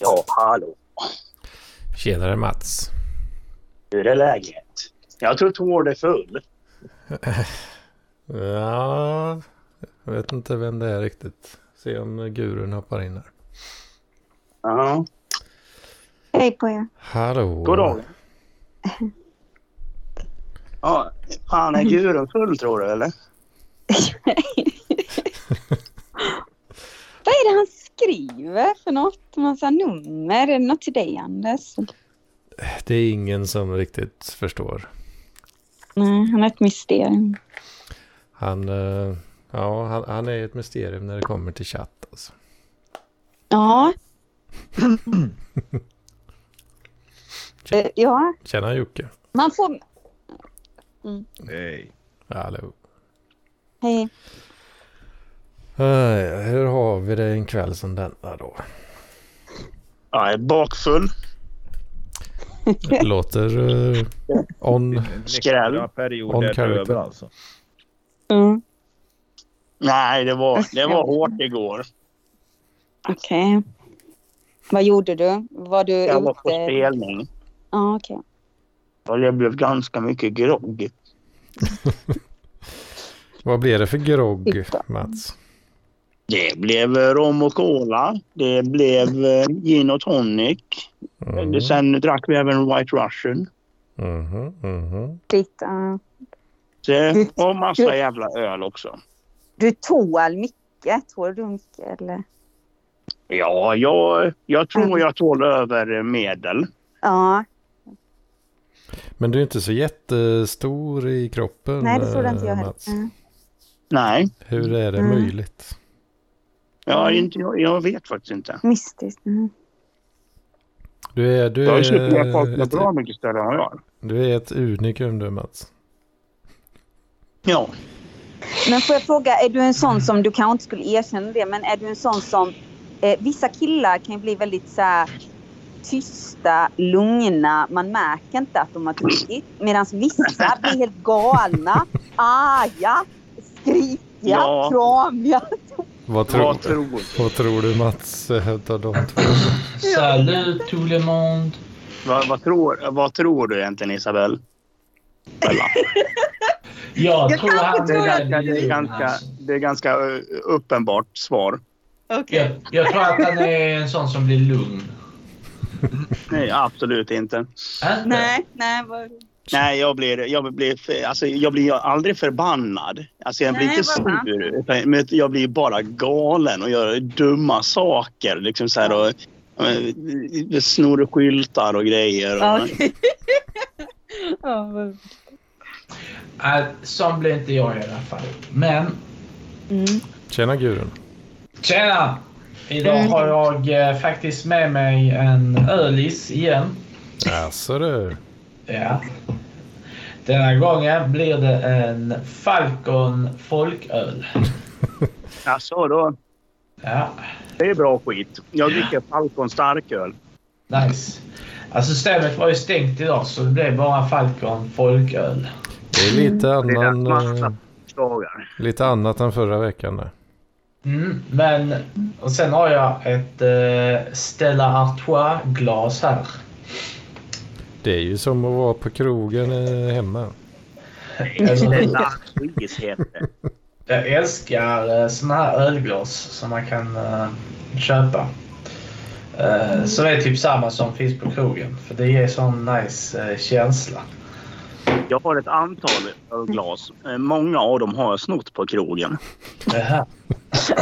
Ja, hallå. Tjenare Mats. Hur är läget? Jag tror Tord är full. Ja, jag vet inte vem det är riktigt. Se om gurun hoppar in här. Ja, Hej på er. Hallå. god dag. Ja, fan är gurun full tror du eller? Vad är det han skriver för något? Massa nummer? Är det något till dig Anders? Det är ingen som riktigt förstår. Nej, han är ett mysterium. Han, eh, ja, han, han är ett mysterium när det kommer till chatt. Alltså. Ja. Eh, ja, Tjena Jocke. man får... Nej. Hallå. Hej. Hur har vi det en kväll som denna då? Ja, jag är bakfull. Låter uh, on. Skräll. On character. alltså. Mm. Nej, det var, det var hårt igår. Okej. Vad gjorde du? Var du Jag var på ute? spelning. Ja, okej. Och det blev ganska mycket grogg. Vad blir det för grogg. Mats? Det blev eh, rom och cola. Det blev eh, gin och tonic. Mm. Sen drack vi även White Russian. Mhm, mhm. Titta. Så, och massa jävla öl också. Du tål mycket. Tål du mycket eller? Ja, jag, jag tror Mm. jag tål över medel. Ja. Men du är inte så jättestor i kroppen Nej, det trodde eh, inte jag heller. Mm. Nej, Hur är det Mm. möjligt? Mm. inte, jag, jag vet faktiskt inte. Mystiskt. Mm. Du är, du Jag har är, folk med ett, bra mycket större än jag är. du är ett unikum du Mats. Ja. Men får jag fråga, är du en sån som, du kanske inte skulle erkänna det, men är du en sån som, eh, vissa killar kan ju bli väldigt så här tysta, lugna, man märker inte att de har druckit. Medan vissa blir helt galna, arga, skrikiga, Ja. kramiga. Vad tror, Vad tror du? vad tror du Mats eh, utav de två? Salut tout le monde. Vad, vad, tror, vad tror du egentligen Isabelle? Jag, Jag tror han att Det är ganska, alltså. det är ganska eh, uppenbart svar. jag, jag tror att han är en sån som blir lugn. Nej, absolut inte. Inte? Nej, nej. Vad... Nej, jag blir, jag blir, alltså, jag blir aldrig förbannad. Alltså, jag blir Nej, inte vad bra. sur. Men jag blir bara galen och gör dumma saker. Liksom så här, och, och, snor skyltar och grejer. Och, Okej. Ja, Äh, sån blir inte jag i alla fall. Men, mm. Tjena Gurun. tjena! Idag Mm. har jag eh, faktiskt med mig en ölis igen. Jaså du. Ja. Denna gången blir det en Falcon folköl. Alltså, då, Ja, det är bra skit. Jag dricker Falcon starköl. nice. Alltså systemet var ju stängt idag så det blev bara Falcon folköl. Det är lite Det är annan, massa eh, lite annat än förra veckan där. Mm, men och sen har jag ett eh, Stella Artois-glas här. Det är ju som att vara på krogen eh, hemma. Det. jag älskar eh, såna här ölglas som man kan eh, köpa. Eh, som är typ samma som finns på krogen. För det ger sån nice känsla. Jag har ett antal ölglas. Många av dem har jag snott på krogen. Det. Så,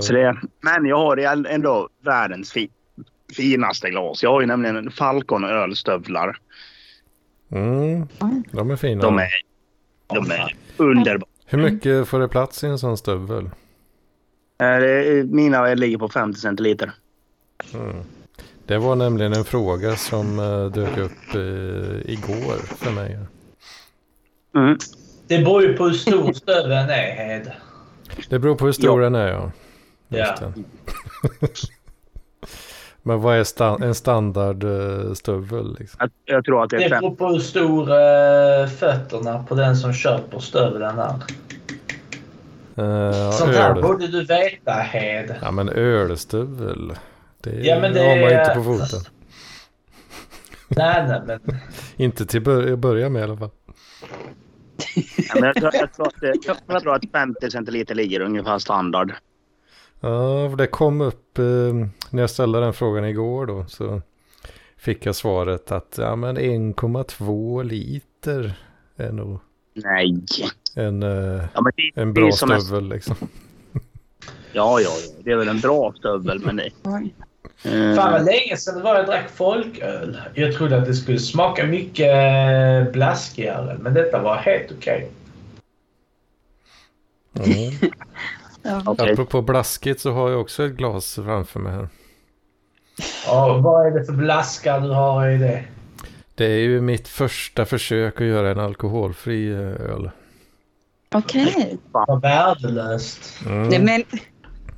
Så det, men jag har ändå världens fi, finaste glas. Jag har ju nämligen en Falcon ölstövlar. mm, de är fina. De är, de är underbara. Hur mycket får det plats i en sån stövel? Eh, Mina ligger på 50 centiliter. Mm. Det var nämligen en fråga som eh, dök upp eh, igår för mig. Mm. Det beror ju på hur stor stöveln är, Hed. Det beror på hur stor den är ja. Ja. Just det. Men vad är sta- en standardstövel? Liksom? Jag, jag tror att det Det är fem. beror på hur stor eh, fötterna på den som köper stövlen är. Uh, Sånt här borde du veta Hed. Ja men ölstövel. Det, Ja, men det har man är- inte på foten. Nej, nej, men Inte till bör- börja med i alla fall. Ja, men jag, tror, jag, tror att, det- jag tror att 50 centiliter ligger ungefär standard. Ja, för det kom upp eh, när jag ställde den frågan igår då. Så fick jag svaret att ja, men 1,2 liter är nog Nej. en, eh, Ja, men det, en bra som en- stövel liksom. Ja, ja, ja. Det är väl en bra stövel, men det... Eh, fan vad länge sedan det var jag drack folköl. Jag trodde att det skulle smaka mycket eh, blaskigare, men detta var helt okej. Mm. Ja. okej. Apropå blaskigt så har jag också ett glas framför mig här. Och vad är det för blaskar du har i det? Det är ju mitt första försök att göra en alkoholfri eh, öl. Okej. Vad värdelöst. Mm. Nej, men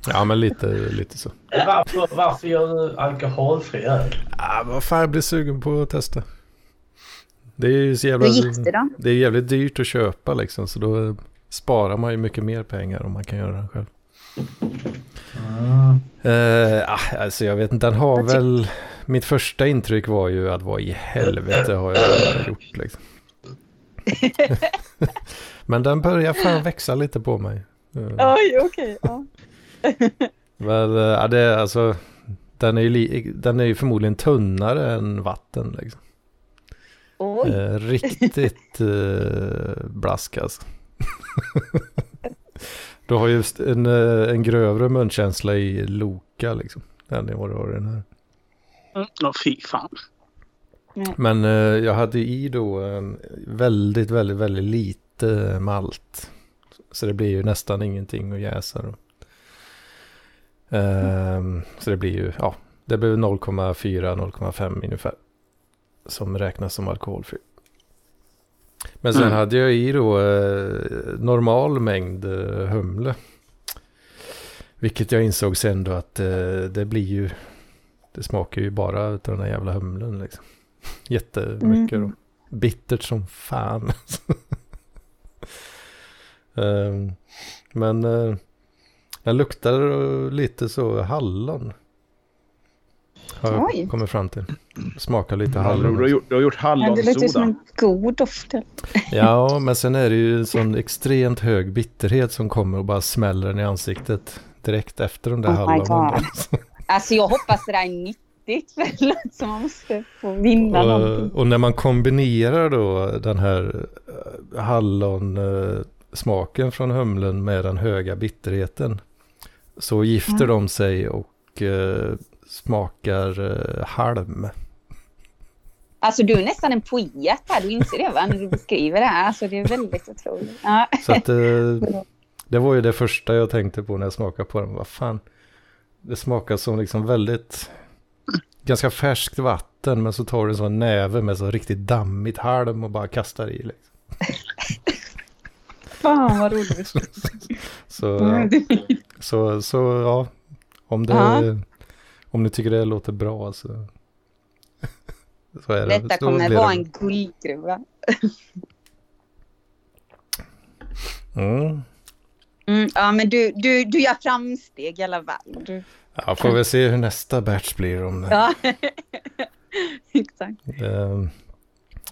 Ja men lite, lite så. Varför, varför gör du alkoholfri öl? Ah, vad fan jag blir sugen på att testa. Det är ju så jävla... hur gick det då? Det är jävligt dyrt att köpa liksom så då sparar man ju mycket mer pengar om man kan göra den själv. Mm. Ah, alltså jag vet inte, den har väl... Mitt första intryck var ju att vad i helvete har jag gjort liksom. Men den börjar fan växa lite på mig. Eh, Oj, okej. ja. Men eh, ja, det är alltså... Den är, ju den är ju förmodligen tunnare än vatten liksom. Oj. Eh, riktigt eh, blask alltså. du har just en, eh, en grövre munkänsla i Loka liksom. Än vad du har i den här. Ja, fy fan. Men eh, jag hade i då en väldigt, väldigt, väldigt lite malt. Så det blir ju nästan ingenting att jäsa då. Ehm, så det blir ju, ja, det blir 0,4-0,5 ungefär. Som räknas som alkoholfri. Men sen Mm. hade jag i då eh, normal mängd eh, humle. Vilket jag insåg sen då att eh, det blir ju, det smakar ju bara av den här jävla humlen liksom. Jättemycket Mm. då. Bittert som fan. Ehm, men den luktar lite så hallon. Har jag kommit fram till. Smakar lite Du har hallon. gjort, du har gjort Ja, det låter som hallonsoda. en god doft. Ja, men sen är det ju en sån extremt hög bitterhet som kommer och bara smäller den i ansiktet direkt efter de där Oh hallonen. Alltså jag hoppas det där är nyttigt. för som man måste få vinna någonting. och, och när man kombinerar då den här eh, hallonsmaken från humlen med den höga bitterheten så gifter Mm. de sig och eh, smakar eh, halm. Alltså du är nästan en poet här, du inser det va? När du beskriver det här. Alltså det är väldigt otroligt. Ja. Så att eh, det var ju det första jag tänkte på när jag smakade på den. Vad fan, det smakar som liksom väldigt ganska färskt vatten men så tar du en sån näve med så riktigt dammigt halm och bara kastar i. Liksom. Fan vad roligt. Så, Mm, det- så, så ja, om, det, Ja. Om ni tycker det låter bra så, så är det. Detta så kommer blir vara det. en guldgruva. Mm. Mm, ja men du, du, du gör framsteg i alla fall. Du, Ja, får vi se hur nästa batch blir om det. ja. Exakt. Ehm,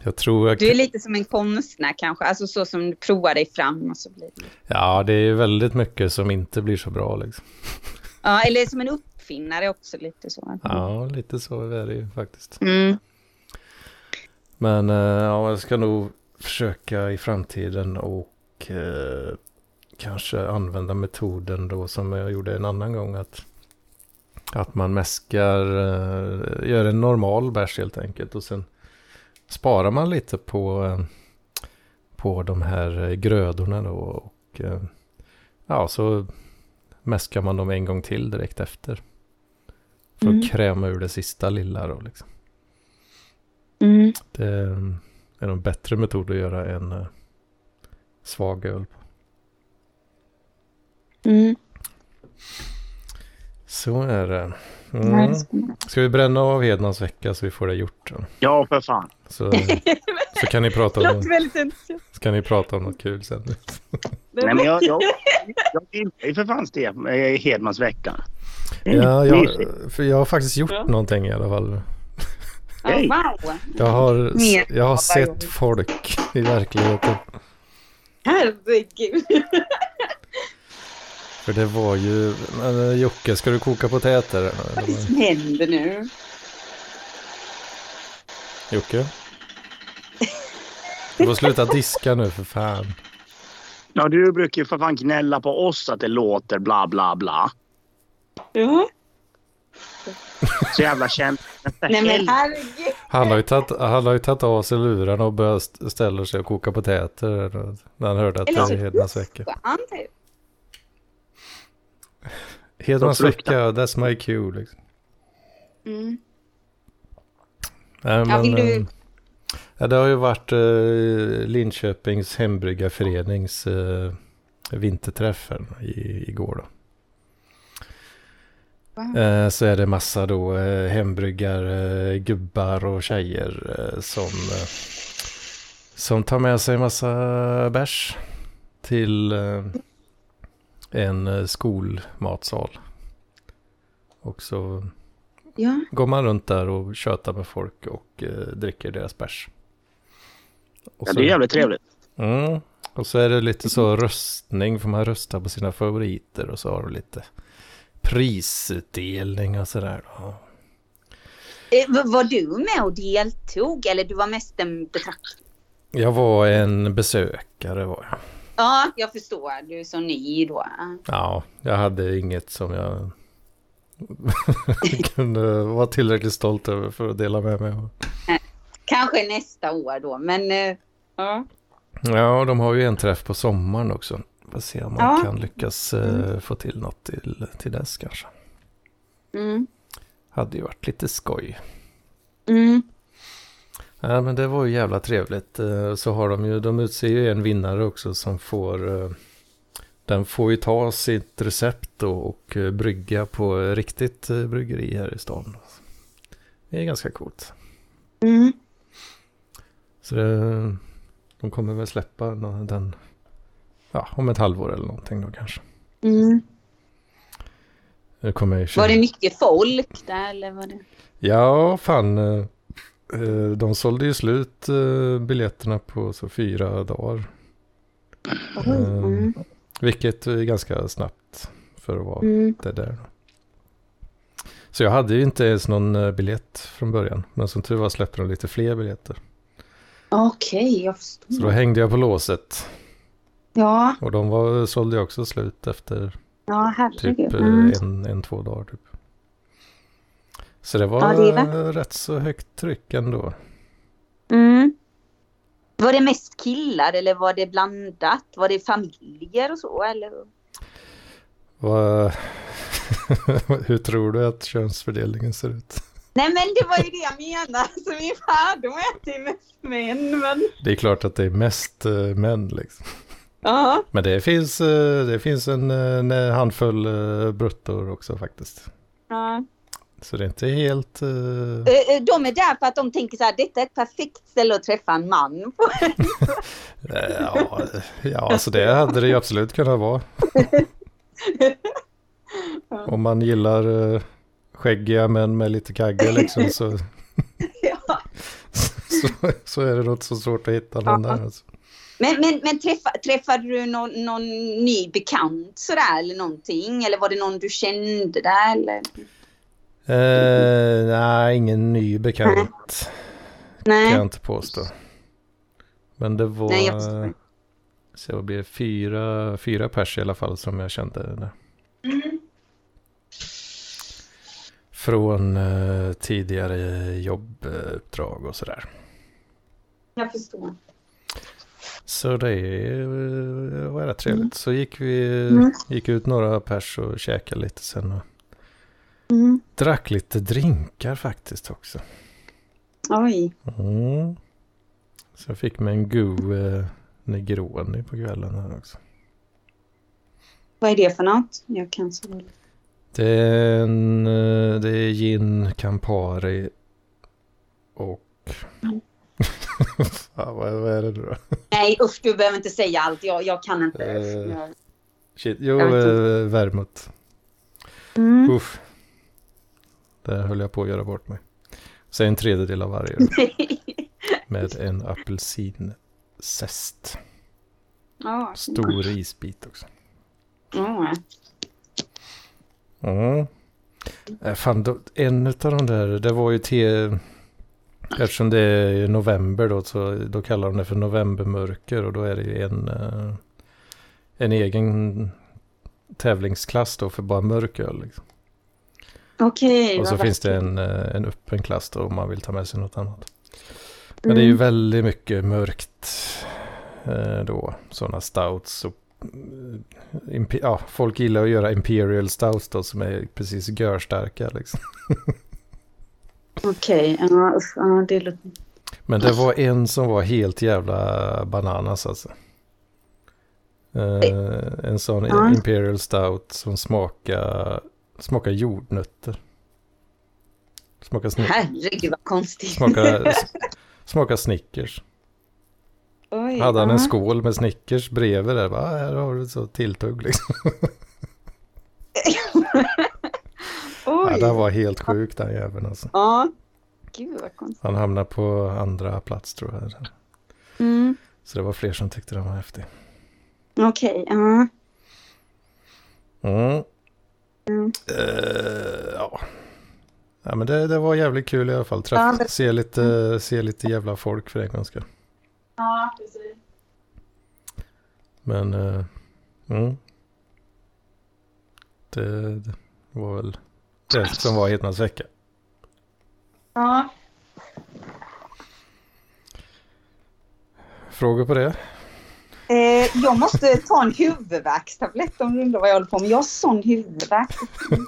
jag tror jag Du är lite som en konstnär kanske, alltså så som du provar dig fram och så blir det. Ja, det är väldigt mycket som inte blir så bra liksom. Ja, eller som en uppfinnare också lite så. Ja, lite så är det ju faktiskt. Mm. Men eh, ja, jag ska nog försöka i framtiden och eh, kanske använda metoden då som jag gjorde en annan gång. Att, att man mäskar, eh, gör en normal bärs helt enkelt och sen sparar man lite på, eh, på de här eh, grödorna då. Och eh, ja, så mäskar man dem en gång till direkt efter. För att Mm. kräma ur det sista lilla då liksom. Mm. Det är en bättre metod att göra en eh, svag öl på. Mm. Så är det. Mm. ska vi bränna av Hedmans vecka så vi får det gjort? Då? Ja, för fan. Så, så kan, ni prata om, så kan ni prata om något kul sen. Nej, men jag, jag, jag gillar ju för fan eh, Hedmans vecka. Ja, jag, för jag har faktiskt gjort Ja. någonting i alla fall. Oh, wow. Jag har, jag har sett folk i verkligheten. Herregud. För det var ju, men eh, Jocke, ska du koka potäter? Vad är Det som händer nu? Jocke? Du får sluta diska nu för fan. Ja, du brukar ju för fan gnälla på oss att det låter bla bla bla. Ja. Så jävla känt. Nej men herregud. Han har ju tagit, han har ju tagit av sig lurarna och börjat st- ställa sig och koka potäter när han hörde att det Eller är Hedmans vecka. Hedmans vecka, that's my cue liksom. Mm. Nej, Ja, men, vill du- eh, ja, det har ju varit eh, Linköpings hembryggarförenings eh, vinterträff här i, igår då. Eh, så är det massa då eh, hembryggare, gubbar och tjejer eh, som, eh, som tar med sig massa bärs till eh, en eh, skolmatsal. Och så Ja. går man runt där och tjötar med folk och eh, dricker deras bärs. Och Ja, så- det är jävligt trevligt. Mm. Och så är det lite så röstning, får man rösta på sina favoriter och så har de lite prisutdelning och sådär. Eh, Var du med och deltog eller du var mest en betraktare? Jag var en besökare var jag. Ja, jag förstår. Du är så ny då. Ja, jag hade inget som jag kunde vara tillräckligt stolt över för att dela med mig av. Kanske nästa år då, men... eh, Ja. Ja, de har ju en träff på sommaren också. Får se om man Ja. kan lyckas eh, få till något till, till dess kanske. Mm. Hade ju varit lite skoj. Mm. Ja, men det var ju jävla trevligt. Eh, Så har de ju, de utser ju en vinnare också som får, eh, den får ju ta sitt recept då och brygga på riktigt bryggeri här i stan. Det är ganska coolt. Mm. Så det, de kommer väl släppa den, ja, om ett halvår eller någonting då kanske. Mm. Var det mycket folk där eller var det? Ja, fan. eh, eh, De sålde ju slut eh, biljetterna på så fyra dagar. Mm. Vilket är ganska snabbt för att vara Mm. det där. Så jag hade ju inte ens någon biljett från början. Men som tur var släppte de lite fler biljetter. Okej, jag Så förstår. då hängde jag på låset. Ja, Och de var, sålde ju också slut efter ja typ eh, Mm. en, en, två dagar. Typ. Så det var Ja, det är rätt så högt tryck ändå. Mm. Var det mest killar eller var det blandat? Var det familjer och så eller? Hur tror du att könsfördelningen ser ut? Nej men det var ju det jag menade. Så ungefär, de äter ju mest män men... Det är klart att det är mest eh, män liksom. Ja. Men det finns, eh, det finns en, eh, en handfull eh, bruttor också faktiskt. ja. Så det är inte helt... eh, De är där för att de tänker så här, detta är ett perfekt ställe att träffa en man på. ja, ja, alltså det hade det ju absolut kunnat vara. Om man gillar eh, skäggiga män med lite kagge liksom så, ja. så, så är det nog inte så svårt att hitta någon Ja. där. Alltså. Men, men, men träffa, träffade du någon, någon ny bekant sådär eller någonting? Eller var det någon du kände där eller? Eh, nej, ingen ny bekant. Kan jag Nej. inte påstå. Men det var... Nej, jag. Så vad blir det? Fyra, fyra pers i alla fall som jag kände där. Mm. Från eh, tidigare jobbuppdrag och sådär. Jag förstår. Så det eh, var rätt trevligt. Så gick vi Mm. gick ut några pers och käkade lite sen. Och Mm. drack lite drinkar faktiskt också. Oj. Mm. Så jag fick mig en go eh, Negroni på kvällen här också. Vad är det för något? Jag kan så. Det är, en, eh, det är gin Campari och Fan, vad, vad är det nu då? Nej usch, du behöver inte säga allt. Jag, jag kan inte. Jag- Shit, jo, eh, vermouth. Mm. Uff. Där höll jag på att göra bort mig. Säg en tredjedel av varje. Med en apelsinzest. Ja. Stor isbit också. Mm. Äh, fan, då, en av de där, det var ju till... Eftersom det är november då, så då kallar de det för novembermörker. Och då är det ju en, eh, en egen tävlingsklass då för bara mörk öl. Liksom. Okej. Och så finns det en, eh, en öppen klass då om man vill ta med sig något annat. Men det är ju Mm. väldigt mycket mörkt eh, då. Sådana stouts och ja, folk gillar att göra imperial stouts då som är precis görstarka liksom. Okej, ja, usch, ja, det låter... Men det var en som var helt jävla bananas alltså. Eh, en sån Ja. imperial stout som smakar, smakar jordnötter. Smakar, sni- Herregud vad konstigt. smakar, smakar Snickers. Oj, Hade han ja. en skål med Snickers bredvid där. Bara, "Ah, här har du så tilltugg liksom. Ja, Oj. det var helt sjukt den jäveln alltså. Ja. Gud vad konstigt. Han hamnade på andra plats tror jag. Mm. Så det var fler som tyckte den var häftig. Okej, ja. Mm. Mm. Eh, ja. ja, men det, det var jävligt kul i alla fall. Träff, Ja, det- se, lite, se lite jävla folk för en gångs skull. Ja, precis. Men eh, mm. det, det var väl det som var Hedmans vecka. Ja. Frågor på det? Eh, jag måste ta en huvudvärkstablett om du undrar vad jag håller på med. Jag har sån huvudvärk.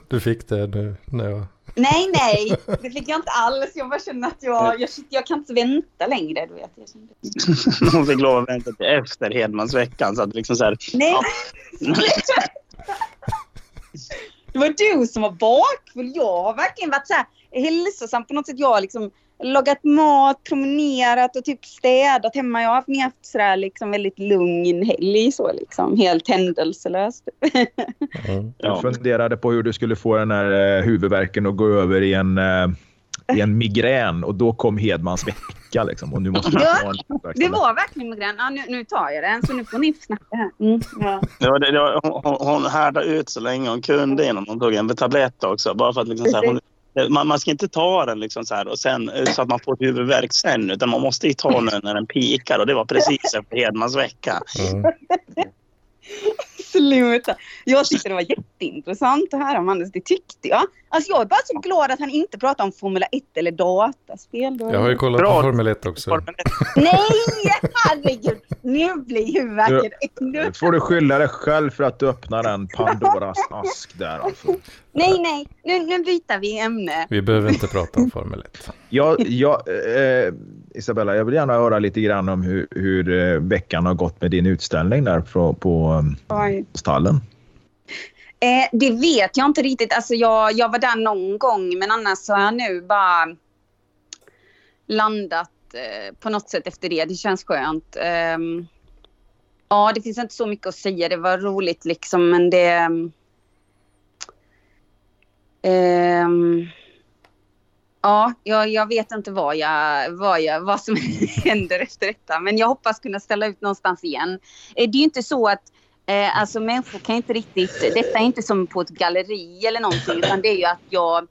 Du fick det nu när jag... Nej, nej, det fick jag inte alls. Jag bara känner att jag, jag, jag kan inte vänta längre. Du vet. Jag kände. Hon fick lov att vänta till efter Hedmansveckan. Så att liksom så här, Nej, det var du som var bakfull. Jag har verkligen varit så här hälsosam på något sätt. Jag har liksom lagat mat, promenerat och typ städat hemma. Jag har haft, haft så där liksom väldigt lugn helg så liksom. Helt händelselöst. Mm. ja. Jag funderade på hur du skulle få den här eh, huvudvärken att gå över i en, eh, i en migrän och då kom Hedmans vecka. Liksom, och nu måste Ja, ha en Det var verkligen migrän. Ja, nu, nu tar jag den så nu får ni snacka här. Mm, ja. Var, det, det var, hon, hon härdade ut så länge hon kunde innan hon tog en tablett också. Bara för att liksom så här, hon, man, man ska inte ta den liksom så, här och sen, så att man får huvudvärk sen. Utan man måste ju ta den när den pikar. Och det var precis efter Hedmans vecka. Mm. Sluta. Jag tyckte det var jätteintressant att höra om Anders. Det tyckte jag. Alltså jag är bara så glad att han inte pratar om Formula 1 eller dataspel. Då Jag har ju det- kollat Bra. på Formel 1 också. Nej, herregud. Nu blir huvudvärken ännu... Nu får du skylla dig själv för att du öppnar en Pandoras ask där. Alltså. Nej, nej. Nu, nu byter vi ämne. Vi behöver inte prata om Formel 1. Jag, jag, eh, Isabella, jag vill gärna höra lite grann om hur, hur eh, veckan har gått med din utställning där på, på Oj. eh, stallen. Eh, det vet jag inte riktigt. Alltså jag, jag var där någon gång men annars så har jag nu bara landat eh, på något sätt efter det. Det känns skönt. Ehm, ja, det finns inte så mycket att säga. Det var roligt liksom men det... ja, jag, jag vet inte vad, jag, vad, jag, vad som händer efter detta. Men jag hoppas kunna ställa ut någonstans igen. Eh, det är ju inte så att Eh, alltså människor kan inte riktigt, detta är inte som på ett galleri eller någonting utan det är ju att jag,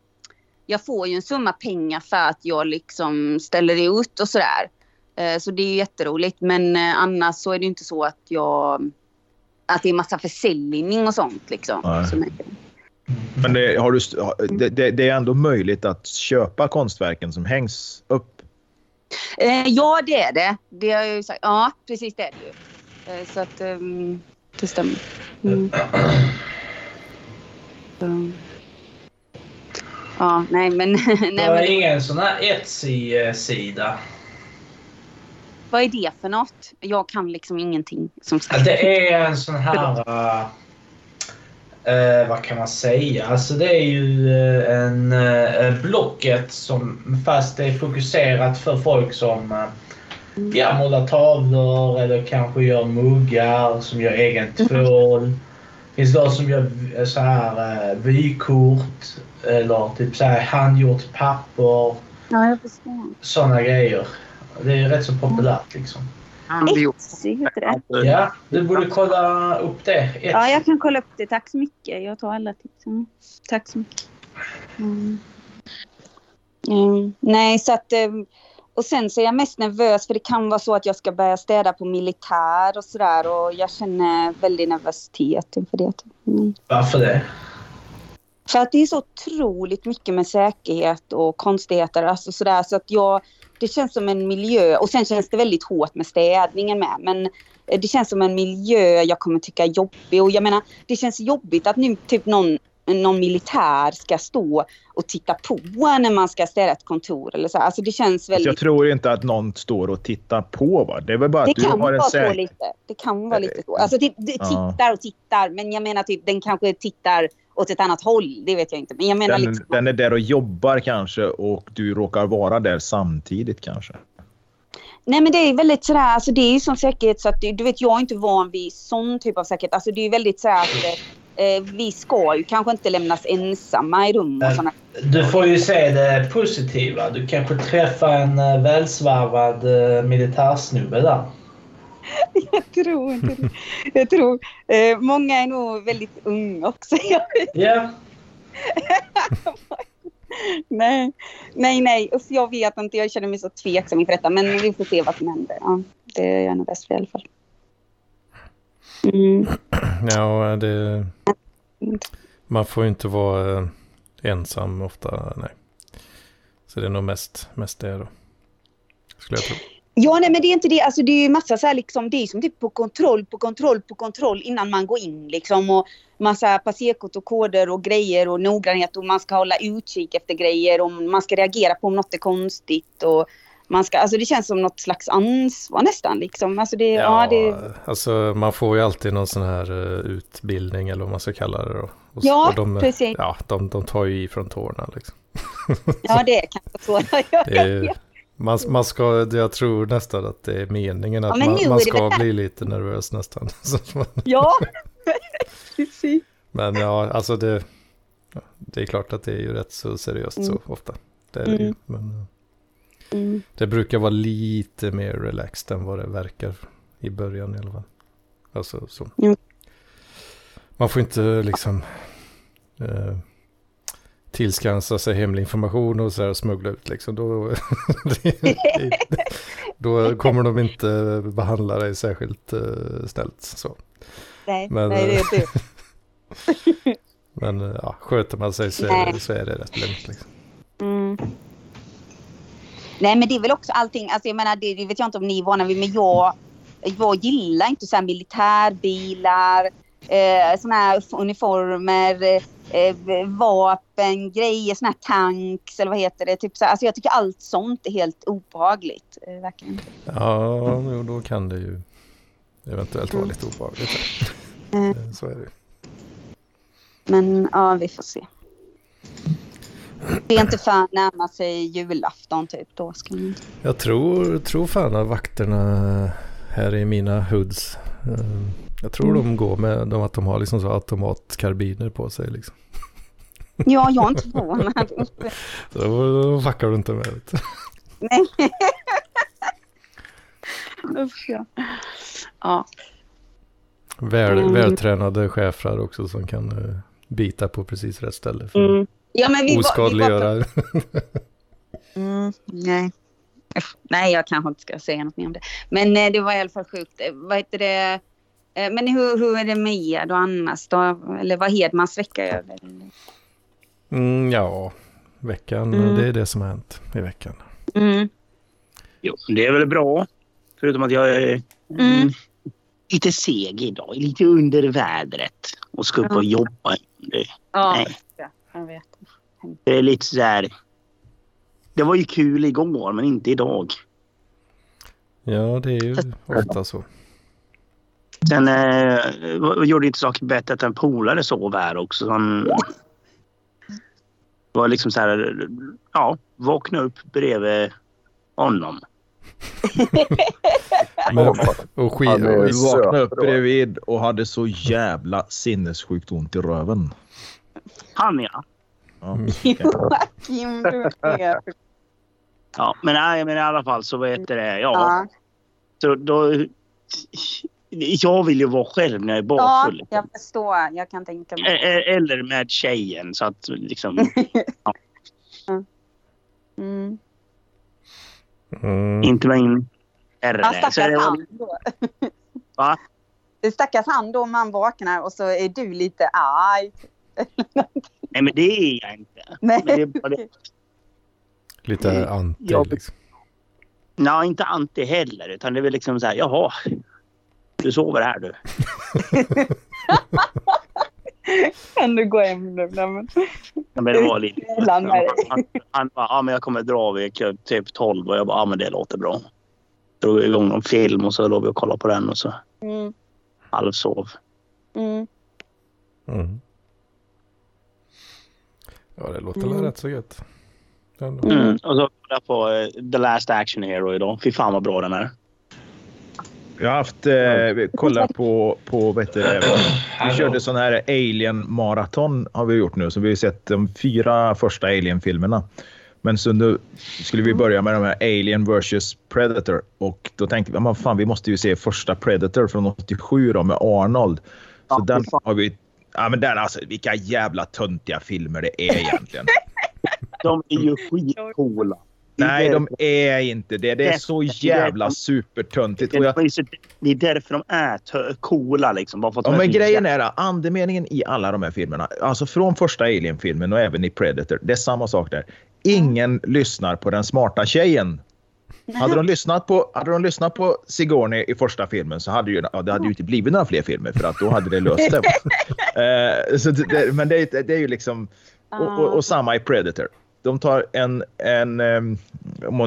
jag får ju en summa pengar för att jag liksom ställer ut och sådär. Eh, så det är ju jätteroligt men eh, annars så är det ju inte så att jag, att det är massa försäljning och sånt liksom. Nej. Men det, har du, det, det, det är ändå möjligt att köpa konstverken som hängs upp. eh, ja det är det. Det har jag ju sagt. Ja precis det är det ju. Eh, så att ehm, det stämmer. Mm. Ja, nej men... nej, Det är ingen sån här Etsy-sida. Vad är det för något? Jag kan liksom ingenting. Som sagt. Det är en sån här... eh, vad kan man säga? Alltså det är ju eh, en uh, Blocket som fast det är fokuserat för folk som ja, målar tavlor eller kanske gör muggar som gör egen tvål. Det finns de som gör v- så här eh, vykort eller typ så här handgjort papper. Ja, jag förstår. Sådana grejer. Det är rätt så populärt liksom. Etsy heter det. Ja, du borde kolla upp det. Etsy. Ja, jag kan kolla upp det. Tack så mycket. Jag tar alla tipsen. Tack så mycket. Mm. Mm. Nej, så att... eh, Och sen så är jag mest nervös för det kan vara så att jag ska börja städa på militär och sådär och jag känner väldigt nervositet inför det. Mm. Varför det? För att det är så otroligt mycket med säkerhet och konstigheter. Alltså sådär, så att jag, det känns som en miljö. Och sen känns det väldigt hårt med städningen med. Men eh, det känns som en miljö jag kommer tycka är jobbig. Och jag menar, det känns jobbigt att nu typ någon, någon militär ska stå och titta på när man ska städa ett kontor. Eller så. Alltså det känns väldigt... Jag tror inte att någon står och tittar på. Va? Det är väl bara Det att du kan har en vara så säker... lite. Det kan vara lite så. Alltså det, det tittar och tittar. Men jag menar typ den kanske tittar åt ett annat håll. Det vet jag inte. Men jag menar Den, liksom... den är där och jobbar kanske och du råkar vara där samtidigt kanske. Nej men det är väldigt sådär, alltså det är ju sån säkerhet så att du vet jag är inte van vid sån typ av säkerhet. Alltså det är ju väldigt sådär att eh, vi ska ju kanske inte lämnas ensamma i rum och sådana. Du får ju se det positiva. Du kanske träffar en eh, välsvarvad eh, militärsnubbe där. Jag tror inte det. Jag tror, eh, många är nog väldigt unga också. Jag vet- Ja, nej, nej, nej. Usch, jag vet inte. Jag känner mig så tveksam inför detta. Men vi får se vad som händer. Ja, det är jag nog bäst för i alla fall. Mm. Ja, det, man får ju inte vara eh, ensam ofta, nej. Så det är nog mest, mest det då. Skulle jag tro. Ja, nej, men det är inte det. Alltså, det är ju massa så här, liksom, det är som typ på kontroll, på kontroll, på kontroll innan man går in liksom. Och massa passerkort och koder och grejer och noggrannhet och man ska hålla utkik efter grejer och man ska reagera på om något är konstigt och man ska, alltså det känns som något slags ansvar nästan liksom. Alltså det, ja, det, alltså man får ju alltid någon sån här eh, utbildning eller vad man ska kalla det då. Och, Ja, och de, precis. Ja, de, de tar ju i från tårna liksom. ja, det är kanske så. Ja, Det är, man, man ska, jag tror nästan att det är meningen att men man, man det ska bli lite nervös nästan. Ja. precis. Men ja, alltså det, ja, det är klart att det är ju rätt så seriöst Mm. så ofta. Det är det ju. Mm. Men eh, Mm. det brukar vara lite mer relaxed än vad det verkar i början i alla fall. Alltså så. Man får inte liksom eh, tillskansa sig hemlig information och så här smuggla ut liksom. Då, då kommer de inte behandla dig särskilt eh, snällt. Så. Nej, Men, nej, det är det. Men ja, sköter man sig så är, så är det rätt lugnt. Liksom. Mm. Nej men det är väl också allting, alltså jag menar det, det vet jag inte om ni är vana vid men jag, jag gillar inte så här militärbilar, eh, såna här uniformer, vapen, grejer, såna här tanks eller vad heter det. Typ så alltså jag tycker allt sånt är helt obehagligt. Eh, verkligen. Ja, jo, då kan det ju eventuellt vara lite obehagligt. Mm. Eh, Så är det. Men ja, vi får se. Det är inte för närma sig julafton typ. Då ska man... Jag tror, tror fan att vakterna här i mina hoods. Jag tror Mm. de går med de, att de har liksom så automatkarbiner på sig. Liksom. Ja, jag är inte förvånad. Så då fuckar du inte med. Vet. Nej. Usch ja. Ja. Väl, Mm. Vältränade schäfrar också som kan eh, bita på precis rätt ställe. För Mm. Ja, men vi var, vi var oskadliggöra. mm, nej. Nej, jag kanske inte ska säga något mer om det. Men eh, det var i alla fall sjukt. Eh, Vad heter det? Eh, men hur, hur är det med er och annars då? Eller vad Hedmans vecka över? Mm, ja, veckan, Mm. det är det som har hänt i veckan. Mm. Jo, det är väl bra. Förutom att jag är Mm. mm, lite seg idag. Lite under vädret. Och ska upp och jobba. Ja, Nej. ja, jag vet. det är lite så här... Det var ju kul igår, men inte idag. Ja, det är ju ofta så. Sen eh, gjorde inte saken bättre att en polare sov här också. Så han var liksom så här... Ja, vakna upp bredvid honom. Men, och skit, vaknade upp bredvid och hade så jävla sinnessjukt ont i röven. Han ja. Ja. Joakim, du är... ja men, nej, men i alla fall så vet det. Ja, Ja, Så då, jag vill ju vara själv när jag är ja, bakfull. liksom. jag förstår. Jag kan tänka mig. Eller med tjejen. Så att liksom, Mm. mm, inte med in Ja, RR. Så stackars det var, han då. Va? Stackars han då om han vaknar och så är du lite arg. nej men det är jag inte. Nej. Men det är bara det. lite anti Ja. liksom. Nej, inte anti heller. Utan det är väl liksom så här, jaha. Du sover här du. Kan du gå hem nu? Nej, men... Ja, Men det var lite... Han, han bara, ja men jag kommer dra vid typ 12 och jag bara, ja men det låter bra. Drog igång någon film och så låg vi och kollade på den och så Mm. halvsov. Mm. Mm. Ja, det låter Mm. rätt så gött. Mm. Och så kollade jag på eh, The Last Action Hero idag. Fy fan vad bra den är. Jag har haft, eh, kolla på, på vad? Vi körde sån här Alien-maraton har vi gjort nu. Så vi har sett de fyra första Alien-filmerna. Men så nu skulle vi börja med de här Alien vs Predator. Och då tänkte vi, men fan vi måste ju se första Predator från 87 då med Arnold. Så Ja, den har vi... Ja men den alltså, vilka jävla töntiga filmer det är egentligen. De är ju skitcoola. Nej, de är inte det. Det är så jävla supertöntigt. Jag, Det är därför de är coola liksom. Bara för att Ja, men grejen är att andemeningen i alla de här filmerna, alltså från första Alien-filmen och även i Predator, det är samma sak där. Ingen lyssnar på den smarta tjejen. Hade de lyssnat på, hade de lyssnat på Sigourney i första filmen så hade ju, ja, det hade ju inte blivit några fler filmer för att då hade det löst det. Eh, så det, men det, är- det är ju liksom... Och, och, och samma i Predator. De tar en, en um,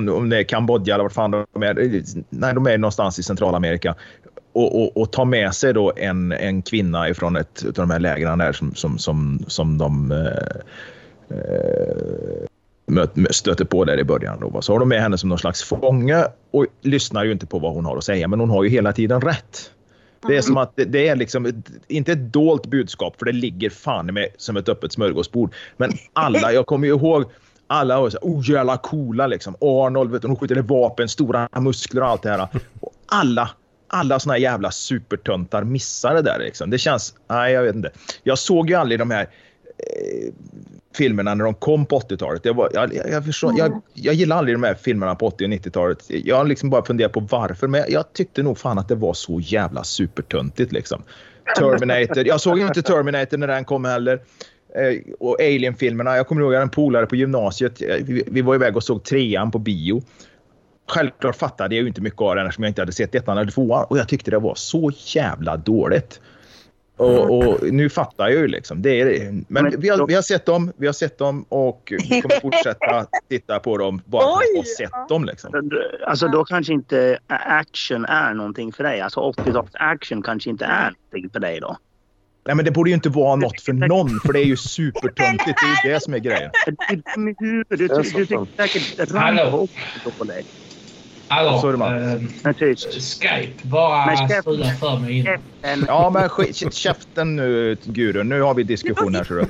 om, det är Kambodja eller vart fan de är. Nej, de är någonstans i Centralamerika. Och, och, och tar med sig då en, en kvinna ifrån ett av de här lägren där som, som, som, som de eh, eh, stöter på där i början. Då. Så har de med henne som någon slags fånge och lyssnar ju inte på vad hon har att säga, men hon har ju hela tiden rätt. Det är som att det, det är liksom ett, inte ett dolt budskap, för det ligger fan med som ett öppet smörgåsbord. Men alla, jag kommer ju ihåg, alla var så här, oh jävla coola liksom. Arnold, vet du, de skjuter vapen, stora muskler och allt det här. Och alla, alla såna här jävla supertöntar missar det där liksom. Det känns, nej jag vet inte. Jag såg ju aldrig de här eh, filmerna när de kom på 80-talet. Det var, jag, jag, jag, förstår, jag, jag gillar aldrig de här filmerna på 80 och 90-talet. Jag har liksom bara funderat på varför, men jag tyckte nog fan att det var så jävla supertöntigt liksom. Terminator. Jag såg ju inte Terminator när den kom heller. Eh, och Alien-filmerna. Jag kommer ihåg jag hade en polare på gymnasiet. Eh, Vi, vi var iväg och såg trean på bio. Självklart fattade jag ju inte mycket av den eftersom jag inte hade sett ettan eller tvåan. Och jag tyckte det var så jävla dåligt. Och, och nu fattar jag ju liksom. Det är, men vi har, vi har sett dem, vi har sett dem och vi kommer fortsätta titta på dem bara för att Oj! ha sett dem. Liksom. Alltså då kanske inte action är någonting för dig. Alltså 80-tals action kanske inte är någonting för dig då. Nej, men det borde ju inte vara något för någon, för det är ju supertöntigt. Det är ju det som är grejen. Du, du, du, Det är du tycker säkert. Rambo också på dig. Hallå, eh, tyst. Skype bara strular för mig in. Ja, men käften nu, Gudrun. Nu har vi diskussion här. Så du.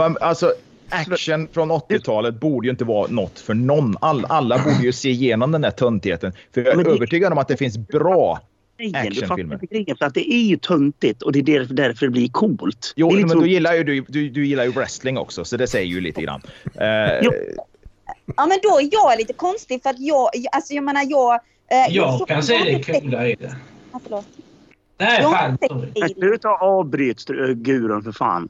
Mm. Alltså, action från 80-talet borde ju inte vara något för någon. All, alla borde ju se igenom den här töntigheten. För jag är övertygad om att det finns bra... grejen. Du fattar inte grejen. För att det är ju töntigt och det är därför, därför det blir coolt. Jo, men liksom- då gillar ju du, du, du gillar ju wrestling också, så det säger ju lite grann. Jo. Ja men då är jag lite konstig för att jag, alltså jag menar jag... eh, Jag såg- kan se jag har det coola i det. Ja, förlåt. Nej, Jag fan. sluta avbryt Gudrun för fan.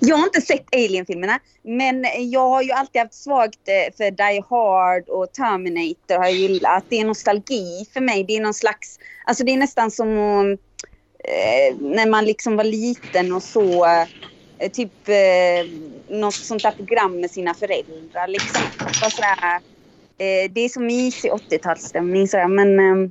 Jag har inte sett Alien-filmerna. Men jag har ju alltid haft svagt eh, för Die Hard och Terminator har jag gillat. Det är nostalgi för mig. Det är någon slags... Alltså det är nästan som att, eh, när man liksom var liten och så eh, typ eh, något sånt där program med sina föräldrar. Liksom. Sådär, eh, det är så mysig 80-talsstämning. sådär, Men eh,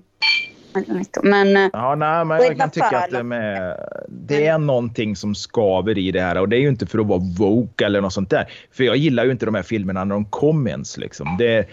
men eh, Ja, nej, men jag kan tycka att det, med, det är någonting som skaver i det här och det är ju inte för att vara woke eller något sånt där. För jag gillar ju inte de här filmerna när de kom ens. Liksom. Det,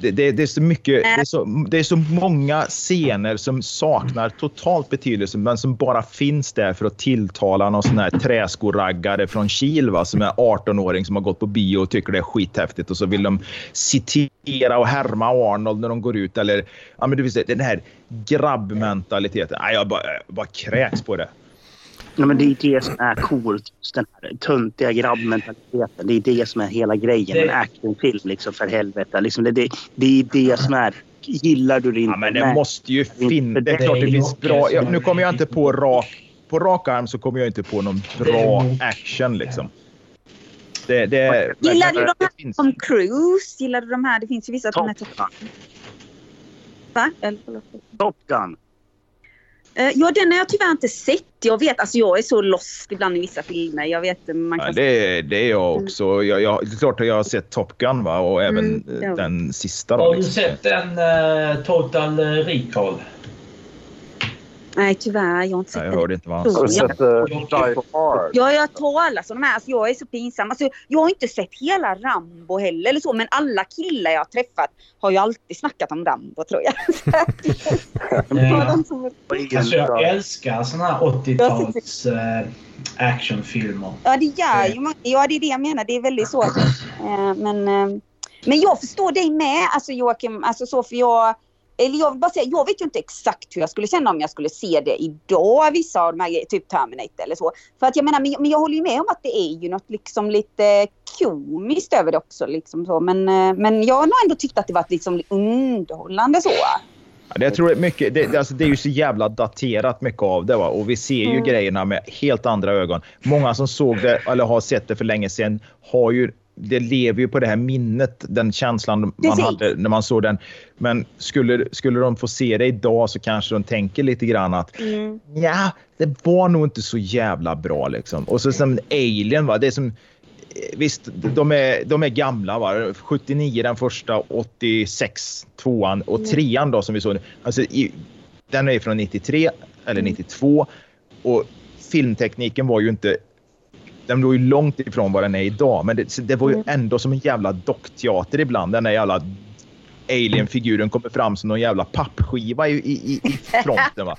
det, det, det, är så mycket, det, är så, det är så många scener som saknar totalt betydelse men som bara finns där för att tilltala någon sån här träskoraggare från Kil va, som är 18-åring som har gått på bio och tycker det är skithäftigt och så vill de citera och härma Arnold när de går ut. Eller, ja, men du vet, den här grabbmentaliteten. Nej, jag bara, jag bara kräks på det. Ja, men det är det som är coolt. Den här töntiga grabbmentaliteten. Det är det som är hela grejen med en Det- actionfilm. Liksom, för helvete. Liksom, det, det, det är det som är... Gillar du det inte? Ja, men det Nej. måste ju finnas. Det är klart det finns bra. Ja, nu kommer jag inte på rak... På rak arm så kommer jag inte på någon bra action liksom. Det, det, Gillar du de det här finns- Tom Cruise? Gillar du de här? Det finns ju vissa som Top. Gun. Va? Eller. Top Gun. Eh, Ja, den har jag tyvärr inte sett. Jag vet, alltså jag är så lost ibland i vissa filmer. Jag vet, man Ja, kan... det, det är jag också. Jag, jag, det är klart att jag har sett Top Gun va? och även Mm, eh, ja. den sista. Då, Har du liksom. sett den eh, Total Recall? Nej, tyvärr. Jag har inte sett Nej, jag hörde inte vad han Så, sa. Har du ja. sett uh? Ja, jag talas om de här. Alltså, jag är så pinsam. Alltså, jag har inte sett hela Rambo heller eller så, men alla killar jag har träffat har ju alltid snackat om Rambo tror jag. Alltså jag älskar såna här 80-tals eh, actionfilmer. Ja, det gör ju. Ja, det är det jag menar. Det är väldigt så. Eh, men, men jag förstår dig med, alltså Joakim. Alltså så för jag... Eller jag vill bara säga, jag vet ju inte exakt hur jag skulle känna om jag skulle se det idag, vissa av de här typ Terminator eller så. För att jag menar, men jag, men jag håller ju med om att det är ju något liksom lite komiskt över det också. Liksom så. Men, eh, men jag har nog ändå tyckt att det varit liksom underhållande så. Ja, det, jag tror det, är mycket, det, det- alltså, det är ju så jävla daterat mycket av det. Va? Och vi ser ju Mm. grejerna med helt andra ögon. Många som såg det eller har sett det för länge sedan har ju det lever ju på det här minnet, den känslan man Precis. hade när man såg den. Men skulle, skulle de få se det idag så kanske de tänker lite grann att Mm. ja, det var nog inte så jävla bra liksom. Och så som Alien, va? det är som eh, Visst, de är, de är gamla. Va? 79 den första, 86 tvåan och trean då som vi såg. Alltså, i, den är från 93 eller 92 och filmtekniken var ju inte den var ju långt ifrån vad den är idag, men det, det var ju ändå som en jävla dockteater ibland. Den där jävla alien-figuren kommer fram som någon jävla pappskiva i, i, i fronten. Va?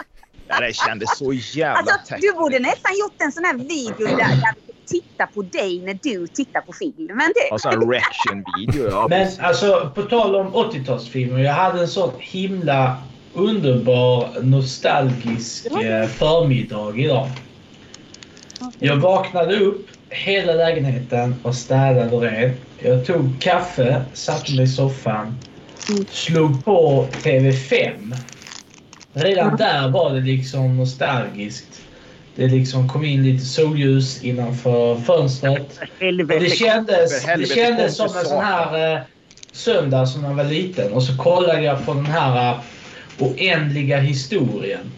Ja, det kändes så jävla Alltså, tätt. du borde nästan gjort en sån här video där, där vi tittar på dig när du tittar på filmen. Det. Sån här reaction-video. Ja, Men alltså på tal om 80-talsfilmer. Jag hade en sån himla underbar nostalgisk eh, förmiddag idag. Jag vaknade upp, hela lägenheten var städad och ren. Jag tog kaffe, satte mig i soffan, slog på TV5. Redan där var det liksom nostalgiskt. Det liksom kom in lite solljus innanför fönstret. Helvete. det kändes, det kändes som en sån här eh, söndag som jag var liten. Och så kollade jag på den här eh, oändliga historien.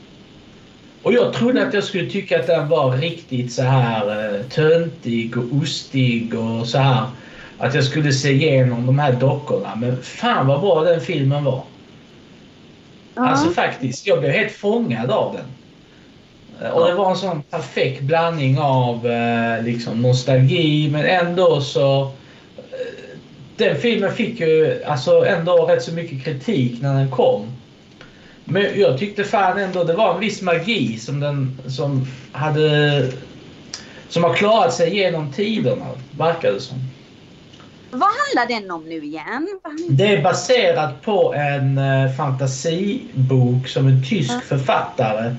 Och jag trodde att jag skulle tycka att den var riktigt så här eh, töntig och ostig och så här. Att jag skulle se igenom de här dockorna. Men fan vad bra den filmen var. Alltså faktiskt, jag blev helt fångad av den. Eh, Och det var en sån perfekt blandning av eh, liksom nostalgi men ändå så... Den filmen fick ju alltså ändå rätt så mycket kritik när den kom. Men jag tyckte fan ändå det var en viss magi som den som hade... Som har klarat sig genom tiderna, verkar det som. Vad handlar den om nu igen? Det är baserat på en eh, fantasibok som en tysk författare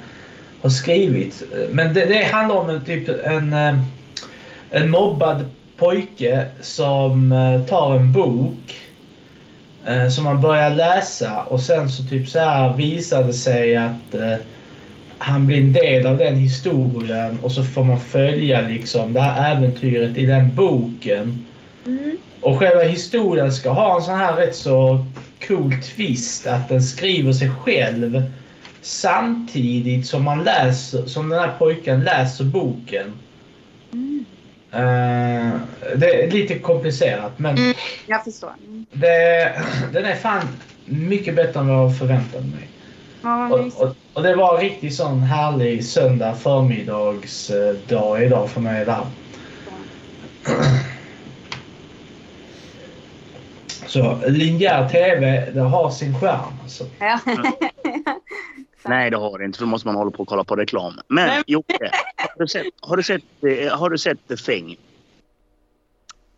har skrivit. Men det, det handlar om en, typ en, eh, en mobbad pojke som eh, tar en bok eh, som han börjar läsa och sen så typ så här visar det sig att eh, han blir en del av den historien och så får man följa liksom det här äventyret i den boken. Och själva historien ska ha en sån här rätt så cool twist att den skriver sig själv samtidigt som man läser, som den här pojken läser boken. Eh, det är lite komplicerat men Mm. Jag förstår. Mm. det, den är fan mycket bättre än vad jag förväntade mig. Ja, Och, och, och det var en riktigt sån härlig söndag förmiddagsdag idag för mig där. Så linjär TV, det har sin charm. Alltså. Ja. Nej, det har det inte. För då måste man hålla på och kolla på reklam. Men Jocke, har du sett, har du sett, eh, har du sett The Thing?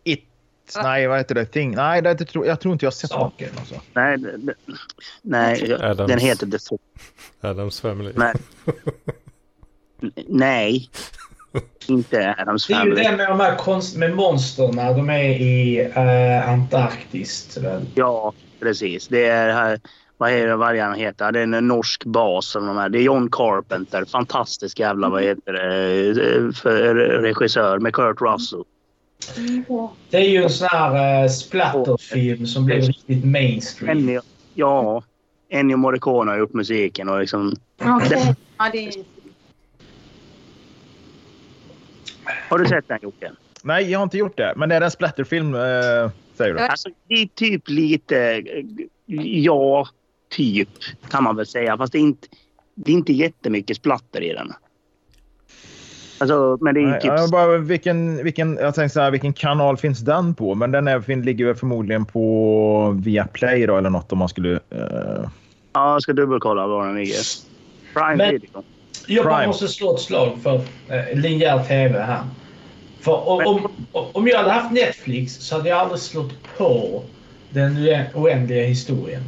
It, nej, vad heter det? Thing? Nej, det, det, tror- jag tror inte jag har sett Saken. den. Alltså. Nej, det, nej Adams. den heter The Thing. Adams Family. Nej. Nej. Inte Adams Det är ju Family. den med de här konst med monsterna. De är i uh, Antarktis. Väl? Ja, precis. Det är här, vad är det varje han heter? Det är en norsk bas. Som de här. Det är John Carpenter. Fantastisk jävla vad heter det, för regissör med Kurt Russell. Det är ju en sån här uh, splatterfilm som blev riktigt mainstream. Ennio, ja, Ennio Morricone har gjort musiken och liksom... Okej. Ja, det. Har du sett den Jocke? Nej, jag har inte gjort det. Men är det en splatterfilm, eh, säger du? Alltså, det är typ lite... eh, Ja, typ kan man väl säga. Fast det är inte, det är inte jättemycket splatter i den. Alltså, men det är Nej, typ... jag bara, vilken, vilken, jag tänkte så här, vilken kanal finns den på? Men den är, ligger väl förmodligen på Viaplay då, eller något om man skulle... eh, Ja, jag ska dubbelkolla var den ligger. Prime Men- Video. Jag Prime. måste slå ett slag för eh, linjär TV här. För om, om, om jag hade haft Netflix så hade jag aldrig slått på den oä- oändliga historien.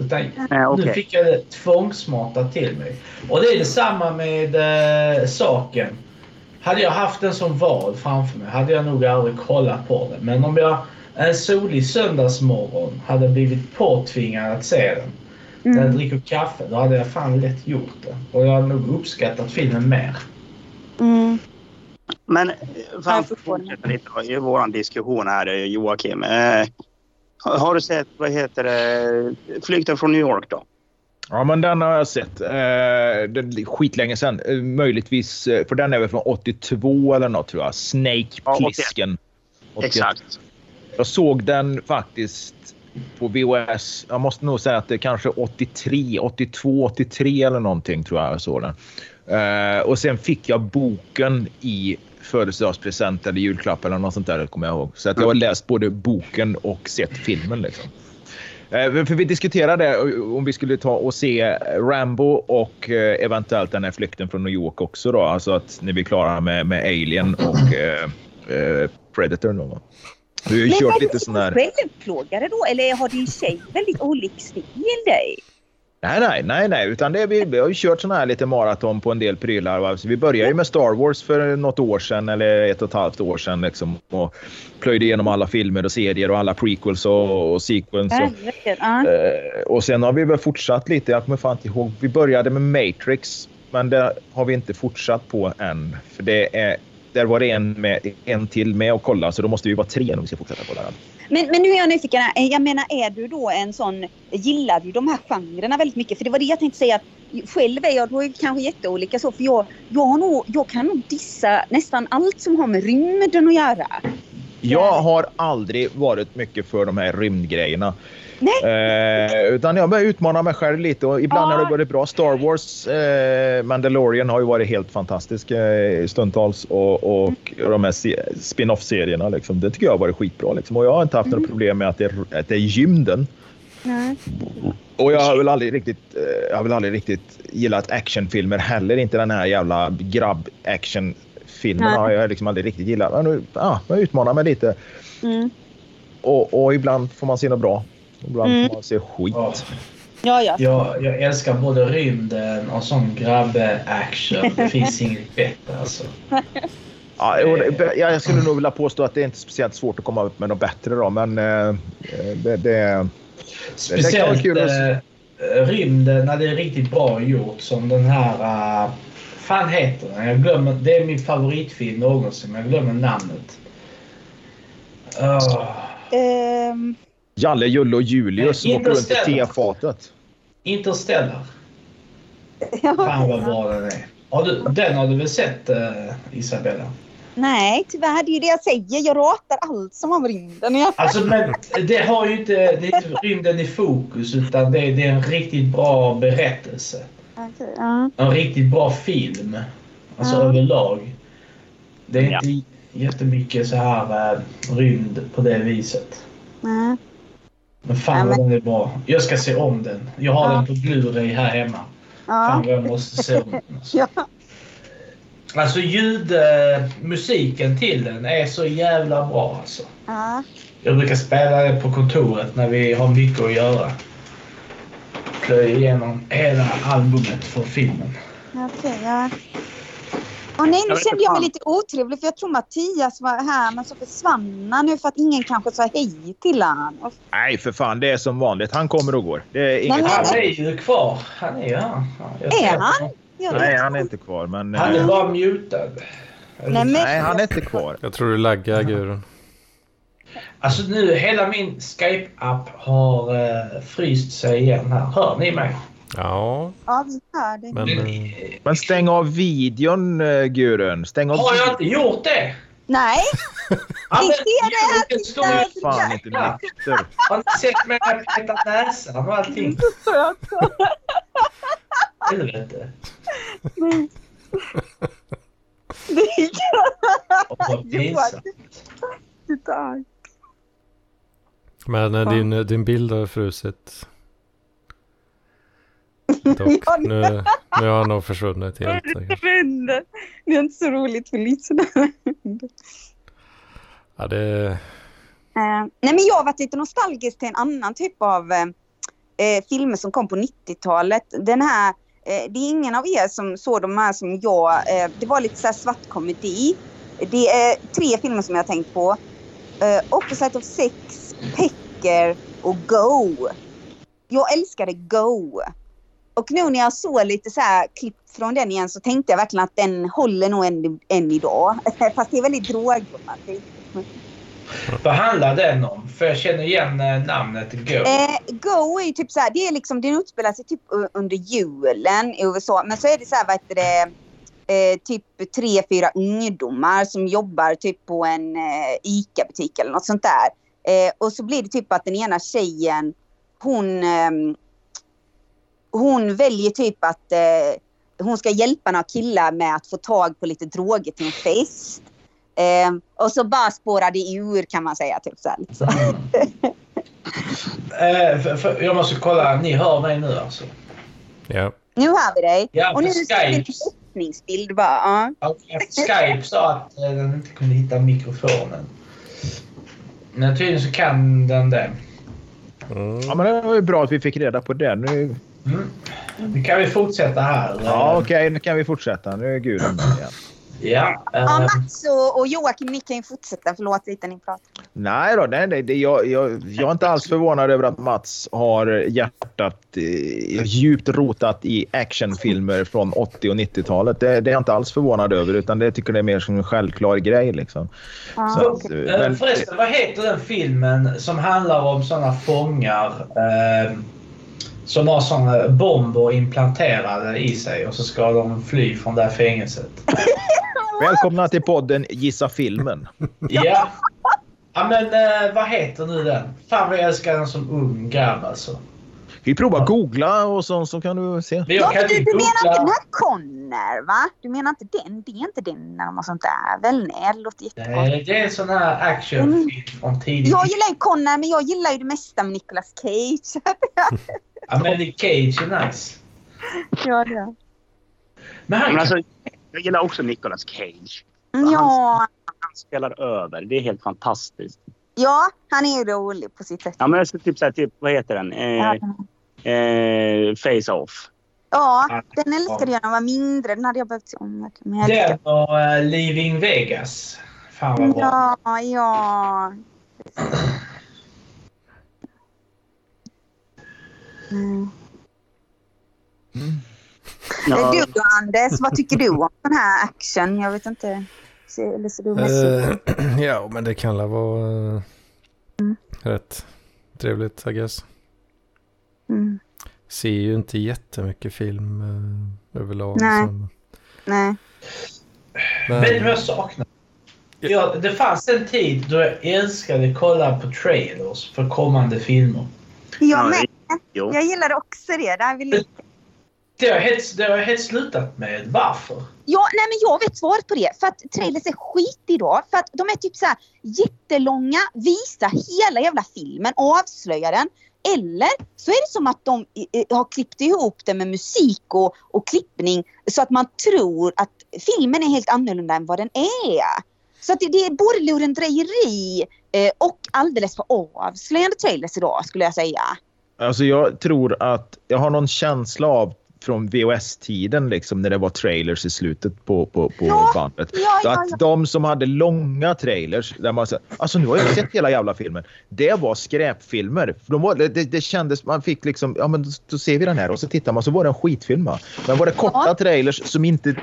Utan Nej, okej. nu fick jag det tvångsmatat till mig. Och det är detsamma med eh, saken. Hade jag haft den som val framför mig hade jag nog aldrig kollat på den. Men om jag en solig söndagsmorgon hade blivit påtvingad att se den. När jag dricker kaffe, då hade jag fan lätt gjort det. Och jag hade nog uppskattat filmen mer. Mm. Men eh, för att fortsätta lite i vår diskussion här eh, Joakim. Eh, har du sett, vad heter det, Flykten från New York då? Ja, men den har jag sett. Eh, den, skitlänge sedan. Eh, möjligtvis, eh, för den är väl från 82 eller något tror jag. Snake Ja, 81. Plissken. 81. Exakt. Jag såg den faktiskt på VHS. Jag måste nog säga att det är kanske 83, 82, 83 eller någonting tror jag jag såg den. Eh, och sen fick jag boken i födelsedagspresent eller julklapp eller något sånt där kommer jag ihåg. Så att jag har läst både boken och sett filmen. Liksom. Eh, För vi diskuterade om vi skulle ta och se Rambo och eh, eventuellt den här flykten från New York också då. Alltså att vi är klara med, med Alien och eh, eh, Predator. Då. Vi har ju kört är lite du sån här... självplågare då? Eller har din tjej väldigt stil dig? Nej, nej, nej, nej, utan det, vi, vi har ju kört sån här lite maraton på en del prylar. Va? Så vi började ju med Star Wars för något år sedan eller ett och ett halvt år sedan liksom, och plöjde igenom alla filmer och serier och alla prequels och, och sequels. Och. Ja. Eh, och sen har vi väl fortsatt lite. Jag kommer fan inte ihåg. Vi började med Matrix, men det har vi inte fortsatt på än. För det är, där var det en, med, en till med och kolla, så då måste vi vara tre om vi ska fortsätta på den. Men, men nu är jag nyfiken. Eh, jag menar, är du då en sån... Gillar du de här genrerna väldigt mycket? För det var det jag tänkte säga. Att själv är jag då kanske jätteolika så. För jag, jag, har nog, jag kan nog dissa nästan allt som har med rymden att göra. Jag har aldrig varit mycket för de här rymdgrejerna. Nej. Eh, utan jag börjar utmana mig själv lite och ibland Ja. har det varit bra. Star Wars, eh, Mandalorian har ju varit helt fantastisk eh, stundtals och, och de här se- spin-off-serierna. Liksom, det tycker jag har varit skitbra. Liksom. Och jag har inte haft några problem med att det, är, att det är gymden. Nej. Och jag har väl aldrig riktigt, eh, jag har väl aldrig riktigt gillat actionfilmer heller. Inte den här jävla grabb-actionfilmen har jag liksom aldrig riktigt gillat. Men nu, ja, jag utmanar mig lite. Mm. Och, och ibland får man se något bra. Ibland Mm. får man se skit. Ja. Ja, ja. Jag, jag älskar både rymden och sån grabbe-action. Det finns inget bättre alltså. Ja, det- jag skulle nog vilja påstå att det är inte speciellt svårt att komma upp med något bättre. Då, men eh, det, det, Speciellt kul att eh, rymden när det är riktigt bra gjort som den här... Uh, fan heter den? Jag glömmer, det är min favoritfilm någonsin men jag glömmer namnet. Uh, Ehm, Jalle, Julle och Julius som åker runt i tefatet. Interstellar. ja. Fan vad bra den är. Har du, den har du väl sett uh, Isabella? Nej, tyvärr. Det är ju det jag säger. Jag ratar allt som har med rymden. Alltså, men det har ju inte, det är inte rymden i fokus utan det är, det är en riktigt bra berättelse. Okej, ja. En riktigt bra film. Alltså Ja. överlag. Det är Ja. inte jättemycket så här äh, rymd på det viset. Nej. Men fan Ja, vad den är bra. Jag ska se om den. Jag har Ja. den på Blu-ray här hemma. Fan Ja. vad jag måste se om den. Alltså, Ja. alltså ljudmusiken till den är så jävla bra alltså. Ja. Jag brukar spela det på kontoret när vi har mycket att göra. Plöja igenom hela albumet från filmen. Okej, ja. Åh nej, nu kände jag mig lite otrevlig för jag tror Mattias var här men så försvann han nu för att ingen kanske sa hej till han. Och- Nej, för fan. Det är som vanligt. Han kommer och går. Det är inget... men- Han är ju kvar. Han är ju här. Är han? honom. Jag Nej, han är inte kvar. Men... Han är eh, bara mutad. Nej, men- Nej, han är inte kvar. Jag tror du laggar Gudrun. Alltså nu, hela min Skype-app har uh, fryst sig igen här. Hör ni mig? Ja, Ja, vi hör dig. men... Men, eh, Men stäng av videon, uh, Gurun. Stäng av har jag inte gjort det? Nej, Vi ser det här, det står ju- fan inte nykter. Har ni sett mig när jag näsan och allting? Helvete. det gick Och vad pinsamt. inte Men eh, din, din bild har frusit. Dock, Ja, nu, nu har han nog försvunnit helt. vänner. Det är inte så roligt för lyssnarna. Ja, det... Eh, nej, men jag har varit lite nostalgisk till en annan typ av eh, eh, filmer som kom på 90-talet. Den här, eh, det är ingen av er som såg de här som jag, det var lite så här svart komedi. Det är tre filmer som jag har tänkt på. Eh, Opposite of Sex, Pecker och Go. Jag älskade Go. Och nu när jag såg lite så här klipp från den igen så tänkte jag verkligen att den håller nog än, än idag. Fast det är väldigt drogromantik. Vad handlar den om? För jag känner igen eh, namnet Go. Eh, Go är ju typ så här, det är liksom, den utspelar sig typ under julen i USA. Men så är det så här, vad heter det, eh, typ tre, fyra ungdomar som jobbar typ på en eh, ICA-butik eller något sånt där. Eh, och så blir det typ att den ena tjejen, hon, ehm, hon väljer typ att eh, hon ska hjälpa några killar med att få tag på lite droger till en fest. Eh, och så bara spårar det ur kan man säga. Typ så här, lite så. Eh, för, för, jag måste kolla. Ni hör mig nu alltså? Ja. Nu har vi dig. Ja, och nu vi en Skype. öppningsbild bara. Ja. Ja, Skype sa att eh, den inte kunde hitta mikrofonen. Men tydligen så kan den det. Mm. Ja, men det var ju bra att vi fick reda på det. Nu... Mm. Nu kan vi fortsätta här. Ja, okej. Nu kan vi fortsätta. Nu är Gudrun med igen. Ja, ja, eh, Mats och, och Joakim, ni kan ju fortsätta. Förlåt lite ni pratar. Nej då, nej, nej, det, jag, jag, jag är inte alls förvånad över att Mats har hjärtat eh, djupt rotat i actionfilmer från 80 och 90-talet. Det, det är jag inte alls förvånad över, utan det tycker det är mer som en självklar grej. Liksom. Ja, Så, okej. eh, eh, men- förresten, vad heter den filmen som handlar om såna fångar eh, som har såna bomber implanterade i sig och så ska de fly från det här fängelset? Välkomna till podden Gissa filmen. Ja. Ja men eh, vad heter nu den? Fan vad jag älskar den som ung grabb alltså. Vi provar googla och så, så kan du se. Men Ja, jag kan men du, du menar inte den här Connor, va? Du menar inte den? Det är inte den när de har sånt där väl? Nej, det låter jättebra. Nej, det är en sån här actionfilm från tidigt. Jag gillar ju Connor, men jag gillar ju det mesta med Nicolas Cage. Ja men Nick Cage är nice. ja, det. Men han Men alltså, jag gillar också Nicolas Cage. Ja, Han spelar över. Det är helt fantastiskt. ja, han är ju rolig på sitt sätt. Ja, men jag ska typ så här, typ, vad heter den? Ja, Eh, eh, Face Off. ja den älskade jag när jag var mindre. Den hade jag behövt se om. Den och uh, Leaving Vegas. Fan vad bra. Ja, ja. Mm. Ja, Du då Anders, vad tycker du om den här action? Jag vet inte. Ser, eller ser du mest Eh, ja, men det kan väl vara eh, rätt trevligt, I guess. mm. Ser ju inte jättemycket film eh, överlag. Nej. så- Nej. Vet du vad Men, jag saknar? Ja, det fanns en tid då jag älskade att kolla på trailers för kommande filmer. Jag med. Jo. Jag gillade också det. Där vill... Det har jag helt, det har jag helt slutat med. Varför? Ja, nej men jag vet svaret på det. För att trailers är skit idag. För att de är typ så här jättelånga, visa hela jävla filmen, avslöja den. Eller så är det som att de har klippt ihop det med musik och, och klippning så att man tror att filmen är helt annorlunda än vad den är. Så att det, det är både lurendrejeri eh, och alldeles för avslöjande trailers idag skulle jag säga. Alltså jag tror att jag har någon känsla av från VHS-tiden liksom när det var trailers i slutet på, på, på Ja, bandet. ja, ja, att de som hade långa trailers, där man säger, alltså nu har jag sett hela jävla filmen. Det var skräpfilmer. De var, det, det, kändes, man fick liksom, ja men då, ser vi den här och så tittar man så var det en skitfilm. va. Men var det korta trailers som inte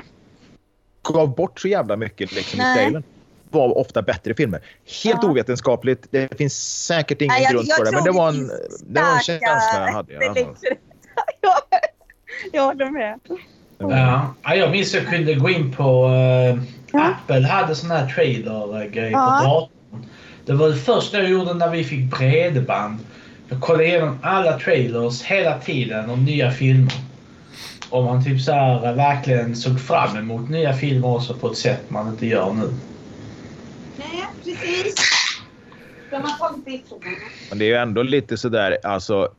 gav bort så jävla mycket liksom, i trailern var ofta bättre filmer. Helt Ja. ovetenskapligt. Det finns säkert ingen Nej, jag- grund för det. Men det var det en, det var en känsla jag hade. ja, jag håller med. Ja. Ja, jag minns jag kunde gå in på... eh, Ja. Apple hade sån här trailer-grej Ja. på datorn. Det var det första jag gjorde när vi fick bredband. Jag kollade igenom alla trailers hela tiden om nya filmer. Och man typ så här, eh, verkligen såg fram emot nya filmer också på ett sätt man inte gör nu. Precis. De har tagit det ifrån Men det är ju ändå lite sådär, alltså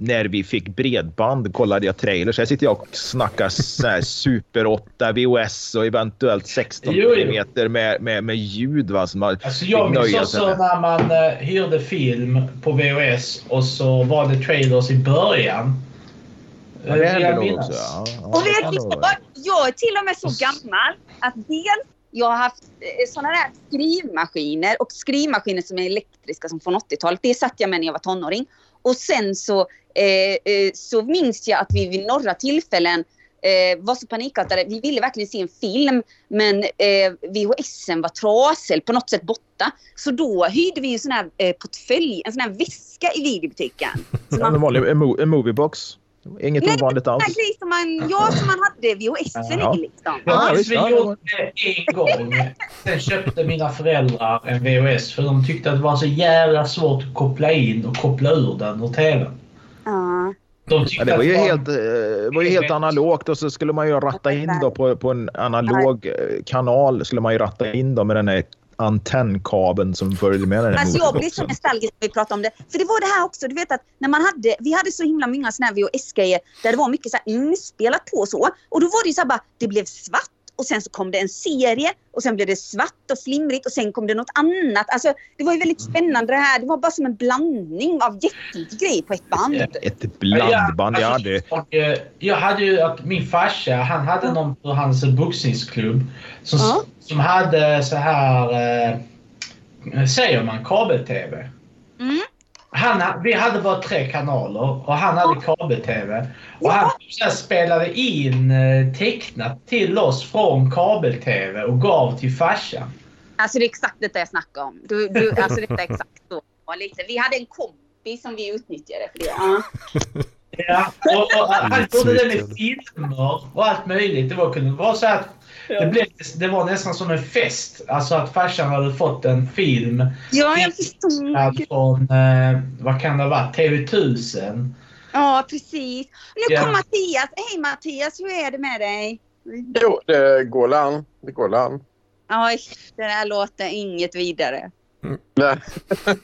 när vi fick bredband kollade jag trailers. Här sitter jag och snackar så här Super 8 VHS och eventuellt 16 Jo, jo. mm med, med, med ljud. Va, som man Alltså jag minns också när man uh, hyrde film på VHS och så var det trailers i början. Ja, det jag minnas. också. Ja, ja, Och vet vara. Jag är till och med så gammal att dels jag har haft sådana såna där skrivmaskiner och skrivmaskiner som är elektriska som från 80-talet. Det satt jag med när jag var tonåring. Och sen så, eh, eh så minns jag att vi vid några tillfällen eh, var så panikartade. Vi ville verkligen se en film men eh, VHSen var trasig, på något sätt borta. Så då hyrde vi en sån här eh, portfölj, en sån här väska i videobutiken. Så en vanlig en moviebox. Inget Nej, ovanligt alls. grej som man, ja, som man hade VHSen Ja. i liksom. Ja, Jag vi det gjorde det en gång. Sen köpte mina föräldrar en VHS för de tyckte att det var så jävla svårt att koppla in och koppla ur den ur TVn. Ja. De tyckte Ja, det var ju helt, eh, det var ju helt analogt och så skulle man ju ratta in då på, på en analog eh, kanal skulle man ju ratta in då med den här antennkabeln som följde med den här Alltså jag blir så nostalgisk när vi pratar om det. För det var det här också, du vet att när man hade, vi hade så himla många såna här VHS-grejer där det var mycket så här inspelat på och så. Och då var det ju så här bara, det blev svart och sen så kom det en serie och sen blev det svart och flimrigt och sen kom det något annat. Alltså det var ju väldigt spännande det här. Det var bara som en blandning av jättemycket grejer på ett band. Ja. Ett blandband. Jag alltså, hade... och, eh, jag hade ju att min farsa, han hade någon på hans boxningsklubb som, Ja. som hade så här, eh, säger man, kabel-tv. Mm. Han, ha- vi hade bara tre kanaler och han hade kabel-tv. Och han spelade in eh, tecknat till oss från kabel-tv och gav till farsan. Alltså det är exakt detta jag snackar om. Du, du, alltså detta är exakt så. Och Lite. Vi hade en kompis som vi utnyttjade för det. Ja. Ja, och, och han gjorde det med filmer och allt möjligt. Det var, kunde vara så att det, blev, det var nästan som en fest. Alltså att farsan hade fått en film ja, jag förstod. Från, eh, vad kan det ha varit, TV1000. Ja, precis. Nu Ja. kom Mattias. Hej Mattias, hur är det med dig? Jo, det går an. Det går an. Oj, det där låter inget vidare. Nej.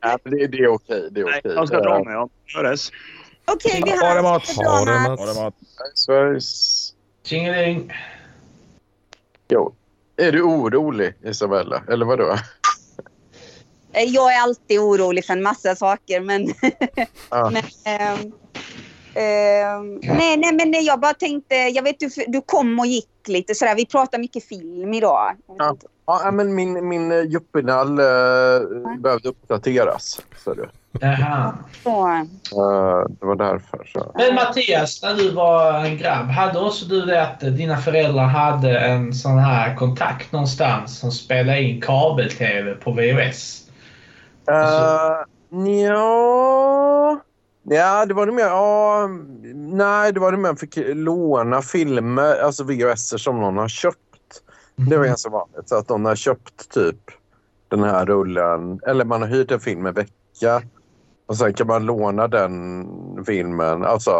ja, det, det är okej. Det är Nej, okej. jag ska dra mig. Ja. Höres. Okej, vi Ha det, hörs. Ha det, Mats. Mats. Ja, det var... Sveriges... Tjingeling. Jo. Är du orolig, Isabella? Eller vadå? Eh, Jag är alltid orolig för en massa saker, men... Ja. men ehm, ehm, nej, nej, men nej, jag bara tänkte... Jag vet, du, du kom och gick lite sådär. Vi pratar mycket film idag. Ja. Ja, men min, min eh, yuppinall uh, behövde uppdateras. Så det, Jaha. Så, Eh, det var därför. Så. Men Mattias, när du var en grabb, hade också du det att dina föräldrar hade en sån här kontakt någonstans som spelade in kabel-tv på VHS? Uh, ja... Ja, det var det mer... Ja, nej, det var det mer. Fick låna filmer, alltså VHS som någon har köpt. Det var ganska vanligt. Så att någon har köpt typ den här rullen eller man har hyrt en film en vecka och sen kan man låna den filmen. Alltså,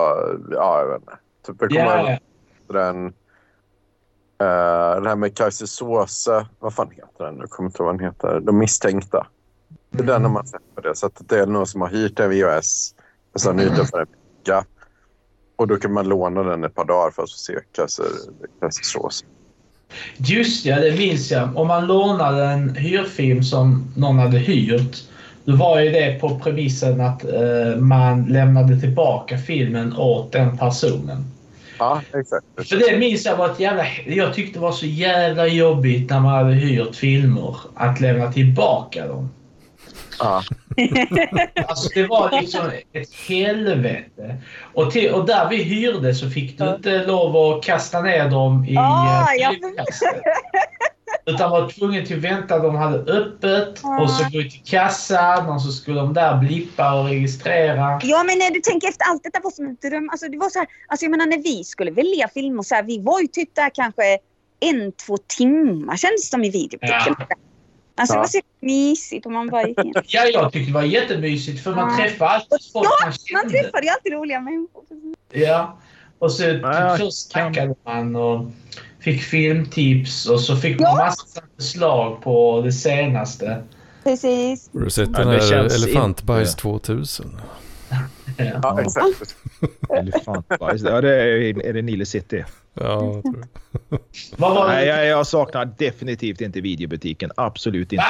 ja, jag vet inte. Typ, jag kommer ja. den, eh, den här med Kajse Soße. Vad fan heter den? Jag kommer inte ihåg vad den heter. De misstänkta. Det är den har man sett på det. Så att det är någon som har hyrt en VHS och sen hyrt den för en vecka. Och då kan man låna den ett par dagar för att se Kajse Soße. Just ja, det minns jag. Om man lånade en hyrfilm som någon hade hyrt, då var ju det på premissen att eh, man lämnade tillbaka filmen åt den personen. Ja, exakt. För det minns jag var ett jävla... Jag tyckte det var så jävla jobbigt när man hade hyrt filmer att lämna tillbaka dem. Ja. Alltså det var liksom ett helvete. Och, till, och där vi hyrde så fick du inte lov att kasta ner dem i Ah, eh, jag. Utan var tvungen till att vänta. De hade öppet och så gå till kassan och så skulle de där blippa och registrera. Ja, men när du tänker efter, allt detta var som en dröm. Alltså, det var så här, alltså, jag menar, när vi skulle välja filmer, så här, vi var ju typ där kanske en, två timmar kändes det som i videobutiken. Alltså det Ja. var så mysigt och man bara gick in. Ja, jag tyckte det var jättemysigt för man Ja. träffade alltid folk man Man kände. träffade ju alltid roliga människor. Ja. Och så typ, Ja, så snackade man och fick filmtips och så fick man Ja. massa förslag på det senaste. Precis. Har du sett den det här känns Elefantbajs inte- 2000? Ja. Ja, exakt. Elefantbajs. Ja, det är, är det Nile City. Ja, jag tror det. Nej, det? jag, jag saknar definitivt inte videobutiken. Absolut inte.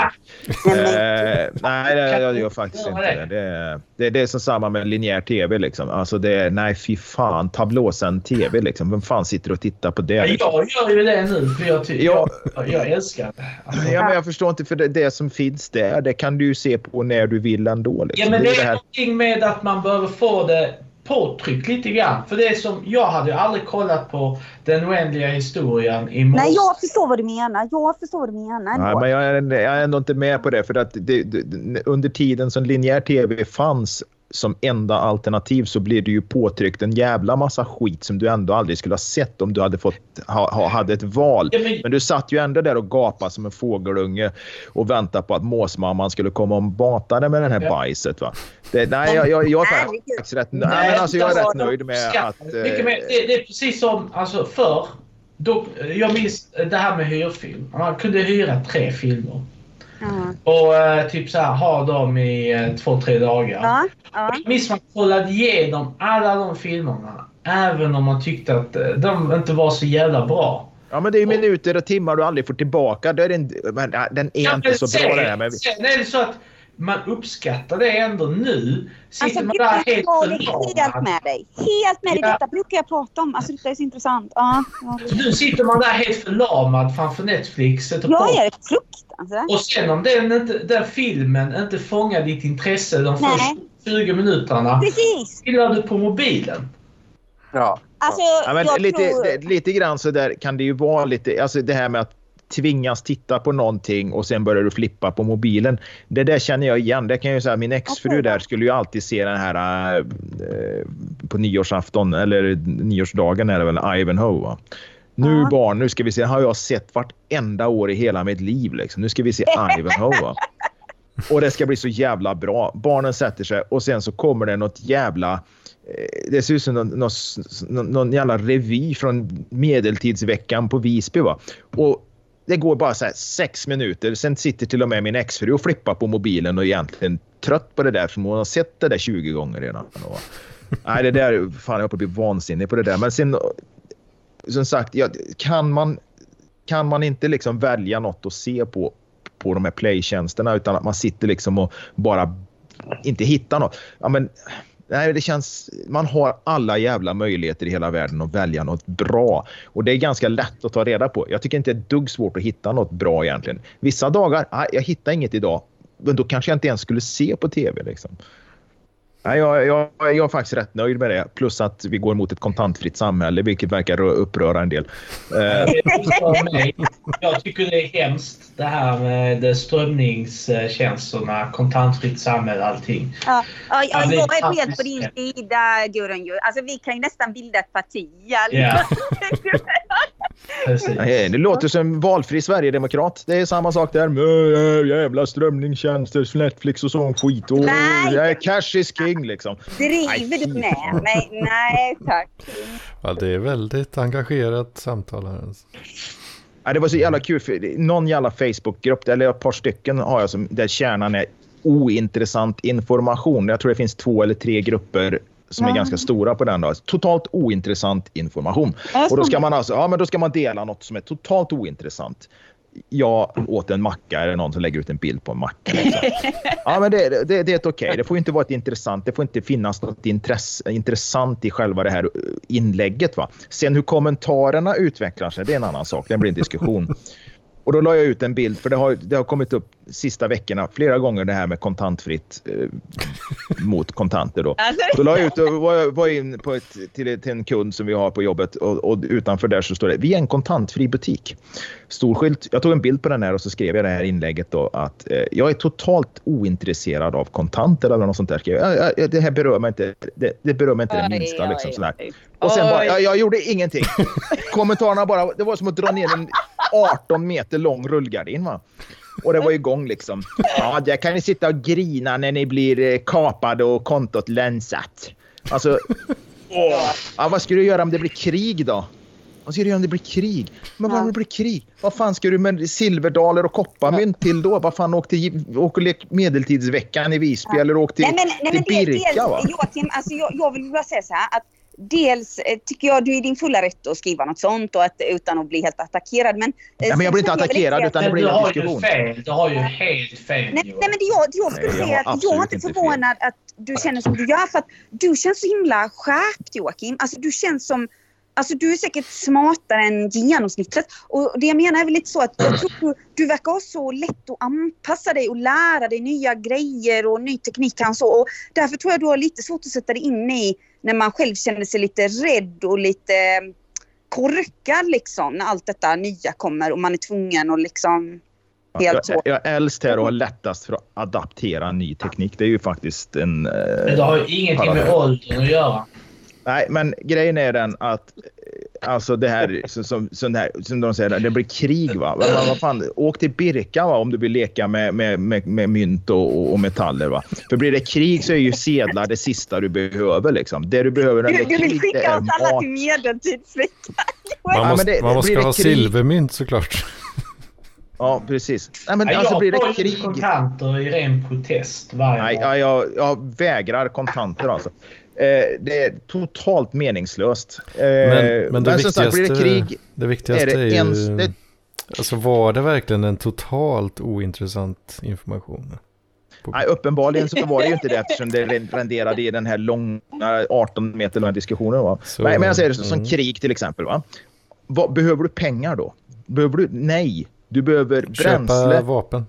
Eh, nej, det, jag gör faktiskt inte det. Det, är- det. Det är som samma med linjär tv. Liksom. Alltså det är, nej, fy fan. Tablåsänd tv. Liksom. Vem fan sitter och tittar på det? Liksom? Jag gör ju det nu för jag, Ja. jag, jag älskar det. Alltså, Ja, men jag förstår inte, för det, det som finns där, det kan du ju se på när du vill ändå. Liksom. Ja, men det är är någonting med att man behöver få det påtryckt lite grann. För det är som, jag hade ju aldrig kollat på Den oändliga historien i morse. Nej, jag förstår vad du menar. Jag förstår vad du menar. Nej, men jag är, jag är ändå inte med på det. För att det, det, under tiden som linjär tv fanns som enda alternativ så blev det ju påtryckt en jävla massa skit som du ändå aldrig skulle ha sett om du hade fått ha, ha, hade ett val. Men- du satt ju ändå där och gapade som en fågelunge och väntade på att måsmamman skulle komma och bata dig med den här Ja. bajset. Va? Det, nej, jag, jag, jag är faktiskt rätt, nej, men alltså, jag är rätt nöjd med att... eh, det, det är precis som alltså, förr. Då, jag minns det här med hyrfilm. Man kunde hyra tre filmer. Ja. Och eh, typ så här, ha dem i eh, två, tre dagar. Ja, ja. Jag minns man kollade igenom alla de filmerna. Även om man tyckte att eh, de inte var så jävla bra. Ja, men det är minuter och timmar du aldrig får tillbaka. Det är en, men, ja, den är Ja, inte men så sen, bra det här. Men, Sen är det så att man uppskattar det ändå nu. Sitter Alltså, man där jag helt håller helt förlamad. med dig. Helt med dig. Ja. Detta brukar jag prata om. Alltså, detta är så intressant. Ja, ja. Nu sitter man där helt förlamad framför Netflix. sätter Jag på är fruktansvärt. Och sen om den, inte, den filmen inte fångar ditt intresse de Nej. första 20 minuterna. Precis. Pillar du på mobilen. Ja. Alltså, ja, men lite, tror... lite grann så där kan det ju vara lite, alltså det här med att tvingas titta på någonting och sen börjar du flippa på mobilen. Det där känner jag igen. Det kan jag ju säga, min exfru där skulle ju alltid se den här eh, på nyårsafton eller nyårsdagen är det väl Ivanhoe va? Nu Ja. barn, nu ska vi se, har jag sett vartenda år i hela mitt liv liksom. Nu ska vi se Ivanhoe va? Och det ska bli så jävla bra. Barnen sätter sig och sen så kommer det något jävla eh, det ser ut som någon, någon, någon, jävla revy från medeltidsveckan på Visby. Va? Och det går bara så sex minuter. Sen sitter till och med min exfru och flippar på mobilen och är egentligen trött på det där för hon har sett det där 20 gånger redan. Och, nej, det där, fan jag håller på att bli vansinnig på det där. Men sen, som sagt, ja, kan, man, kan man inte liksom välja något att se på på de här playtjänsterna utan att man sitter liksom och bara inte hittar något. Ja, men, nej, det känns, man har alla jävla möjligheter i hela världen att välja något bra. Och det är ganska lätt att ta reda på. Jag tycker inte det är ett dugg svårt att hitta något bra egentligen. Vissa dagar, nej, jag hittar inget idag. Men då kanske jag inte ens skulle se på tv. Liksom. Nej, jag, jag, jag är faktiskt rätt nöjd med det. Plus att vi går mot ett kontantfritt samhälle, vilket verkar uppröra en del. Eh. Jag tycker det är hemskt det här med strömningstjänsterna, kontantfritt samhälle, allting. Ja, ja, ja, jag är helt på din sida, Gudrun. ju. Alltså, vi kan ju nästan bilda ett parti. Ja. Precis. Nej, Det låter som valfri Sverigedemokrat. Det är samma sak där. Jävla strömningstjänster, Netflix och sån skit. Och, Nej. ja, cash is king liksom. Driver du med mig? Nej tack. Ja, det är väldigt engagerat samtal här. alltså. Ja, det var så jävla kul. För någon jävla Facebookgrupp, eller ett par stycken har jag, som, där kärnan är ointressant information. Jag tror det finns två eller tre grupper som är Ja. ganska stora på den. Då. Totalt ointressant information. Och då ska man alltså, ja men då ska man dela något som är totalt ointressant. Jag åt en macka, är det någon som lägger ut en bild på en macka? Liksom. Ja, men det, det, det är ett okej. Det får inte vara ett intressant. Det får inte finnas något intresse, intressant i själva det här eh, inlägget. Va? Sen hur kommentarerna utvecklar sig, det är en annan sak. Det blir en diskussion. Och då la jag ut en bild, för det har, det har kommit upp sista veckorna flera gånger det här med kontantfritt eh, mot kontanter. Då. Alltså, Då la jag ut och var, var in på ett, till, till en kund som vi har på jobbet och, och utanför där så står det vi är en kontantfri butik. Stor skylt. Jag tog en bild på den här och så skrev jag det här inlägget då att eh, jag är totalt ointresserad av kontanter eller något sånt där. Jag. Ja, ja, det här berör mig inte det, det berör mig inte det Oj, minsta. oj, Liksom, sådär. Och sen bara, jag, jag gjorde ingenting. Kommentarerna bara, det var som att dra ner en 18 meter lång rullgardin. Va? Och det var igång liksom. Ja, där kan ni sitta och grina när ni blir eh, kapade och kontot länsat. Alltså, åh. Ja, vad ska du göra om det blir krig då? Vad ska du göra om det blir krig? Men vad om det blir krig? Vad fan ska du med silverdaler och kopparmynt till då? Vad fan, åk, till, åk och lek medeltidsveckan i Visby eller åk till, nej, men, nej, men till det- Birka va? dels, Joakim, alltså jag, jag vill bara säga så här att dels eh, tycker jag du är i din fulla rätt att skriva något sånt och att, utan att bli helt attackerad. Men, eh, Ja, men jag blir inte attackerad, utan det blir du en har ju diskussion. fel. Du har ju helt fel Nej, nej men det jag, jag skulle Nej, jag säga har att jag är inte inte fel. förvånad att du känner som du gör för att du känns så himla skärpt Joakim. Alltså du känns som Alltså du är säkert smartare än genomsnittet. Och det jag menar är väl lite så att jag tror du, du verkar ha så lätt att anpassa dig och lära dig nya grejer och ny teknik kanske. Och därför tror jag du har lite svårt att sätta dig in i när man själv känner sig lite rädd och lite eh, korkad liksom när allt detta nya kommer och man är tvungen att liksom helt Jag, så. jag är äldst här och har lättast för att adaptera ny teknik. Det är ju faktiskt en... Men Eh, det har ju ingenting med åldern att göra. nej, men grejen är den att eh, alltså det här som, som, här, som de säger, det blir krig. Va? Vad, vad, vad fan, åk till Birka va? om du vill leka med, med, med, med mynt och, och, metaller. Va? För blir det krig så är ju sedlar det sista du behöver. Liksom. Det du behöver när det är du vill krig det skicka är oss alla mat. till medeltidsveckan. Man Ja, men måste, det- man måste det ha krig- silvermynt såklart. Ja, precis. Nej, men Nej, alltså jag blir det krig... kontanter i ren protest varje Nej, ja, jag, jag vägrar kontanter alltså. Eh, det är totalt meningslöst. Eh, Men, men det, sagt, viktigaste, blir det krig det viktigaste är är, det ju... ens- det- Alltså var det verkligen en totalt ointressant information? Nej, uppenbarligen så var det ju inte det eftersom det renderade i den här långa 18 meter långa diskussionen. Va? Så- Nej, men jag säger det som mm. krig till exempel. Va? Vad, behöver du pengar då? Behöver du? Nej. Du behöver Köpa bränsle, vapen.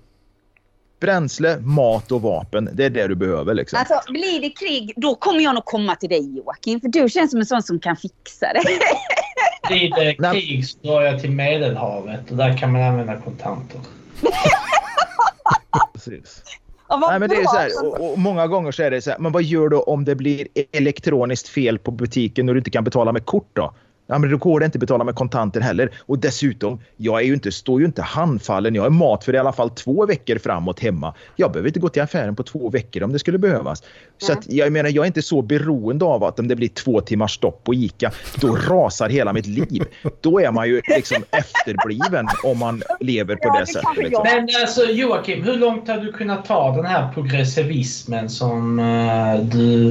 Bränsle, mat och vapen. Det är det du behöver. Liksom. Alltså blir det krig, då kommer jag nog komma till dig Joakim. För du känns som en sån som kan fixa det. Blir det krig så drar jag till Medelhavet och där kan man använda kontanter. Precis. Nej, men det är så här, och, och många gånger så är det så här, men vad gör du om det blir elektroniskt fel på butiken och du inte kan betala med kort då? Ja, men då går det inte att betala med kontanter heller. Och dessutom, jag är ju inte, står ju inte handfallen. Jag har mat för i alla fall två veckor framåt hemma. Jag behöver inte gå till affären på två veckor om det skulle behövas. Så att, jag menar, jag är inte så beroende av att om det blir två timmars stopp på ICA, då rasar hela mitt liv. Då är man ju liksom efterbliven om man lever på Ja, det det sättet. Liksom. Men alltså Joakim, hur långt har du kunnat ta den här progressivismen som eh, du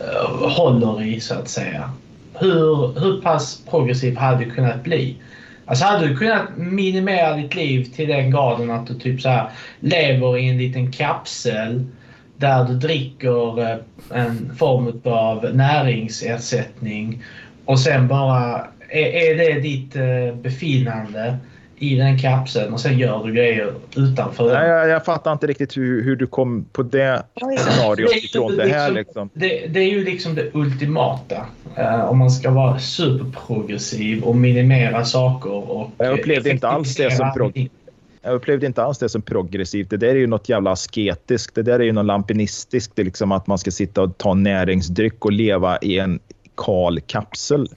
eh, håller i så att säga? Hur, hur pass progressiv hade du kunnat bli? Alltså hade du kunnat minimera ditt liv till den graden att du typ så här lever i en liten kapsel där du dricker eh, en form av näringsersättning och sen bara är, är det ditt eh, befinnande i den kapseln och sen gör du grejer utanför den. Nej, jag, jag fattar inte riktigt hur, hur du kom på det scenariot Det är ju ifrån det här. liksom- Liksom. Det, det är ju liksom det ultimata. eh, om man ska vara superprogressiv och minimera saker. Och Jag upplevde inte alls det som effektivisera prog- allting. Jag upplevde inte alls det som progressivt. Det där är ju något jävla asketiskt. Det där är ju något lampinistiskt. Det är liksom att man ska sitta och ta näringsdryck och leva i en kal kapsel.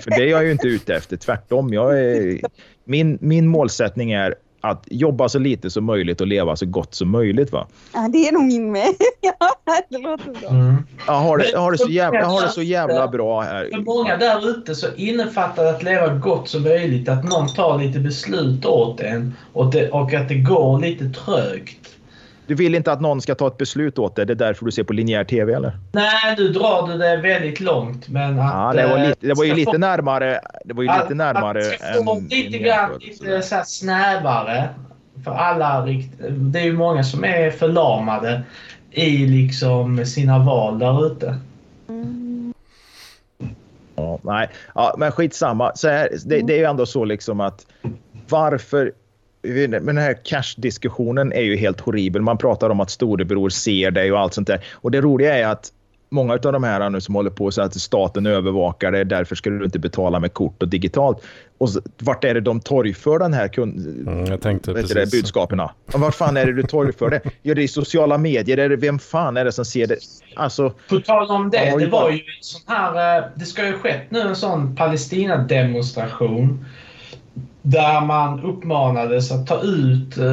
För det är jag ju inte ute efter. Tvärtom. Jag är, min, min målsättning är att jobba så lite som möjligt och leva så gott som möjligt. Va? Ja, det är nog min med. ja, det låter bra. Mm. Jag har det, jag har det, så, jävla, jag har det så jävla bra här. För många där ute så innefattar att leva gott som möjligt att någon tar lite beslut åt en och, det, och att det går lite trögt. Du vill inte att någon ska ta ett beslut åt dig? Det är därför du ser på linjär tv eller? Nej, nu drar du det väldigt långt. Men att, ja, det var, eh, lite, det var ju lite få- närmare. Det var ju lite närmare att, att få än lite grann lite så här snävare. För alla rikt... Det är ju många som är förlamade i liksom sina val där ute. Ja, nej, ja, men skitsamma. Så här, det, det är ju ändå så liksom att varför... Men den här cash-diskussionen är ju helt horribel. Man pratar om att storebror ser dig och allt sånt där. Och det roliga är att många av de här nu som håller på så att staten övervakar det, därför ska du inte betala med kort och digitalt. Och så, vart är det de torgför den här kund, Mm, jag tänkte vet du det, precis. budskapen? Ja, vart fan är det du torgför det? Gör det i sociala medier? Är det, vem fan är det som ser det? Alltså, På tal om det, Ja, det var ju en sån här... eh, Det ska ju skett nu en sån Palestina-demonstration där man uppmanades att ta ut eh,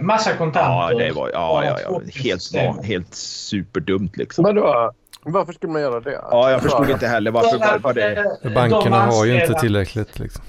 massa ja, kontanter. det var ja, ja, ja, helt, helt superdumt liksom. Men då, varför skulle man göra det? Ja, jag förstod inte heller varför. För Var det... eh, Bankerna har ju inte tillräckligt. Liksom.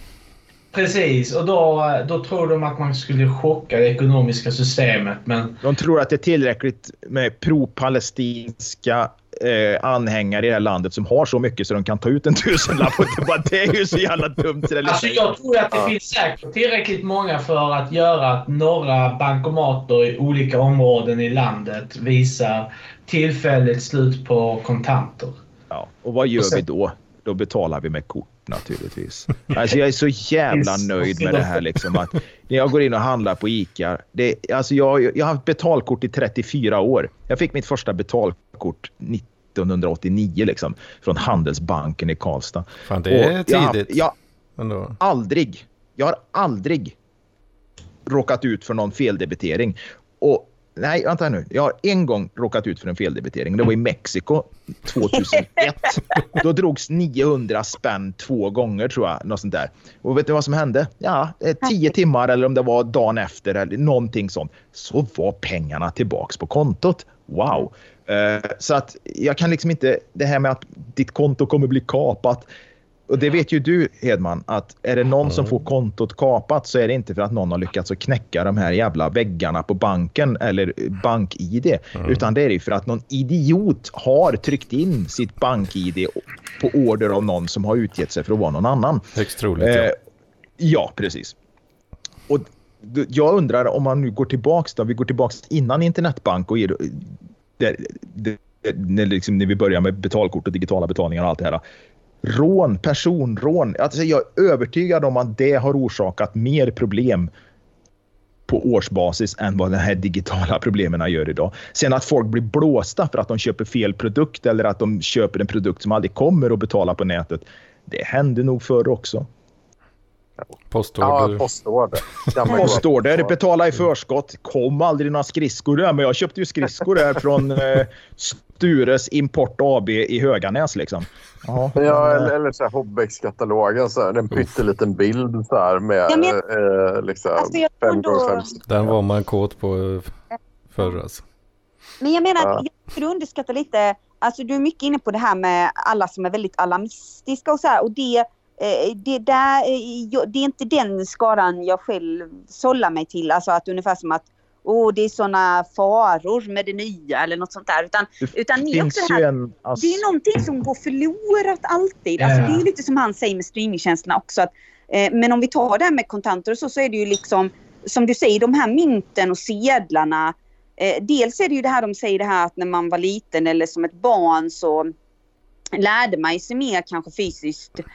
Precis, och då, då tror de att man skulle chocka det ekonomiska systemet. Men De tror att det är tillräckligt med pro-palestinska eh, anhängare i det här landet som har så mycket så de kan ta ut en tusenlapp. Och det, bara, det är ju så jävla dumt. så alltså, jag tror att det Ja. finns säkert tillräckligt många för att göra att några bankomater i olika områden i landet visar tillfälligt slut på kontanter. ja. Och vad gör Och sen- vi då? Då betalar vi med kort naturligtvis. Alltså, jag är så jävla nöjd med det här. Liksom, att när jag går in och handlar på ICA. Det, alltså, jag, jag har haft betalkort i 34 år. Jag fick mitt första betalkort 1989 liksom, från Handelsbanken i Karlstad. Fan, det är Och jag tidigt Jag, ändå. aldrig, jag har aldrig råkat ut för någon feldebitering. Och nej, vänta nu. Jag har en gång råkat ut för en feldebitering. Det var i Mexiko 2001. Då drogs 900 spänn två gånger tror jag. Något sånt där. Och vet du vad som hände? Ja, eh, tio timmar eller om det var dagen efter eller någonting sånt. Så var pengarna tillbaks på kontot. Wow. Eh, så att jag kan liksom inte, det här med att ditt konto kommer bli kapat. Och det vet ju du Hedman, att är det någon som får kontot kapat så är det inte för att någon har lyckats att knäcka de här jävla väggarna på banken eller bank-id. Utan det är ju för att någon idiot har tryckt in sitt bank-id på order av någon som har utgett sig för att vara någon annan. Högst troligt, Eh, ja. ja, precis. Och jag undrar om man nu går tillbaks då, vi går tillbaks innan internetbank och ger, det, det, när, liksom, när vi börjar med betalkort och digitala betalningar och allt det här. Rån, personrån. Alltså jag är övertygad om att det har orsakat mer problem på årsbasis än vad de här digitala problemen gör idag. Sen att folk blir blåsta för att de köper fel produkt eller att de köper en produkt som aldrig kommer att betala på nätet. Det hände nog förr också. Postorder. Ja, postorder. Postorder, betala i förskott. Kom aldrig några skridskor där, men jag köpte ju skridskor där från eh, Stures Import AB i Höganäs liksom. Ja, Ja, eller, eller så här Hobbex-katalogen. Så här, en pytteliten bild så här med Ja, men- eh, liksom, Alltså, jag fem gånger ändå- fem Den var man kåt på eh, förr alltså. Men jag menar, Ja. att jag underskattar lite, alltså du är mycket inne på det här med alla som är väldigt alarmistiska och så här och det, eh, det där, eh, det är inte den skaran jag själv sållar mig till, alltså att ungefär som att åh det är sådana faror med det nya eller något sånt där utan, Det utan ni är också det här en... Alltså, det är någonting som går förlorat alltid. Alltså, Ja. Det är lite som han säger med streamingtjänsterna också. Att, eh, men om vi tar det här med kontanter och så, så är det ju liksom, som du säger, de här mynten och sedlarna. Eh, dels är det ju det här de säger det här att när man var liten eller som ett barn så lärde man sig mer kanske fysiskt eh,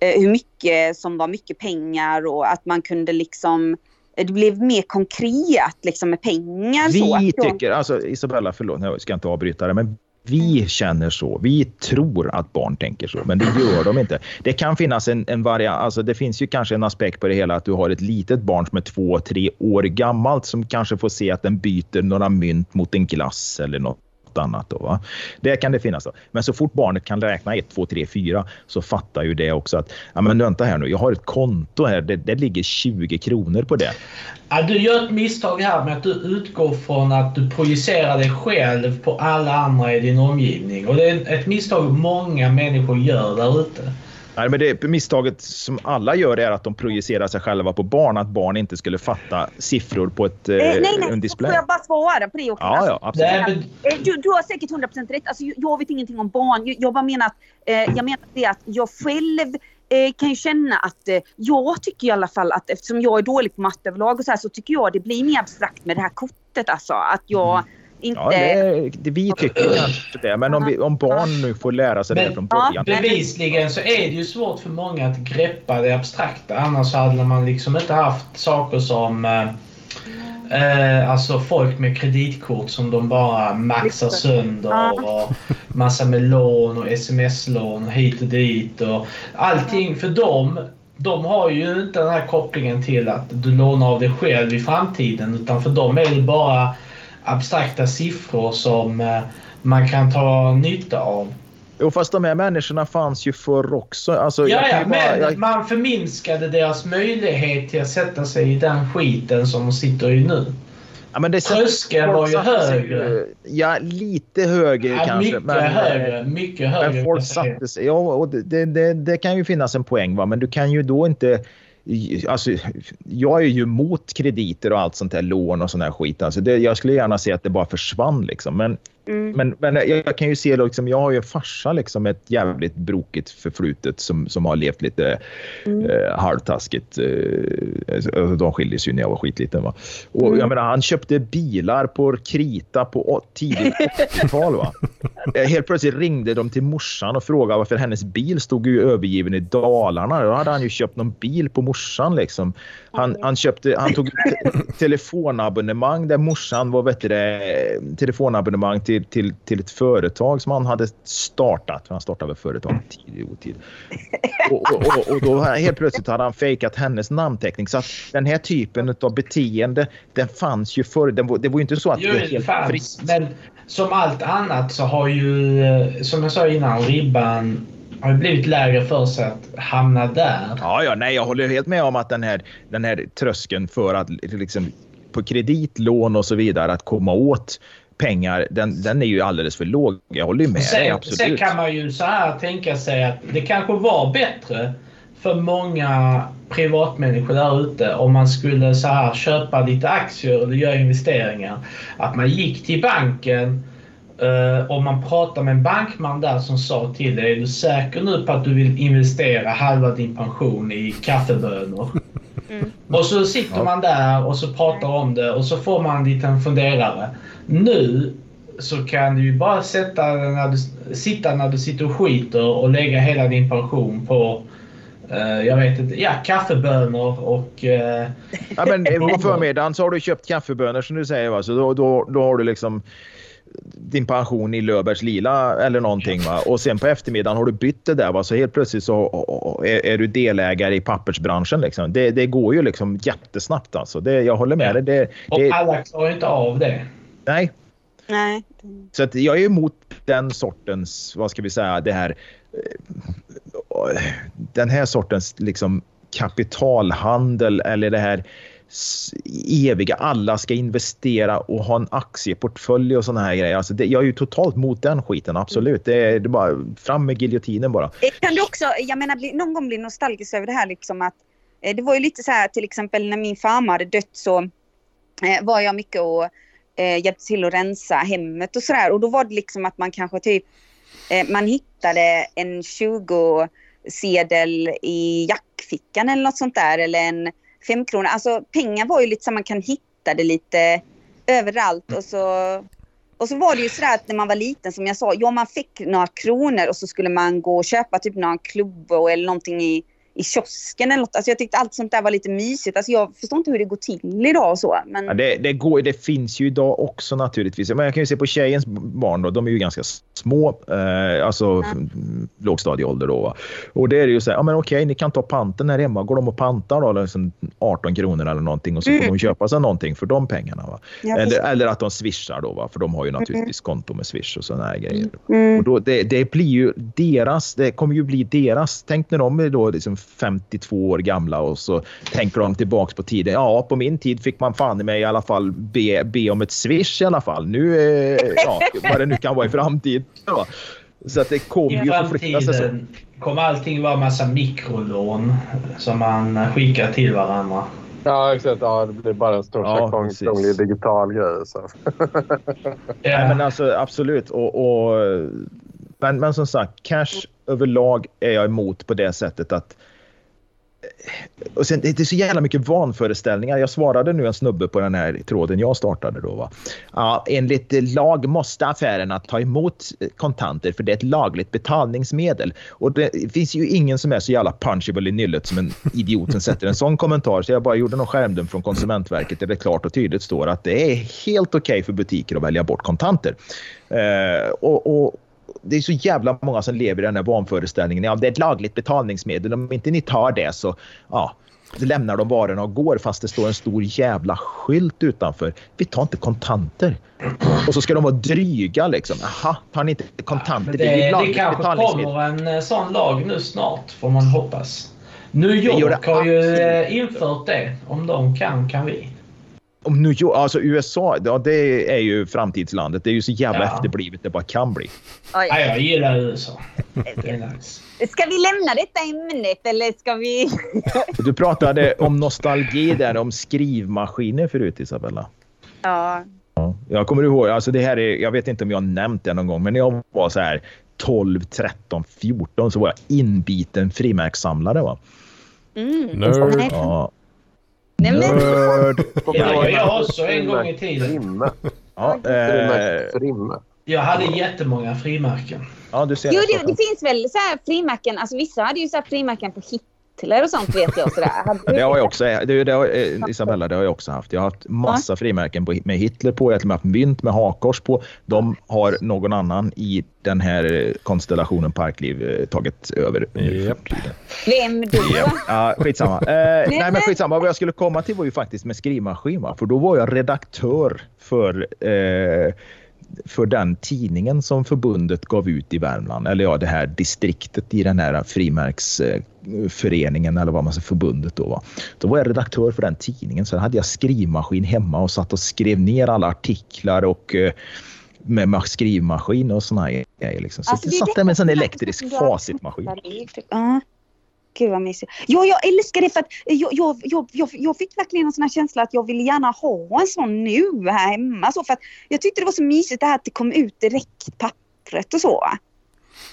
hur mycket som var mycket pengar och att man kunde liksom eh, det blev mer konkret liksom med pengar. så. vi jag- tycker, alltså Isabella, förlåt, jag ska inte avbryta det, men vi känner så. Vi tror att barn tänker så, men det gör de inte. Det kan finnas en, en variant, alltså det finns ju kanske en aspekt på det hela att du har ett litet barn som är två, tre år gammalt som kanske får se att den byter några mynt mot en glass eller något något annat. Då, va? Det kan det finnas. Då. Men så fort barnet kan räkna 1, 2, 3, 4 så fattar ju det också att ja, men vänta här nu, jag har ett konto här, det, det ligger 20 kronor på det. Ja, du gör ett misstag här med att du utgår från att du projicerar dig själv på alla andra i din omgivning. Och det är ett misstag många människor gör där ute. Nej, men det misstaget som alla gör är att de projicerar sig själva på barn. Att barn inte skulle fatta siffror på ett, eh, nej, nej, en display. Får jag bara svara på det också? Ja, ja, absolut. Nej, men, Eh, Du, du har säkert 100% rätt. Alltså, jag- vet ingenting om barn. Jag, jag bara menar att, eh, jag menar det att jag själv eh, kan ju känna att eh, jag tycker i alla fall att eftersom jag är dålig på matte överlag och så här så tycker jag det blir mer abstrakt med det här kortet alltså. Att jag inte... Ja, det, det, vi tycker kanske det, men om, vi, om barn nu får lära sig det Men- från Ja, början. bevisligen så är det ju svårt för många att greppa det abstrakta. Annars hade man liksom inte haft saker som eh, eh, alltså folk med kreditkort som de bara maxar det. sönder och massa med lån och sms-lån hit och dit och allting för dem. De har ju inte den här kopplingen till att du lånar av dig själv i framtiden utan för dem är det bara abstrakta siffror som eh, man kan ta nytta av. Jo, fast de här människorna fanns ju förr också. Alltså, Ja, bara- men jag- man förminskade deras möjlighet till att sätta sig i den skiten som de sitter i nu. ja, men det Tröskeln var ju högre. Ja, lite högre Ja, kanske. mycket men, eh, högre. Mycket högre. Men folk satte sig... Ja, och det, det, det, det kan ju finnas en poäng, va? men du kan ju då inte... Alltså, jag är ju mot krediter och allt sånt där, lån och sån här skit. Alltså det, jag skulle gärna se att det bara försvann. Liksom. Men, Mm. men, men jag, jag kan ju se, liksom, jag har ju en farsa liksom, ett jävligt brokigt förflutet som, som har levt lite Mm. eh, halvtaskigt. Eh, alltså, de skildes ju när jag var skitliten. Va? Och, Mm. jag menar, han köpte bilar på krita på tidigt 80-tal. Va? Eh, Helt plötsligt ringde de till morsan och frågade varför hennes bil stod ju övergiven i Dalarna. Då hade han ju köpt någon bil på morsan. Liksom. Han, han, köpte, han tog te telefonabonnemang där morsan var vet du, det, telefonabonnemang till, till, till ett företag som han hade startat. Han startade företag tidigt och tid. Och, och, och, och då helt plötsligt hade han fejkat hennes namnteckning. Så att den här typen av beteende, den fanns ju förr. Den var, det var ju inte så att Jo, det var helt fanns. fritt. Men som allt annat så har ju, eh, som jag sa innan, ribban har blivit lägre för sig att hamna där. Ja, ja, nej, jag håller helt med om att den här, den här tröskeln för att liksom, på kredit, lån och så vidare att komma åt pengar, den, den är ju alldeles för låg. Jag håller med dig, Sen, sen absolut. kan man ju så här tänka sig att det kanske var bättre för många privatmänniskor där ute om man skulle så här köpa lite aktier eller göra investeringar. Att man gick till banken eh, och man pratade med en bankman där som sa till dig, är du säker nu på att du vill investera halva din pension i kaffebönor? Mm. Och så sitter Ja. man där och så pratar om det och så får man en liten funderare. Nu så kan du ju bara sätta när du, sitta när du sitter och skiter och lägga hela din pension på eh, jag vet inte, ja kaffebönor och eh, Ja, men på förmiddagen så har du köpt kaffebönor som du säger. Va? Så då, då, då har du liksom din pension i Löfbergs Lila eller någonting. Va? Och sen på eftermiddagen har du bytt det där. Va? Så helt plötsligt så är, är du delägare i pappersbranschen. Liksom. Det, det går ju liksom jättesnabbt. Alltså. Det, jag håller med dig. Det, och alla klarar inte av det. nej, Nej. så att jag är emot den sortens, vad ska vi säga, det här eh, den här sortens liksom kapitalhandel eller det här eviga alla ska investera och ha en aktieportfölj och såna här grejer. Alltså det, jag är ju totalt mot den skiten, absolut. Det är, det är bara fram med giljotinen bara. Kan du också, jag menar, bli, någon gång bli nostalgisk över det här liksom att eh, det var ju lite så här till exempel när min farmor hade dött så eh, var jag mycket och eh, hjälpte till att rensa hemmet och sådär och då var det liksom att man kanske typ eh, man hittade en 20 sedel i jackfickan eller något sånt där eller en femkrona. Alltså pengar var ju lite så man kan hitta det lite överallt och så och så var det ju sådär att när man var liten som jag sa, ja man fick några kronor och så skulle man gå och köpa typ några klubbor eller någonting i, i kiosken eller något. Alltså jag tyckte allt sånt där var lite mysigt. Alltså jag förstår inte hur det går till idag och så. Men... Ja, det, det, går, det finns ju idag också naturligtvis. Men jag kan ju se på tjejens barn då, de är ju ganska små, eh, alltså Ja. lågstadieålder då. Va? Och det är ju så här, ja men okej, ni kan ta panten här hemma. Går de och pantar då, liksom 18 kronor eller någonting och så får Mm. de köpa sig någonting för de pengarna. Va? Ja, Eller, eller att de swishar då, va? för de har ju naturligtvis konto med swish och sådana här grejer. Mm. Och då, det, det blir ju deras, det kommer ju bli deras. Tänk när de är då liksom 52 år gamla och så tänker de tillbaks på tiden. Ja, på min tid fick man fan i mig i alla fall be, be om ett swish i alla fall. Nu, eh, ja, vad det nu kan vara i framtiden. va. Så att det kommer ju förflytta sig så. kommer allting vara massa mikrolån som man skickar till varandra. Ja, exakt. Ja, det blir bara en stor Ja, ja, krånglig digital grej. Så. Nej, men alltså absolut. Och, och, men, men som sagt, cash överlag är jag emot på det sättet att och sen, det är så jävla mycket vanföreställningar. Jag svarade nu en snubbe på den här tråden jag startade. Då, va? Ja, enligt lag måste affärerna ta emot kontanter för det är ett lagligt betalningsmedel. Och det finns ju ingen som är så jävla punchable i nyllet som en idiot som sätter en sån kommentar. Så jag bara gjorde någon skärmdump från Konsumentverket där det klart och tydligt står att det är helt okej för butiker att välja bort kontanter. Eh, och, och det är så jävla många som lever i den här vanföreställningen. Ja, det är ett lagligt betalningsmedel. Om inte ni tar det så ja, lämnar de varorna och går fast det står en stor jävla skylt utanför. Vi tar inte kontanter. Och så ska de vara dryga liksom. Jaha, tar ni inte kontanter? Men det, är det, det lagligt kanske betalningsmedel. kommer en eh, sån lag nu snart, får man hoppas. New det York har ju eh, infört det. Om de kan, kan vi. Om New York, alltså USA, ja, det är ju framtidslandet. Det är ju så jävla Ja. efterblivet det bara kan bli. Oj. Ja, jag gillar USA. Det är nice. Ska vi lämna detta ämnet eller ska vi... Du pratade om nostalgi där, om skrivmaskiner förut Isabella. Ja. Ja, jag kommer ihåg, alltså det här är, jag vet inte om jag har nämnt det någon gång, men när jag var så här 12, 13, 14 så var jag inbiten frimärkssamlare. Va? Mm. Nerd. Ja, nej, men... nörd. Ja, jag också en gång i tiden. Frimme. Ja, eh. Jag hade jättemånga frimärken. ja, du ser. Jo, det. det, finns väl så här frimärken. Alltså vissa hade ju så här frimärken på Hitler och sånt vet jag. Sådär. Det har jag också, det, det har, eh, Isabella, det har jag också haft. Jag har haft massa frimärken på, med Hitler på. Jag har till och med haft mynt med hakkors på. De har någon annan i den här eh, konstellationen Parkliv eh, tagit över. tiden. Vem då? Ja, ja, skitsamma. Eh, nej, men men- skitsamma. Vad jag skulle komma till var ju faktiskt med skrivmaskin. För då var jag redaktör för, eh, för den tidningen som förbundet gav ut i Värmland. Eller ja, det här distriktet i den här frimärksföreningen eller vad man säger, förbundet då. Va? Då var jag redaktör för den tidningen. Sen hade jag skrivmaskin hemma och satt och skrev ner alla artiklar och eh, med ma- skrivmaskin och såna här grejer. Liksom. Så Alltså, jag satt där med en sån elektrisk facitmaskin. Ja. Gud vad mysigt. Ja, jag älskar det för att jag, jag, jag, jag, fick verkligen en sån här känsla att jag ville gärna ha en sån nu här hemma. Så för att jag tyckte det var så mysigt det här att det kom ut direkt pappret och så.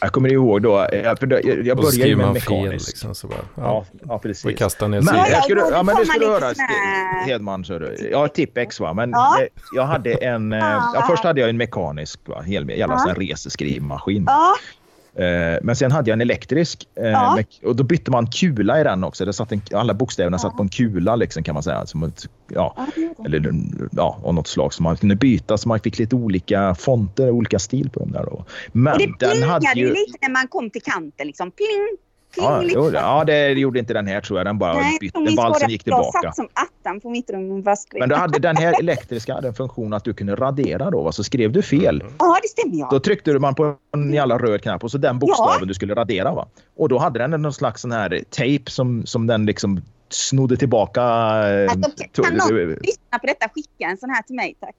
Jag kommer ihåg då, eh, för jag, jag började ju med mekanisk. liksom så bara. Ja, Ja. ja Och precis. kasta ner Men, jag skulle, ja, men man skulle du lite höra, här- Hedman. Så du. Ja, Tippex va. Men Ja. eh, jag hade en... eh, Ja, först hade jag en mekanisk, va? Hel, jävla Ja. sån reseskrivmaskin. Ja, Eh, Men sen hade jag en elektrisk eh, Ja. med, och då bytte man kula i den också. Det satt en, alla bokstäverna satt på en kula liksom, kan man säga. Som ett, ja, ja, eller ja, av något slag som man kunde byta så man fick lite olika fonter, olika stil på dem där. Då. Men och det den hade ju lite när man kom till kanten. Liksom. Pling. Ja, liksom. jo, ja, det gjorde inte den här tror jag. Den bara Nej, bytte, valsen gick att Jag tillbaka. satt som attan på mitt rum och bara skrev. Men då hade den här elektriska hade en funktion att du kunde radera då. Va? Så skrev du fel, Ja, det stämmer ja. då tryckte man på en jävla röd knapp och så den bokstaven du skulle radera. Va? Och då hade den någon slags sån här tejp som, som den liksom snodde tillbaka. eh, Alltså, kan någon lyssna på detta? Skicka en sån här till mig tack.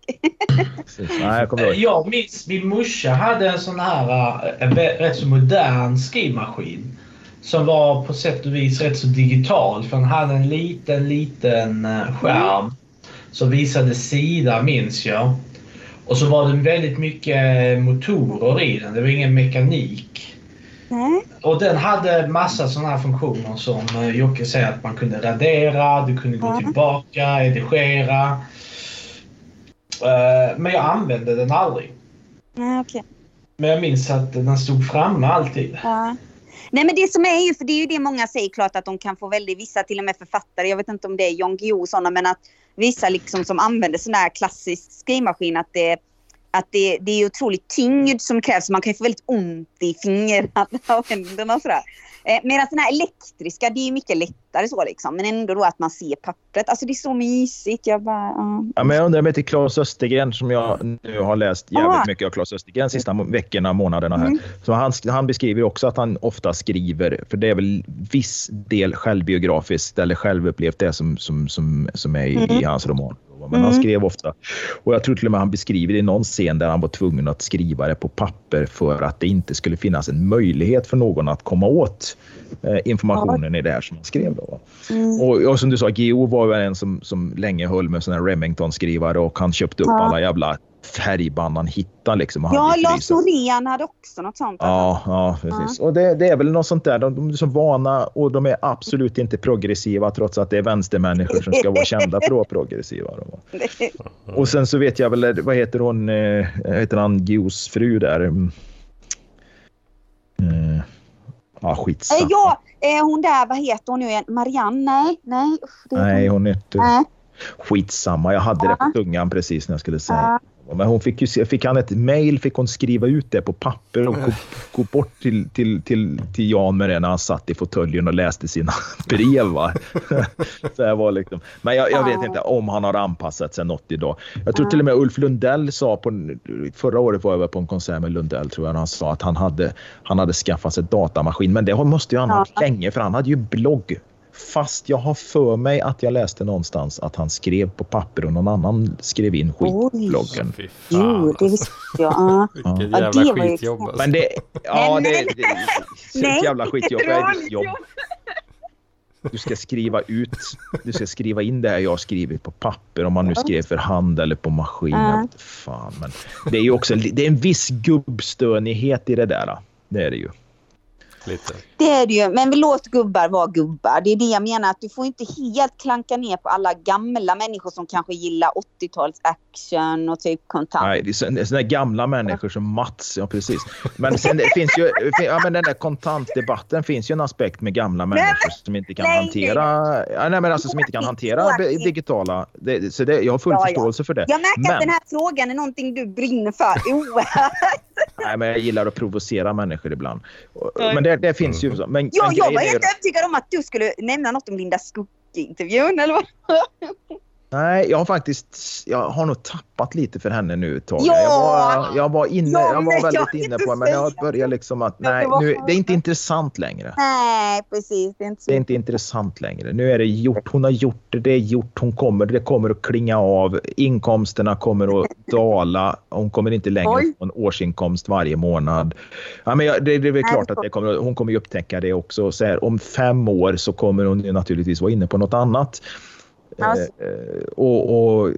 Nej, jag kommer Eh, ihåg. Jag minns min morsa hade en sån här eh, en rätt så modern skrivmaskin. Som var på sätt och vis rätt så digital. För den hade en liten, liten eh, skärm. Som visade sida minns jag. Och så var det väldigt mycket motorer i den. Det var ingen mekanik. Nej. Och den hade massa sådana här funktioner som eh, Jocke säger att man kunde radera, du kunde gå Ja. tillbaka, redigera. Eh, Men jag använde den aldrig. Nej, okej. Men jag minns att den stod framme alltid. Ja. Nej men det som är ju, för det är ju det många säger klart att de kan få väldigt, vissa till och med författare, jag vet inte om det är Jan Guillou och sådana, men att vissa liksom som använder sån här klassisk skrivmaskin att det att det, det är otroligt tyngd som krävs. Man kan ju få väldigt ont i fingrarna och händerna och sådär. Eh, Medan den här elektriska, det är mycket lättare så liksom. Men ändå då att man ser pappret. Alltså det är så mysigt. Jag bara, ja. Ja, men jag undrar med till Claes Östergren som jag nu har läst jävligt Ah. mycket av Claes Östergren sista veckorna, månaderna här. Mm. Så han, han beskriver också att han ofta skriver, för det är väl viss del självbiografiskt eller självupplevt det som, som, som, som är i, i Mm. hans roman. Men han Mm. skrev ofta, och jag tror till och med han beskriver det i någon scen där han var tvungen att skriva det på papper för att det inte skulle finnas en möjlighet för någon att komma åt eh, informationen i det här som han skrev. Då. Mm. Och, och som du sa, Geo var ju en som, som länge höll med här Remington-skrivare och han köpte upp Ja. alla jävla färgband han hittade. Liksom, och Ja, Lars. Norén hade också något sånt. Ja, ja, precis. Och det, det är väl något sånt där. De, de är så vana och de är absolut inte progressiva trots att det är vänstermänniskor som ska vara kända för att vara progressiva. Och sen så vet jag väl, vad heter hon, eh, heter han Gios fru där? Eh, ja, Eh, skitsamma. Ja, eh, hon där, vad heter hon nu igen? Marianne? Nej, nej. usch, Nej, hon heter... Nej. Skitsamma, jag hade det på Ja. tungan precis när jag skulle säga. Ja. Men hon fick ju fick han ett mail fick hon skriva ut det på papper och gå, gå bort till, till, till, till Jan med det när han satt i fåtöljen och läste sina brev. Va? Så jag var liksom, men jag, jag vet inte om han har anpassat sig något idag. Jag tror till och med Ulf Lundell sa på, förra året var jag på en konsert med Lundell tror jag, han sa att han hade, han hade skaffat sig datamaskin. Men det måste ju han ha haft länge för han hade ju blogg. Fast jag har för mig att jag läste någonstans att han skrev på papper och någon annan skrev in skit på Oj. bloggen. Fy Jo, det visste jag. Ja. Vilket Ja, jävla det var ju skitjobb alltså. Men det, ja, det, nej, det, nej. ett jävla skitjobb. Det är ditt jobb? Du ska skriva ut, du ska skriva in det här jag har skrivit på papper om man nu skrev för hand eller på maskin. Ja. Vet Fan, men det är ju också det är en viss gubbstönighet i det där. Det är det ju. Lite. Det är det ju. Men vi låt gubbar vara gubbar. Det är det jag menar. Att du får inte helt klanka ner på alla gamla människor som kanske gillar 80-tals action och typ kontant. Nej, det är så- såna där gamla människor som Mats, ja precis. Men sen det finns ju, ja, men den där kontantdebatten finns ju en aspekt med gamla människor som inte kan nej, hantera, ja, nej, men alltså som inte kan hantera digitala, det, så det, jag har full Ja, ja. förståelse för det. Jag märker att Men- den här frågan är någonting du brinner för. Nej, men jag gillar att provocera människor ibland. Men det, det finns ju. Men, Ja, men jag var helt övertygad om att du skulle nämna något om Linda Skugge-intervjun eller vad? Nej, jag har faktiskt, jag har nog tappat lite för henne nu ett tag. Ja! Jag, var, jag var inne, Ja, jag var jag väldigt vill inne på det, men jag börjar liksom att nej, nu, det är inte intressant längre. Nej, precis. Det är inte. Det är inte intressant längre. Nu är det gjort. Hon har gjort det. Det är gjort. Hon kommer, det kommer att klinga av. Inkomsterna kommer att dala. Hon kommer inte längre Oj. få en årsinkomst varje månad. Ja, men jag, det, det är väl klart att det kommer, hon kommer ju upptäcka det också. Så här, om fem år så kommer hon naturligtvis vara inne på något annat. Eh, och, och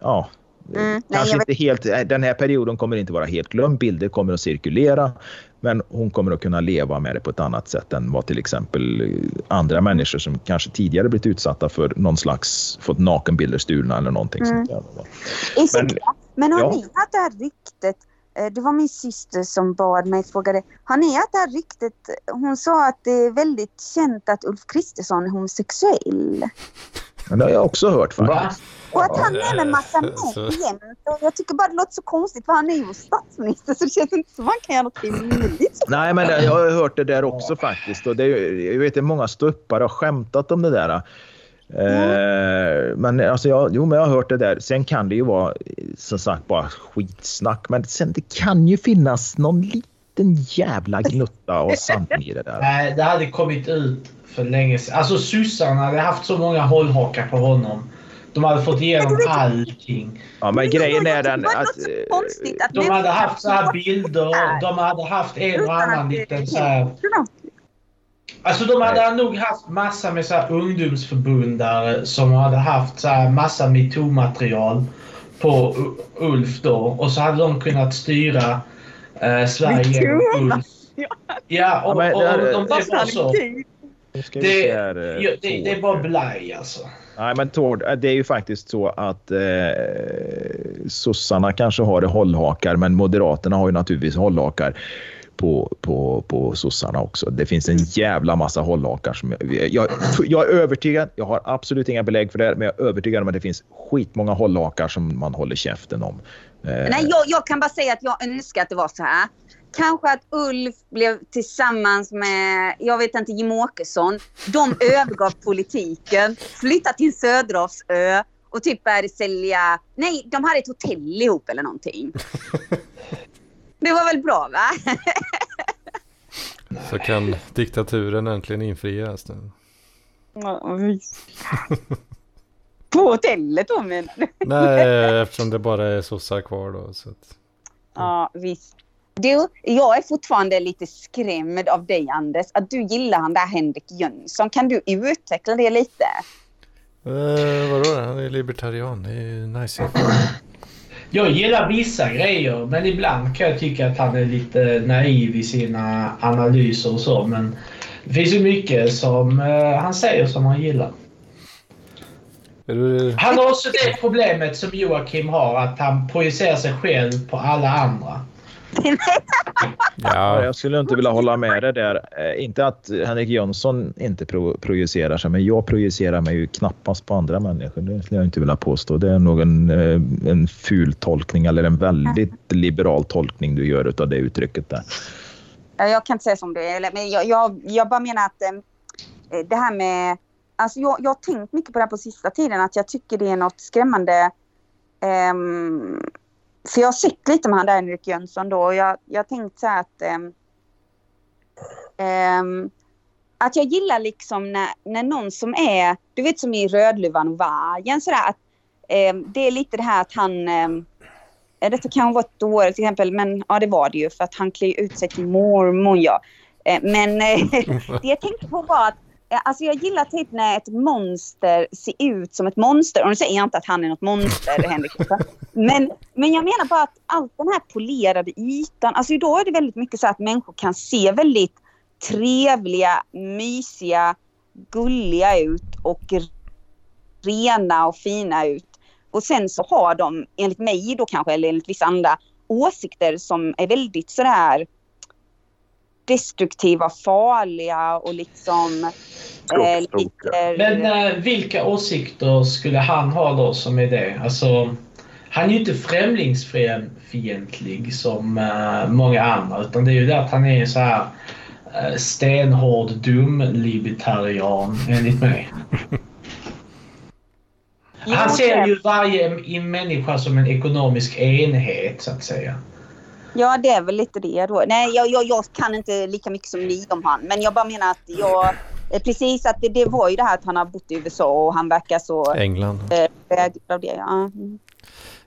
ja, Mm, nej, kanske jag inte helt, eh, den här perioden kommer inte vara helt glömd. Bilder kommer att cirkulera. Men hon kommer att kunna leva med det på ett annat sätt än vad till exempel andra människor som kanske tidigare blivit utsatta för någon slags, fått nakenbilder stulna eller någonting Mm. sånt där. Men-. Men har ja. ni hört det här ryktet? Det var min syster som bad mig fråga Har ni hört det här ryktet? Hon sa att det är väldigt känt att Ulf Kristersson är homosexuell. Men det har jag också hört Va? faktiskt. Och att han är med massa män jämt. Jag tycker bara det låter så konstigt för han är ju statsminister så det känns inte som han kan göra något rimligt. Nej, men det, jag har hört det där också faktiskt. Och det, är- jag vet att många ståuppare har skämtat om det där. Eh, men alltså jag, jo, men jag har hört det där. Sen kan det ju vara som sagt bara skitsnack. Men sen det kan ju finnas någon liten jävla gnutta av sanning i det där. Nej, det hade kommit ut för länge sedan. Alltså sossarna hade haft så många hållhakar på honom. De hade fått igenom allting. Ja, men grejen är den att... eh, att De hade haft så här bilder. De hade haft en och annan liten så här... Alltså de hade nog haft massa med så här ungdomsförbundare som hade haft så här massa metoo-material på Ulf då. Och så hade de kunnat styra eh, Sverige genom? Ulf. Ja, och, Ja, men och, och, de blev bara så. nu ska vi Det, se här, eh, det, det är bara blaj alltså. Nej, men Tord, det är ju faktiskt så att eh, sossarna kanske har hållhakar, men Moderaterna har ju naturligtvis hållhakar. på, på, på sossarna också. Det finns en jävla massa hållhakar. Som jag, jag, jag är övertygad, jag har absolut inga belägg för det, men jag är övertygad om att det finns skitmånga hållhakar som man håller käften om. Eh, Nej, jag, jag kan bara säga att jag önskar att det var så här. Kanske att Ulf blev tillsammans med, jag vet inte, Jimmie Åkesson. De övergav politiken, flyttade till Söderavsö och typ började sälja... Nej, de hade ett hotell ihop eller någonting. Det var väl bra va? Så kan diktaturen äntligen infrias nu. Ja. På hotellet då men. Nej, eftersom det bara är sossar kvar då. Så att... Ja, visst. Du, jag är fortfarande lite skrämd av dig Anders. Att du gillar han där Henrik Jönsson. Kan du utveckla det lite? Eh, vadå? Han är libertarian. Det är ju nice. Jag gillar vissa grejer, men ibland kan jag tycka att han är lite naiv i sina analyser och så. Men det finns ju mycket som eh, han säger som man gillar. Du... Han har också det problemet som Joakim har, att han projicerar sig själv på alla andra. Ja, Jag skulle inte vilja hålla med dig där. Eh, Inte att Henrik Jönsson inte pro projicerar sig, men jag projicerar mig ju knappast på andra människor. Det skulle jag inte vilja påstå. Det är nog en, eh, en ful tolkning eller en väldigt liberal tolkning du gör av det uttrycket där. Ja, Jag kan inte säga som du är. Men jag, jag, jag bara menar att eh, det här med... Alltså jag, jag har tänkt mycket på det här på sista tiden. Att jag tycker det är något skrämmande. ehm, för jag har sett lite med han där Henrik Jönsson då. Och jag, jag har tänkt så här att... ehm, att jag gillar liksom när, när någon som är... Du vet som i Rödluvan och vargen sådär. Att, ehm, det är lite det här att han... Eh, Detta kan vara ett dåligt exempel, men ja det var det ju för att han klär ut sig till mormor. Ja. Eh, Men eh, det jag tänkte på var att eh, alltså jag gillar typ när ett monster ser ut som ett monster. Och nu säger jag inte att han är något monster, Henrik. Men, men jag menar bara att allt den här polerade ytan, alltså idag är det väldigt mycket så att människor kan se väldigt trevliga, mysiga, gulliga ut och rena och fina ut. Och sen så har de, enligt mig då kanske, eller enligt vissa andra, åsikter som är väldigt sådär destruktiva, farliga och liksom... Eh, lite, Men eh, vilka åsikter skulle han ha då som är det? Alltså, han är ju inte främlingsfientlig som eh, många andra utan det är ju det att han är så här eh, stenhård dum-libertarian enligt mig. Han ser ju varje människa som en ekonomisk enhet så att säga. Ja, det är väl lite det då. Nej, jag, jag, jag kan inte lika mycket som ni om han. Men jag bara menar att jag... eh, Precis, att det, det var ju det här att han har bott i USA och han verkar så England. präglad av det. Ja. Mm.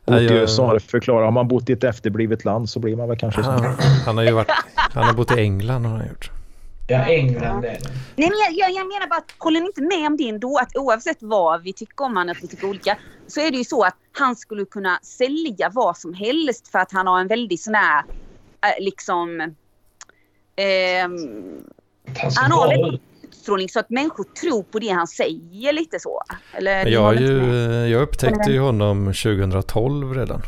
Och Nej, jag- USA förklarar, har man bott i ett efterblivet land så blir man väl kanske så. Han, han har ju varit, han har bott i England har han gjort. Ja, England är det. Nej, men jag, jag, jag menar bara att håller ni inte med om det ändå? Att oavsett vad vi tycker om han, att vi tycker olika, så är det ju så att han skulle kunna sälja vad som helst för att han har en väldigt sån här, eh, liksom, ehm, Han har väldigt- ut. utstrålning så att människor tror på det han säger lite så. Eller, Jag, ju, med. jag upptäckte ju honom 2012 redan.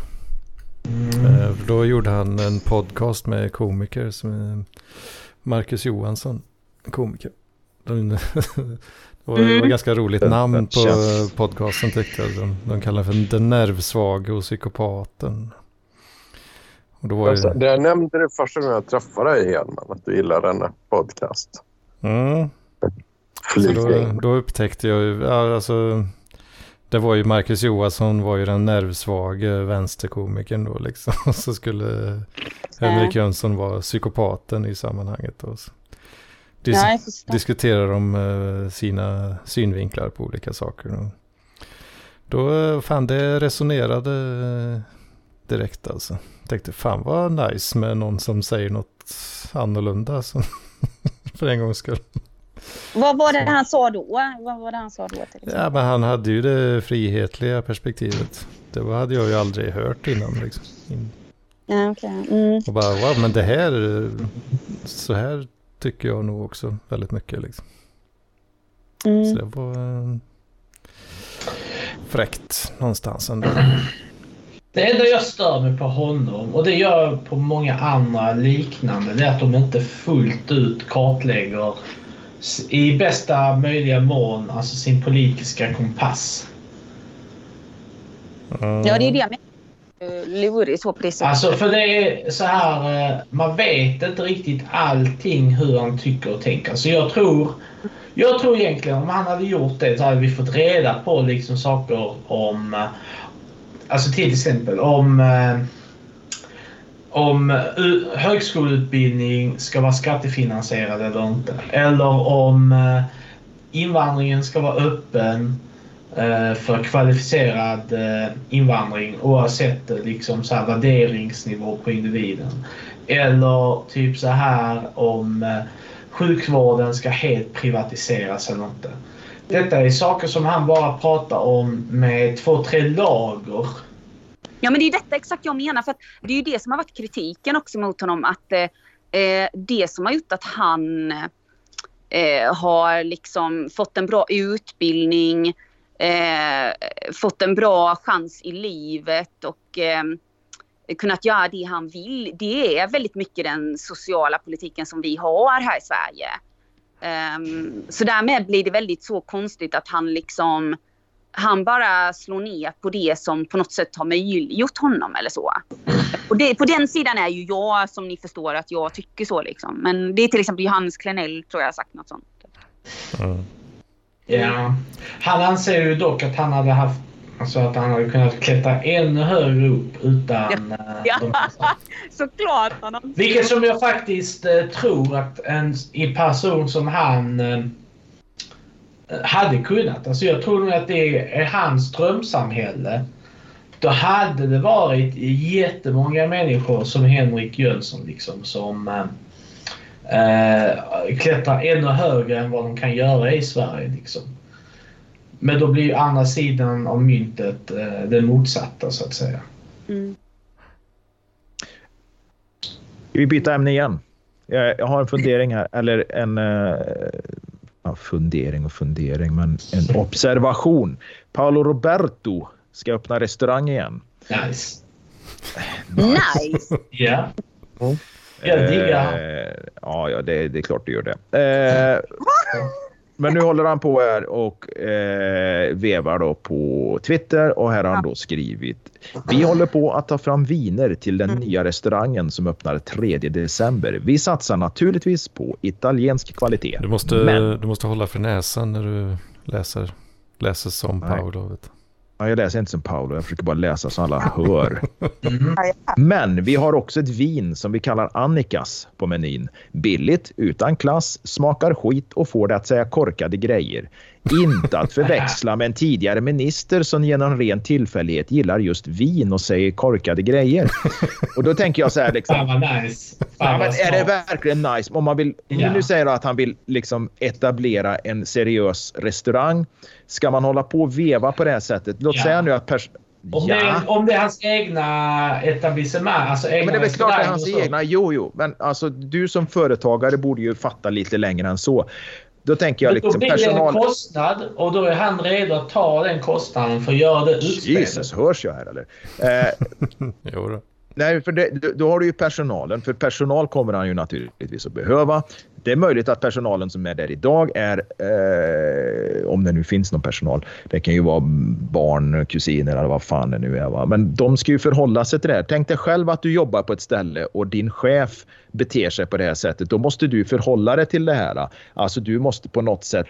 Mm. Eh, för Då gjorde han en podcast med komiker som Marcus Johansson, komiker. De, det var, Mm. ganska roligt namn på podcasten tyckte jag. De, de kallar för Den nervsvage och psykopaten. Och då var Alltså, det, det jag nämnde det första gången jag träffade dig, Hedman, att du gillar denna podcast. mm, så då, då upptäckte jag ju, ja, alltså, det var ju Marcus Johansson var ju den nervsvage vänsterkomikern då liksom. Och så skulle Henrik Jönsson vara psykopaten i sammanhanget. Då. Så dis- Ja, diskuterar de eh, sina synvinklar på olika saker. Och då eh, fan det resonerade eh, direkt alltså. Tänkte fan vad nice med någon som säger något annorlunda. Så, för en gångs skull. Vad var det han sa då? Vad var det han sa då? Ja men han hade ju det frihetliga perspektivet. Det var- hade jag ju aldrig hört innan liksom. Ja, okej. mm. Och bara wow men det här, så här tycker jag nog också väldigt mycket liksom. Så Mm. det var eh, fräckt någonstans ändå. Det enda jag stör mig på honom, och det gör jag på många andra liknande, det är att de inte fullt ut kartlägger i bästa möjliga mån alltså sin politiska kompass. Ja, det är det jag menar. Eh, Lurig så sättet. Alltså för det är så här, eh, man vet inte riktigt allting hur han tycker och tänker. Så jag tror, jag tror egentligen om han hade gjort det så hade vi fått reda på liksom saker om, eh, alltså till exempel om om eh, högskoleutbildning ska vara skattefinansierad eller inte. Eller om eh, invandringen ska vara öppen eh, för kvalificerad invandring oavsett liksom så här värderingsnivå på individen. Eller typ så här om sjukvården ska helt privatiseras eller inte. Detta är saker som han bara pratar om med två, tre lager. Ja, men det är detta exakt jag menar. För att det är ju det som har varit kritiken också mot honom. Att eh, eh, det som har gjort att han eh, har liksom fått en bra utbildning, eh, fått en bra chans i livet och eh, kunnat göra det han vill. Det är väldigt mycket den sociala politiken som vi har här i Sverige. Ehm, så därmed blir det väldigt så konstigt att han liksom han bara slår ner på det som på något sätt har möjliggjort honom eller så. Och det, på den sidan är ju jag som ni förstår att jag tycker så liksom. Men det är till exempel Johannes Klenell tror jag har sagt något sånt. Mm. Ja. Han anser ju dock att han hade haft Alltså att han hade kunnat klättra ännu högre upp utan... eh, Ja. de- Såklart han. Vilket som jag faktiskt eh, tror att en i person som han eh, hade kunnat. Alltså jag tror nog att det är hans drömsamhälle. Då hade det varit jättemånga människor som Henrik Jönsson liksom som eh, eh, klättrar ännu högre än vad de kan göra i Sverige. Liksom. Men då blir ju andra sidan av myntet eh, det motsatta så att säga. Mm. Vi byta ämne igen? Jag, jag har en fundering här, eller en... eh, ja, fundering och fundering, men en observation. Paolo Roberto ska öppna restaurang igen. Nice. Nice! Ja. Jag diggar Eh, ja, ja det, det är klart du gör det. Eh, men nu håller han på här och eh, vevar då på Twitter och här har han då skrivit. Vi håller på att ta fram viner till den nya restaurangen som öppnar 3 december. Vi satsar naturligtvis på italiensk kvalitet. Du måste, Men, du måste hålla för näsan när du läser, läser som. Paolo. Vet. Jag läser inte som Paolo, jag försöker bara läsa så alla hör. Mm. Men vi har också ett vin som vi kallar Annikas på menyn. Billigt, utan klass, smakar skit och får det att säga korkade grejer. Inte att förväxla med en tidigare minister som genom ren tillfällighet gillar just vin och säger korkade grejer. Och då tänker jag så här liksom. Fan vad nice. Fan Ja, vad är det verkligen nice? Om man vill, Ja. nu säger att han vill liksom etablera en seriös restaurang. Ska man hålla på och veva på det här sättet? Låt Ja. säga nu att... Om, det är, om det är hans egna etablissemang, alltså egna Men det är väl klart det är hans egna. Jo, jo. Men alltså, du som företagare borde ju fatta lite längre än så. Då tänker jag Men då liksom blir det en kostnad och då är han redo att ta den kostnaden för att göra det utspelet. Jesus, hörs jag här eller? Eh, Jo då nej, för det, då- har du ju personalen. För personal kommer han ju naturligtvis att behöva. Det är möjligt att personalen som är där idag är, eh, om det nu finns någon personal, det kan ju vara barn, kusiner eller vad fan det nu är. Va? Men de ska ju förhålla sig till det här. Tänk dig själv att du jobbar på ett ställe och din chef beter sig på det här sättet. Då måste du förhålla dig till det här. Alltså du måste på något sätt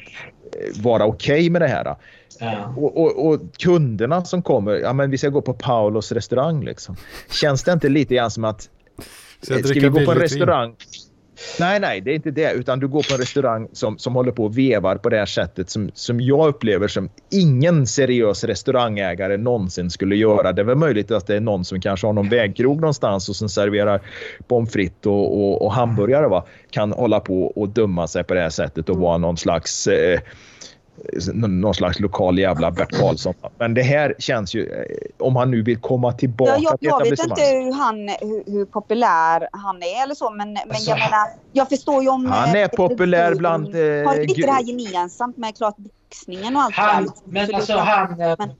vara okej med det här. Ja. Och, och, och kunderna som kommer, ja men vi ska gå på Paulos restaurang liksom. Känns det inte lite grann som att ska vi dricker gå på en restaurang? Nej, nej, det är inte det. Utan du går på en restaurang som, som håller på och vevar på det här sättet som, som jag upplever som ingen seriös restaurangägare någonsin skulle göra. Det är väl möjligt att det är någon som kanske har någon vägkrog någonstans och som serverar pommes frites och, och, och hamburgare va? kan hålla på och döma sig på det här sättet och vara någon slags eh, någon slags lokal jävla Bert Karlsson. Men det här känns ju, eh, om han nu vill komma tillbaka Ja, jag, till jag vet inte hur, han, hur, hur populär han är eller så, men, men Alltså, jag menar, jag förstår ju om... Han är eh, populär bland, eh, Har lite gu- det här gemensamt med klart boxningen och allt Han, det där. men Så alltså han... eh, men-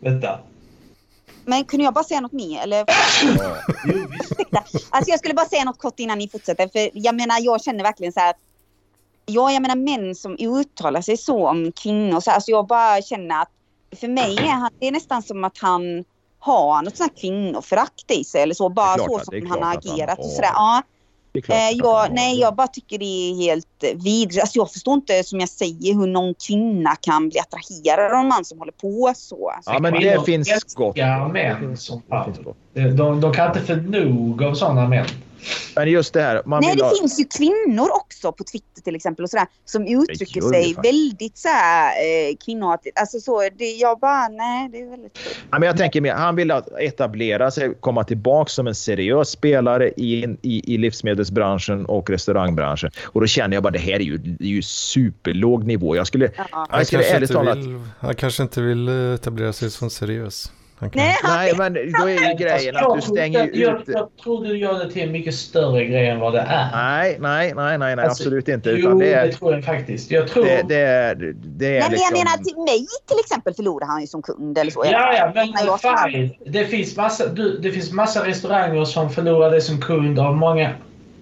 Vänta. Men kunde jag bara säga något mer? Eller? Alltså jag skulle bara säga något kort innan ni fortsätter. För jag menar, jag känner verkligen så här. Ja, jag menar män som uttalar sig så om kvinnor. Så alltså jag bara känner att för mig är han, det är nästan som att han har något sånt här kvinnoförakt i sig. Eller så. Bara klart så som han har han agerat. har. och sådär. Ja, eh, jag, han nej, jag bara tycker det är helt vidrigt. Alltså jag förstår inte, som jag säger, hur någon kvinna kan bli attraherad av en man som håller på så. Alltså, Ja, men det finns gott. män finns- som det fan. Gott. De, de kan inte få nog av sådana män. Men just det här, man Nej, vill det ha... finns ju kvinnor också på Twitter till exempel och sådär som uttrycker sig faktiskt. väldigt såhär eh, kvinnohatigt. Alltså så, det, jag bara, nej det är väldigt Ja, men jag tänker mer, han vill att etablera sig, komma tillbaka som en seriös spelare i, i, i livsmedelsbranschen och restaurangbranschen. Och då känner jag bara det här är ju, det är ju superlåg nivå. Jag skulle, Ja. jag Han skulle kanske, talat... vill, han kanske inte vill eh, etablera sig som seriös. Han kan, Nej, han, Nej, men då är ju grejen att jag, du tror- stänger jag, ut... jag tror du gör det till en mycket större grej än vad det är. Nej, nej, nej, nej, nej Alltså, absolut inte. jo, Utan det det, är, tror jag faktiskt. Jag tror... det, det är, det är nej, men liksom... jag menar till mig till exempel förlorar han ju som kund eller så. Ja, ja, men fine. Det finns, massa, du, det finns massa restauranger som förlorar det som kund av många,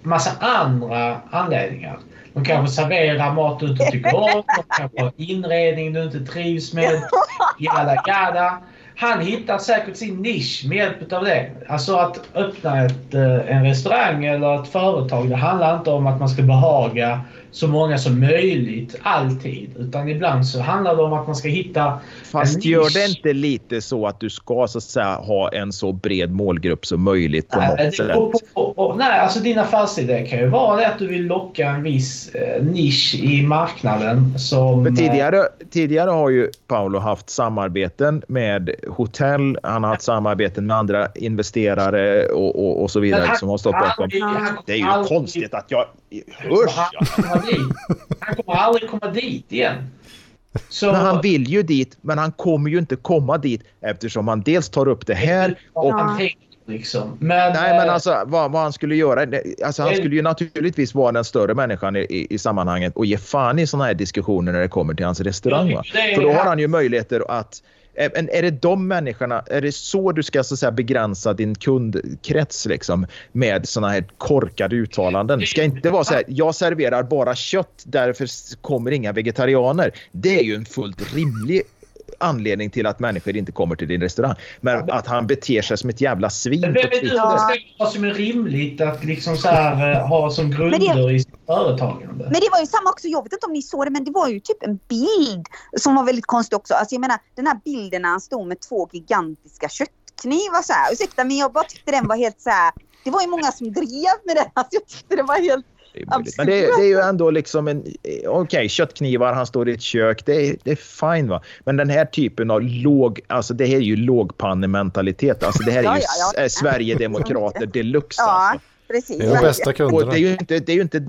massa andra anledningar. De kanske serverar mat du inte tycker om, de kanske har inredning du inte trivs med, jada jada. Han hittar säkert sin nisch med hjälp av det. Alltså att öppna ett, eh, en restaurang eller ett företag, det handlar inte om att man ska behaga så många som möjligt alltid. Utan ibland så handlar det om att man ska hitta Fast gör det inte lite så att du ska så att säga ha en så bred målgrupp som möjligt på Nej, något sätt? beror på- på- nej, alltså din affärsidé kan ju vara det att du vill locka en viss eh, nisch i marknaden som... För tidigare, tidigare har ju Paolo haft samarbeten med hotell, han har haft samarbeten med andra investerare och, och, och så Men vidare han som har stått bakom. han kommer Det är ju konstigt att jag... Han Usch! kommer aldrig komma dit. Han kommer aldrig komma dit igen. Så, Men han vill ju dit, men han kommer ju inte komma dit eftersom han dels tar upp det här och tänker liksom. Men, Nej, men eh, alltså vad, vad han skulle göra. Alltså, han det- skulle ju naturligtvis vara den större människan i, i, i sammanhanget och ge fan i såna här diskussioner när det kommer till hans restaurang. Det För då har han ju möjligheter att Eh, är- är det de människorna, är det så du ska så att säga, begränsa din kundkrets liksom, med såna här korkade uttalanden? Det ska inte vara så här, jag serverar bara kött, därför kommer inga vegetarianer. Det är ju en fullt rimlig anledning till att människor inte kommer till din restaurang. Men att han beter sig som ett jävla svin Vem på är du som Twitter. bestämmer vad som är rimligt att liksom så här, eh, ha som grunder i sitt företagande? Men det var ju samma också, jag vet inte om ni såg det, men det var ju typ en bild som var väldigt konstig också. Alltså jag menar den här bilden när han stod med två gigantiska köttknivar så här. Ursäkta men jag bara tyckte den var helt så här. Det var ju många som drev med den. Alltså jag tyckte det var helt... Det. Men det, det är ju ändå liksom en... Okej, köttknivar, han står i ett kök. Det är, det är fine va. Men den här typen av låg... Alltså det här är ju lågpannementalitet. Alltså det här är Ja, ju ja, ja. s- eh, Sverigedemokrater deluxe Ja, alltså. Precis. det är de bästa Och det är kunderna. ju inte... Det är ju inte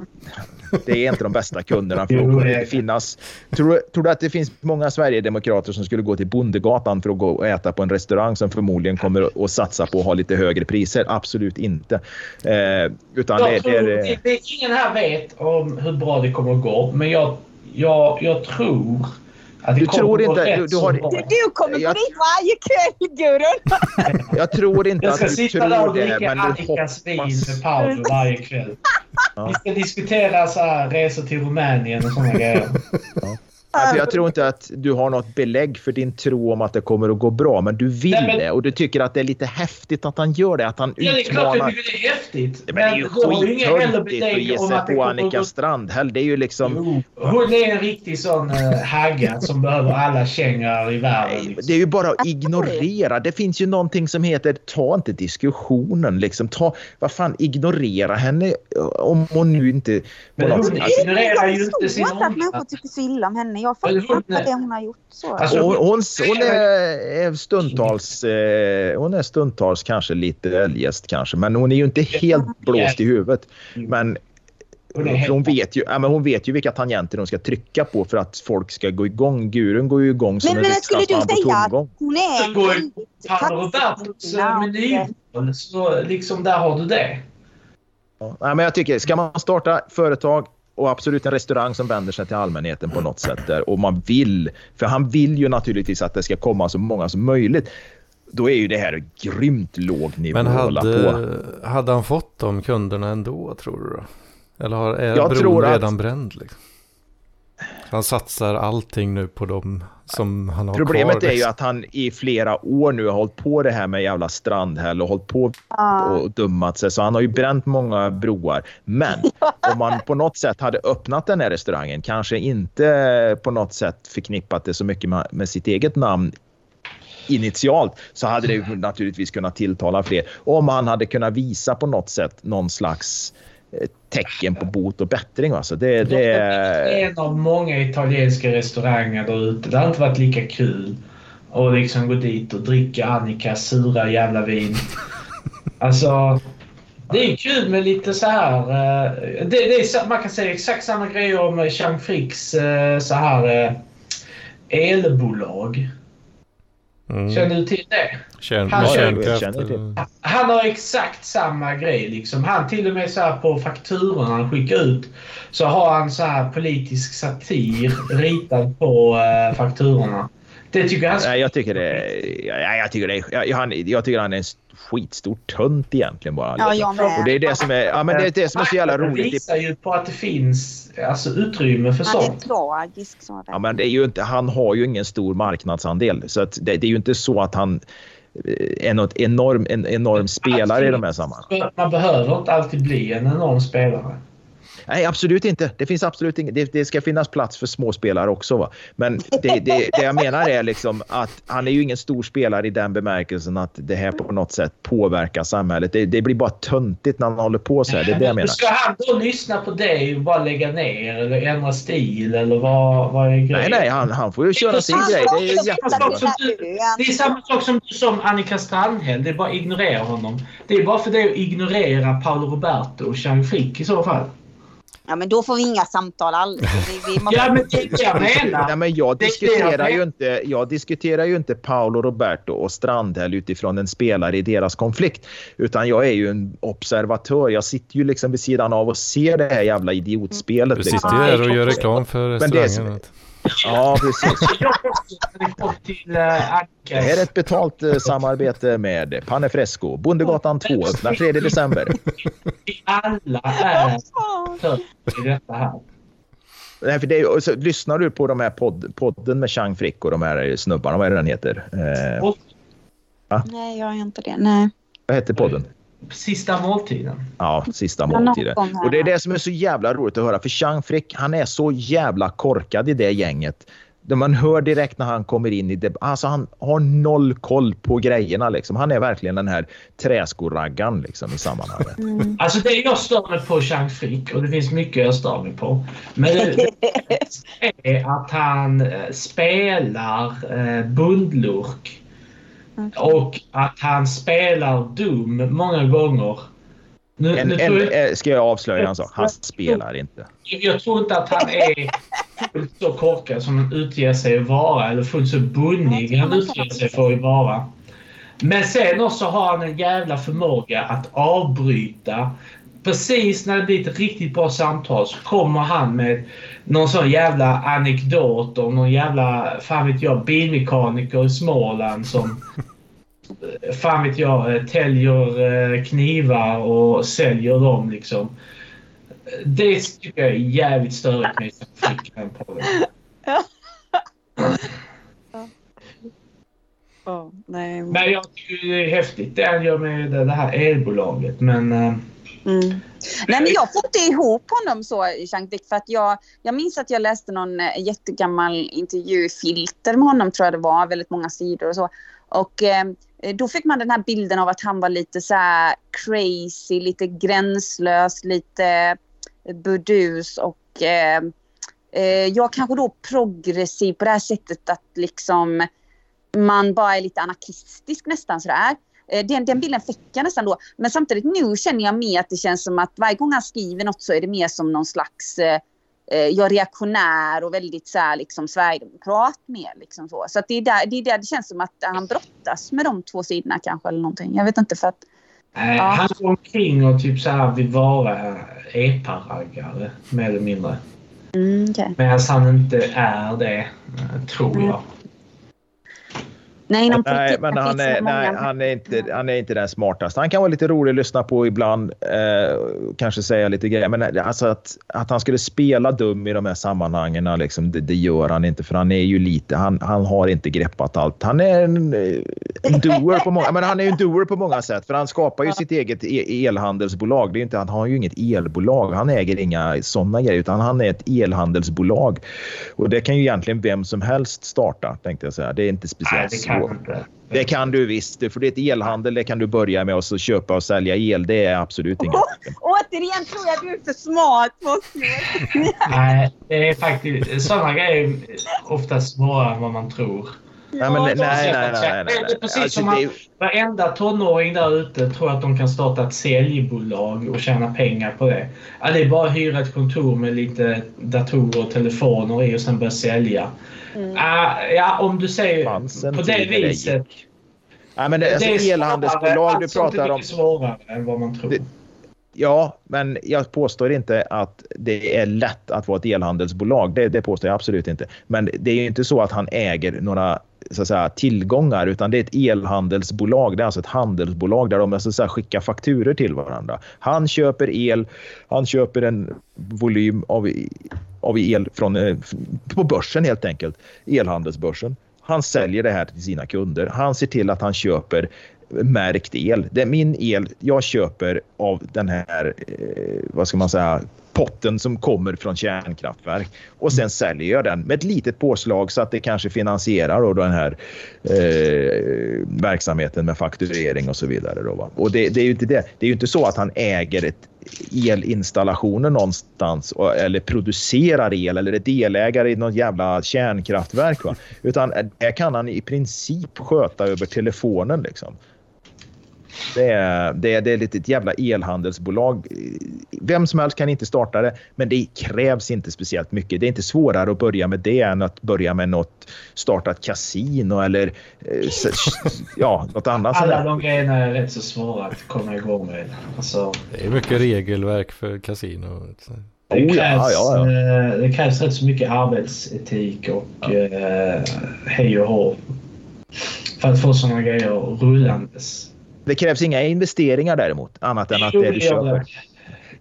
det är inte de bästa kunderna. För då det finnas... Tror, tror du att det finns många Sverigedemokrater som skulle gå till Bondegatan för att gå och äta på en restaurang som förmodligen kommer att- satsa på att ha lite högre priser? Absolut inte. Eh, utan det, Jag det tror, är... det, det, ingen här vet om hur bra det kommer att gå, men jag, jag, jag tror Du tror inte- du- du har-. Du, du kommer Jag- dit varje kväll Gurun! Jag tror inte Jag ska att du sitta där och tror det, dricka men du Annikas vin hoppas. med Paolo varje kväll. Ja. Vi ska diskutera så här, resor till Rumänien och såna grejer. Alltså, jag tror inte att du har något belägg för din tro om att det kommer att gå bra, men du vill Nej, men- det och du tycker att det är lite häftigt att han gör det, att han Ja, det är klart jag utmanar. tycker det är häftigt. Men det är ju skithuntigt att ge sig att det på att Annika gå Strandhäll. Det är ju liksom... Jo, hon är en riktig sån uh, hagga som behöver alla kängar i världen. Nej, Liksom. Det är ju bara att ignorera. Det finns ju någonting som heter ta inte diskussionen. Liksom. Ta, vad fan, ignorera henne om hon nu inte... På Men hon är- ignorerar ju inte sin förstår inte att omgivning. människor tycker så illa om henne. Jag Men fattar hon inte är- det hon har gjort. Så. Alltså, hon, hon, hon, är, stundtals, eh, hon är stundtals kanske lite eljest kanske, men hon är ju inte helt blåst i huvudet. Men Hon vet ju, ja, men hon vet ju vilka tangenter hon ska trycka på för att folk ska gå igång. Guren går ju igång som Men, en men skulle du säga att hon är väldigt och- menyval, så liksom där har du det. Ja, nej, men jag tycker, ska man starta företag och absolut en restaurang som vänder sig till allmänheten på något sätt där och man vill, för han vill ju naturligtvis att det ska komma så många som möjligt. då är ju det här grymt låg nivå Men hade, hade han fått de kunderna ändå tror du då? Eller har, är Jag bron tror att- redan bränd liksom? Han satsar allting nu på dem som han har Problemet kvar. är ju liksom. att han i flera år nu har hållit på det här med jävla strandhäll och hållit på Ja. och dummat sig. Så han har ju bränt många broar. Men om man på något sätt hade öppnat den här restaurangen, kanske inte på något sätt förknippat det så mycket med, med sitt eget namn initialt så hade det ju naturligtvis kunnat tilltala fler. Om han hade kunnat visa på något sätt någon slags eh, tecken på bot och bättring. Alltså det, det, är en av många italienska restauranger där ute. Det har inte varit lika kul att liksom gå dit och dricka Annikas sura jävla vin. Alltså, det är kul med lite så här... eh, Det, det är, man kan säga exakt samma grejer om Chang Fricks eh, så här eh, elbolag. Mm. Känner du till det? Kärn, Han känner- Han har exakt samma grej. Liksom. Han till och med så här på fakturorna han skickar ut så har han så här politisk satir ritad på eh, fakturorna. Det tycker jag han Nej, jag tycker det, ja, jag tycker det jag, han, jag tycker han är en skitstor tönt egentligen bara. Ja, jag med. Och det är det som är, ja, men det är det som är så jävla Det roligt. visar ju på att det finns alltså, utrymme för Han är sånt. tragisk. Så Ja, men det är ju inte, han har ju ingen stor marknadsandel. Så att det, det är ju inte så att han eh, är något enorm, en enorm spelare i de här sammanhangen. Man behöver inte alltid bli en enorm spelare. Nej, absolut inte. Det finns absolut inget. Det, det ska finnas plats för små spelare också. Va? Men det, det, det jag menar är liksom att han är ju ingen stor spelare i den bemärkelsen att det här på något sätt påverkar samhället. Det, det blir bara töntigt när han håller på så här. Det är det jag menar. Ska han då lyssna på dig och bara lägga ner eller ändra stil eller vad, vad är grejen? Nej, nej, han, han får ju köra sin grej. Det är jättebra. också- Det är samma sak som du som Annika Strandhäll. Det är bara att ignorera honom. Det är bara för dig att ignorera Paolo Roberto och Chang Frick i så fall. Ja, men då får vi inga samtal alls. Vi, vi måste... Ja, men det jag menar. Nej, men jag diskuterar, ju inte, jag diskuterar ju inte Paolo Roberto och Strandhäll utifrån en spelare i deras konflikt. Utan jag är ju en observatör. Jag sitter ju liksom vid sidan av och ser det här jävla idiotspelet. Du Liksom. sitter ju här och gör reklam för restaurangen. Ja, precis. Jag det till. Det här är ett betalt eh, samarbete med Panne Fresco, Bondegatan 2, öppnar 3 december. Alla är för i detta här. Nej, för det är, så, lyssnar du på de här podd, podden med Chang Frick och de här snubbarna, vad är det den heter? Eh, Nej, jag gör inte det. Nej. vad heter podden? Sista måltiden. Ja, sista måltiden. Och det är det som är så jävla roligt att höra. För Chang Frick, han är så jävla korkad i det gänget. Man hör direkt när han kommer in i det. Alltså han har noll koll på grejerna. Liksom. Han är verkligen den här träskoraggan liksom, i sammanhanget. Mm. Alltså det jag stör mig på Chang Frick och det finns mycket jag stör mig på. Men det är att han eh, spelar eh, bundlurk. Och att han spelar dum många gånger. Nu, En, nu en, jag, eh, ska jag avslöja en sak? Han spelar inte. jag tror inte att han är fullt så korkad som han utger sig att vara eller fullt så bunnig han utger sig för att vara. Men sen också har han en jävla förmåga att avbryta. Precis när det blir ett riktigt bra samtal så kommer han med någon sån jävla anekdot om någon jävla, fan vet jag, bilmekaniker i Småland som fan vet jag, eh, täljer eh, knivar och säljer dem liksom. Det tycker jag är jävligt störigt med Frick på det. Oh, nej. Men jag tycker det är häftigt det han gör med det här elbolaget. Men eh, Mm. Nej, men jag får inte ihop honom så, Jean-Dick, för att jag, jag minns att jag läste någon jättegammal intervjufilter med honom, tror jag det var, väldigt många sidor och så. Och eh, då fick man den här bilden av att han var lite så här crazy, lite gränslös, lite burdus och eh, eh, jag kanske då progressiv på det här sättet att liksom man bara är lite anarkistisk nästan sådär. Eh, den, den bilden fick jag nästan då. Men samtidigt nu känner jag mer att det känns som att varje gång han skriver något så är det mer som någon slags eh, eh, jag är reaktionär och väldigt så här, liksom, sverigedemokrat mer. Liksom så så det, är där, det är där det känns som att han brottas med de två sidorna kanske eller någonting. Jag vet inte för att... eh, Ja. han går omkring och typ så här vill vara epa-raggare mer eller mindre. Mm, okej. Medan han inte är det, eh, tror jag. Nej, inom Nej, men han är, nej, han, är inte, han är inte den smartaste. Han kan vara lite rolig att lyssna på ibland. Eh, kanske säga lite grejer. Men eh, alltså att, att han skulle spela dum i de här sammanhangen, liksom, det, det gör han inte. För han är ju lite, han, han har inte greppat allt. Han är en, eh, en doer på många, men han är ju en doer på många sätt. För han skapar ju sitt eget e- elhandelsbolag. Det är inte, han har ju inget elbolag. Han äger inga sådana grejer. Utan han är ett elhandelsbolag. Och det kan ju egentligen vem som helst starta, tänkte jag säga. Det är inte Nej, speciellt det inte. Det kan du visst. För det är ett elhandel. Det kan du börja med och så köpa och sälja el. Det är absolut inget problem. Återigen tror jag du är för smart. Nej, det är faktiskt... Sådana grejer är ofta svårare än vad man tror. Nej, men, nej, nej, nej, nej, nej, Det är precis Alltså, som att det varenda tonåring där ute tror att de kan starta ett säljbolag och tjäna pengar på det. Ja, det är bara att hyra ett kontor med lite datorer och telefoner i och sen börja sälja. Mm. Ah, ja, om du säger på det det viset. Nej, men det, alltså, det är elhandelsbolag du Allt sånt pratar är om. mycket svårare än vad man tror. Det- Ja, men jag påstår inte att det är lätt att vara ett elhandelsbolag. Det, det påstår jag absolut inte. Men det är ju inte så att han äger några så att säga, tillgångar utan det är ett elhandelsbolag. Det är alltså ett handelsbolag där de så att säga, skickar fakturer till varandra. Han köper el, han köper en volym av, av el från, eh, på börsen helt enkelt. Elhandelsbörsen. Han säljer det här till sina kunder. Han ser till att han köper märkt el. Det är min el jag köper av den här, eh, vad ska man säga, potten som kommer från kärnkraftverk. Och sen säljer jag den med ett litet påslag så att det kanske finansierar då den här eh, verksamheten med fakturering och så vidare. Då, va? Och det, det är ju inte det. Det är ju inte så att han äger ett elinstallationer någonstans eller producerar el eller är delägare i något jävla kärnkraftverk. Va? Utan det kan han i princip sköta över telefonen. Liksom. Det är, det, är, det är lite ett jävla elhandelsbolag. Vem som helst kan inte starta det, men det krävs inte speciellt mycket. Det är inte svårare att börja med det än att börja med något, starta ett kasino eller eh, ja, något annat. Alla de grejerna är rätt så svåra att komma igång med. Alltså, Det är mycket regelverk för kasino. det, Oh, krävs, ja, ja, ja. eh, det krävs rätt så mycket arbetsetik och eh, hej och hå. För att få sådana grejer rullandes. Det krävs inga investeringar däremot, annat än att det du köper.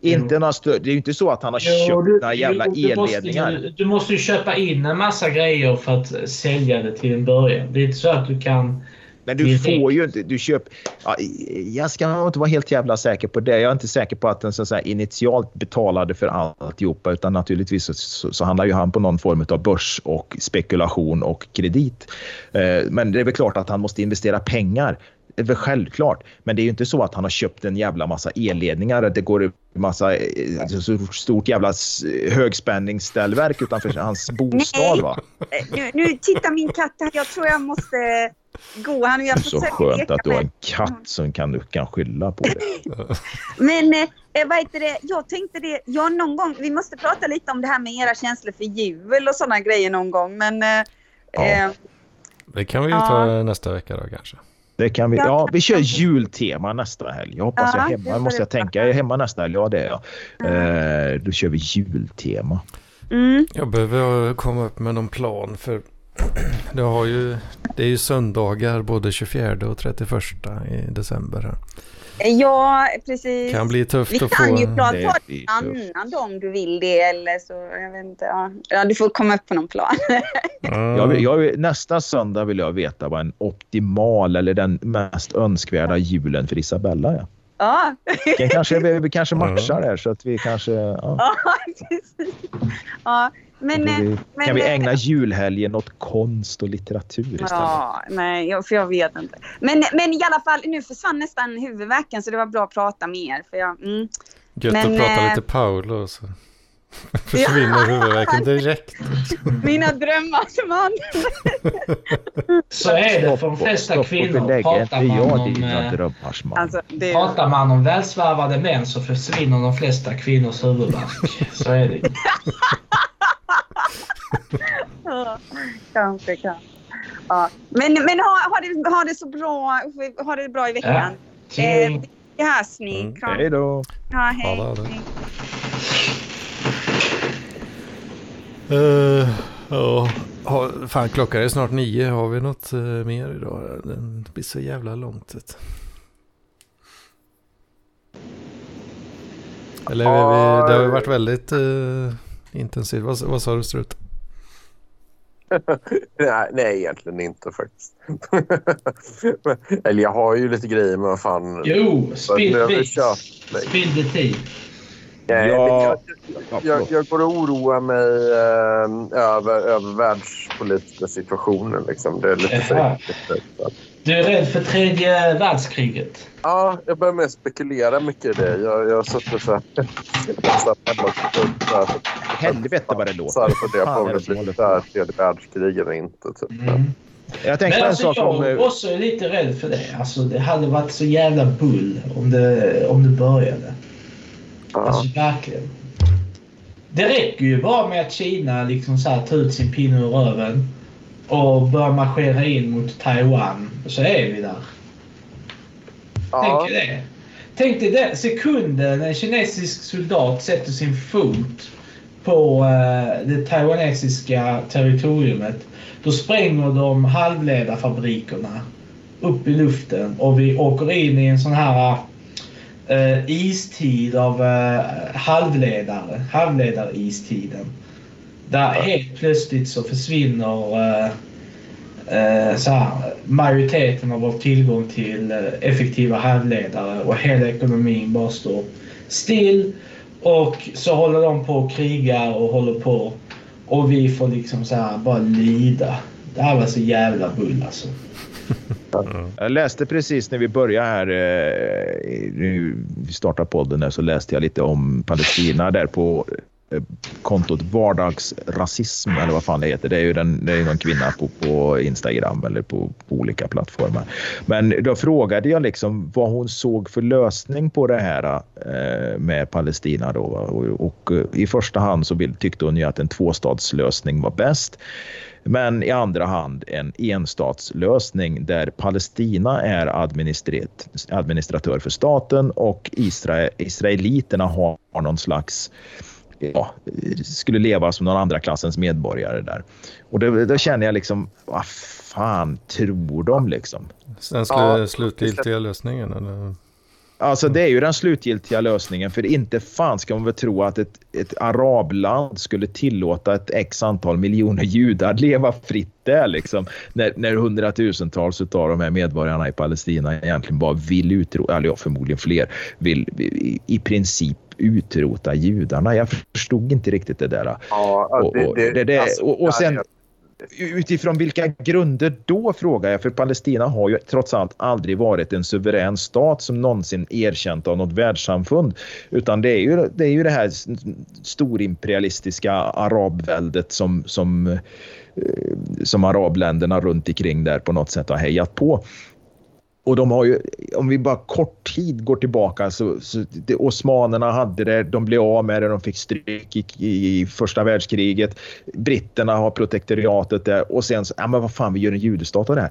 Inte några stö- det är ju inte så att han har Jo, köpt du- några jävla jo, du måste- elledningar. Du måste ju köpa in en massa grejer för att sälja det till en början. Det är inte så att du kan... Men du får ju inte... Du köper, ja, jag ska nog inte vara helt jävla säker på det. Jag är inte säker på att den så att initialt betalade för alltihopa. Utan naturligtvis så, så, så handlar ju han på någon form av börs och spekulation och kredit. Eh, men det är väl klart att han måste investera pengar. Det är väl självklart. Men det är ju inte så att han har köpt en jävla massa elledningar. Att det går en massa eh, så stort jävla högspänningsställverk utanför hans bostad. Va? Eh, Nu, nu tittar min katt här. Jag tror jag måste gå. Han, jag Så skönt att du har en katt som kan, du kan skylla på det. Men eh, vad heter det? jag tänkte det, ja någon gång, vi måste prata lite om det här med era känslor för jul och sådana grejer någon gång. Men eh, Ja. eh, Det kan vi ju Ja. ta nästa vecka då kanske. Det kan vi, Ja. vi kör jultema nästa helg. Jag hoppas Ja, jag är hemma. måste jag tänka. Jag är hemma nästa helg. Ja, det är jag. Eh, då kör vi jultema. mm, Jag behöver komma upp med någon plan för det, har ju, det är ju söndagar både 24 och 31 i december. här. Ja, precis. Kan bli tufft vi att kan ju få. prata en annan dag om du vill det eller så. Jag vet inte. Ja, ja du får komma upp på någon plan. Ja, Jag, vill- jag, vill- nästa söndag vill jag veta vad en optimal eller den mest önskvärda julen för Isabella är. Ja, Vi kanske, vi, vi kanske matchar där så att vi kanske... Ja, ja, precis. Ja, men... Då eh, vi, men, kan vi eh, ägna julhelgen åt konst och litteratur istället? Ja, nej, jag- för jag vet inte. Men, men i alla fall, nu försvann nästan huvudvärken så det var bra att prata med er. För jag, mm. Gött men, att prata eh, lite Paolo så försvinner huvudvärken direkt. Mina drömmars man. Så är det för de flesta kvinnor. Pratar man, om, eh? Alltså, det, pratar man om välsvarvade män så försvinner de flesta kvinnors huvudvärk. Så är det. kanske, kanske. Ja. Men, men ha, ha, det, ha det så bra. Ha det bra i veckan. Ja. Eh, vi hörs ni. Mm. Hej då! Ja, hej. Det, ha det. Eh, Ja, fan klockan är snart nio. Har vi något eh, mer idag? Den blir så jävla långt. vet. Eller vi, vi, det har ju varit väldigt eh, intensivt. Vad, vad sa du Strut? Nej, nej, egentligen inte faktiskt. Eller jag har ju lite grejer med vad fan... Jo, spill. Spill the tea. Men jag, Ja, jag, jag går och oroar mig eh, över, över världspolitiska situationen. Liksom. Det är lite. Så. Du är rädd för tredje världskriget? Ja, jag börjar med att spekulera mycket i det. Jag, jag har suttit så här... Helvete vad det låter. Så här Fan, på om det blir här tredje världskrig eller inte. Typ. Mm. Jag tänkte Men på en alltså, sak om... jag eh, också är lite rädd för det. Alltså, det hade varit så jävla bull om det, om det började. Ja. Alltså verkligen. Det räcker ju bara med att Kina liksom så här tar ut sin pinne ur röven och börjar marschera in mot Taiwan. Så är vi där. Ja. Tänk dig det. Tänk dig den sekunden en kinesisk soldat sätter sin fot på eh, det taiwanesiska territoriumet. Då spränger de halvledarfabrikerna upp i luften och vi åker in i en sån här eh, istid av eh, halvledare. Halvledaristiden. Där helt plötsligt så försvinner eh, eh, så här, majoriteten av vår tillgång till eh, effektiva halvledare och hela ekonomin bara står still. Och så håller de på och krigar och håller på. Och vi får liksom så här bara lida. Det här var så jävla bull alltså. Jag läste precis när vi började här, eh, nu vi startade podden där, så läste jag lite om Palestina där på eh, kontot vardagsrasism eller vad fan det heter. Det är ju den, det är någon kvinna på, på Instagram eller på, på olika plattformar. Men då frågade jag liksom vad hon såg för lösning på det här eh, med Palestina då. va. Och, och eh, i första hand så vill, tyckte hon ju att en tvåstadslösning var bäst. Men i andra hand en enstatslösning där Palestina är administratör för staten och Israel, israeliterna har någon slags ja, skulle leva som någon andra klassens medborgare där. Och då, då känner jag liksom, vad fan tror de liksom? Den slu, Ja, slutgiltiga lösningen? Eller? Alltså det är ju den slutgiltiga lösningen för inte fan ska man väl tro att ett, ett arabland skulle tillåta ett x antal miljoner judar leva fritt där liksom. När, när hundratusentals av de här medborgarna i Palestina egentligen bara vill utrota, eller ja, förmodligen fler, vill i, i princip utrota judarna. Jag förstod inte riktigt det där. Ja, Och- och det- det- alltså, och- och sen- Utifrån vilka grunder då frågar jag? För Palestina har ju trots allt aldrig varit en suverän stat som någonsin erkänt av något världssamfund. Utan det är ju det, är ju det här storimperialistiska arabväldet som, som, eh, som arabländerna runt omkring där på något sätt har hejat på. Och de har ju, om vi bara kort tid går tillbaka, så, så det, osmanerna hade det, de blev av med det, de fick stryk i, i första världskriget. Britterna har protektoriatet där och sen så, ja men vad fan, vi gör en judestat av det här.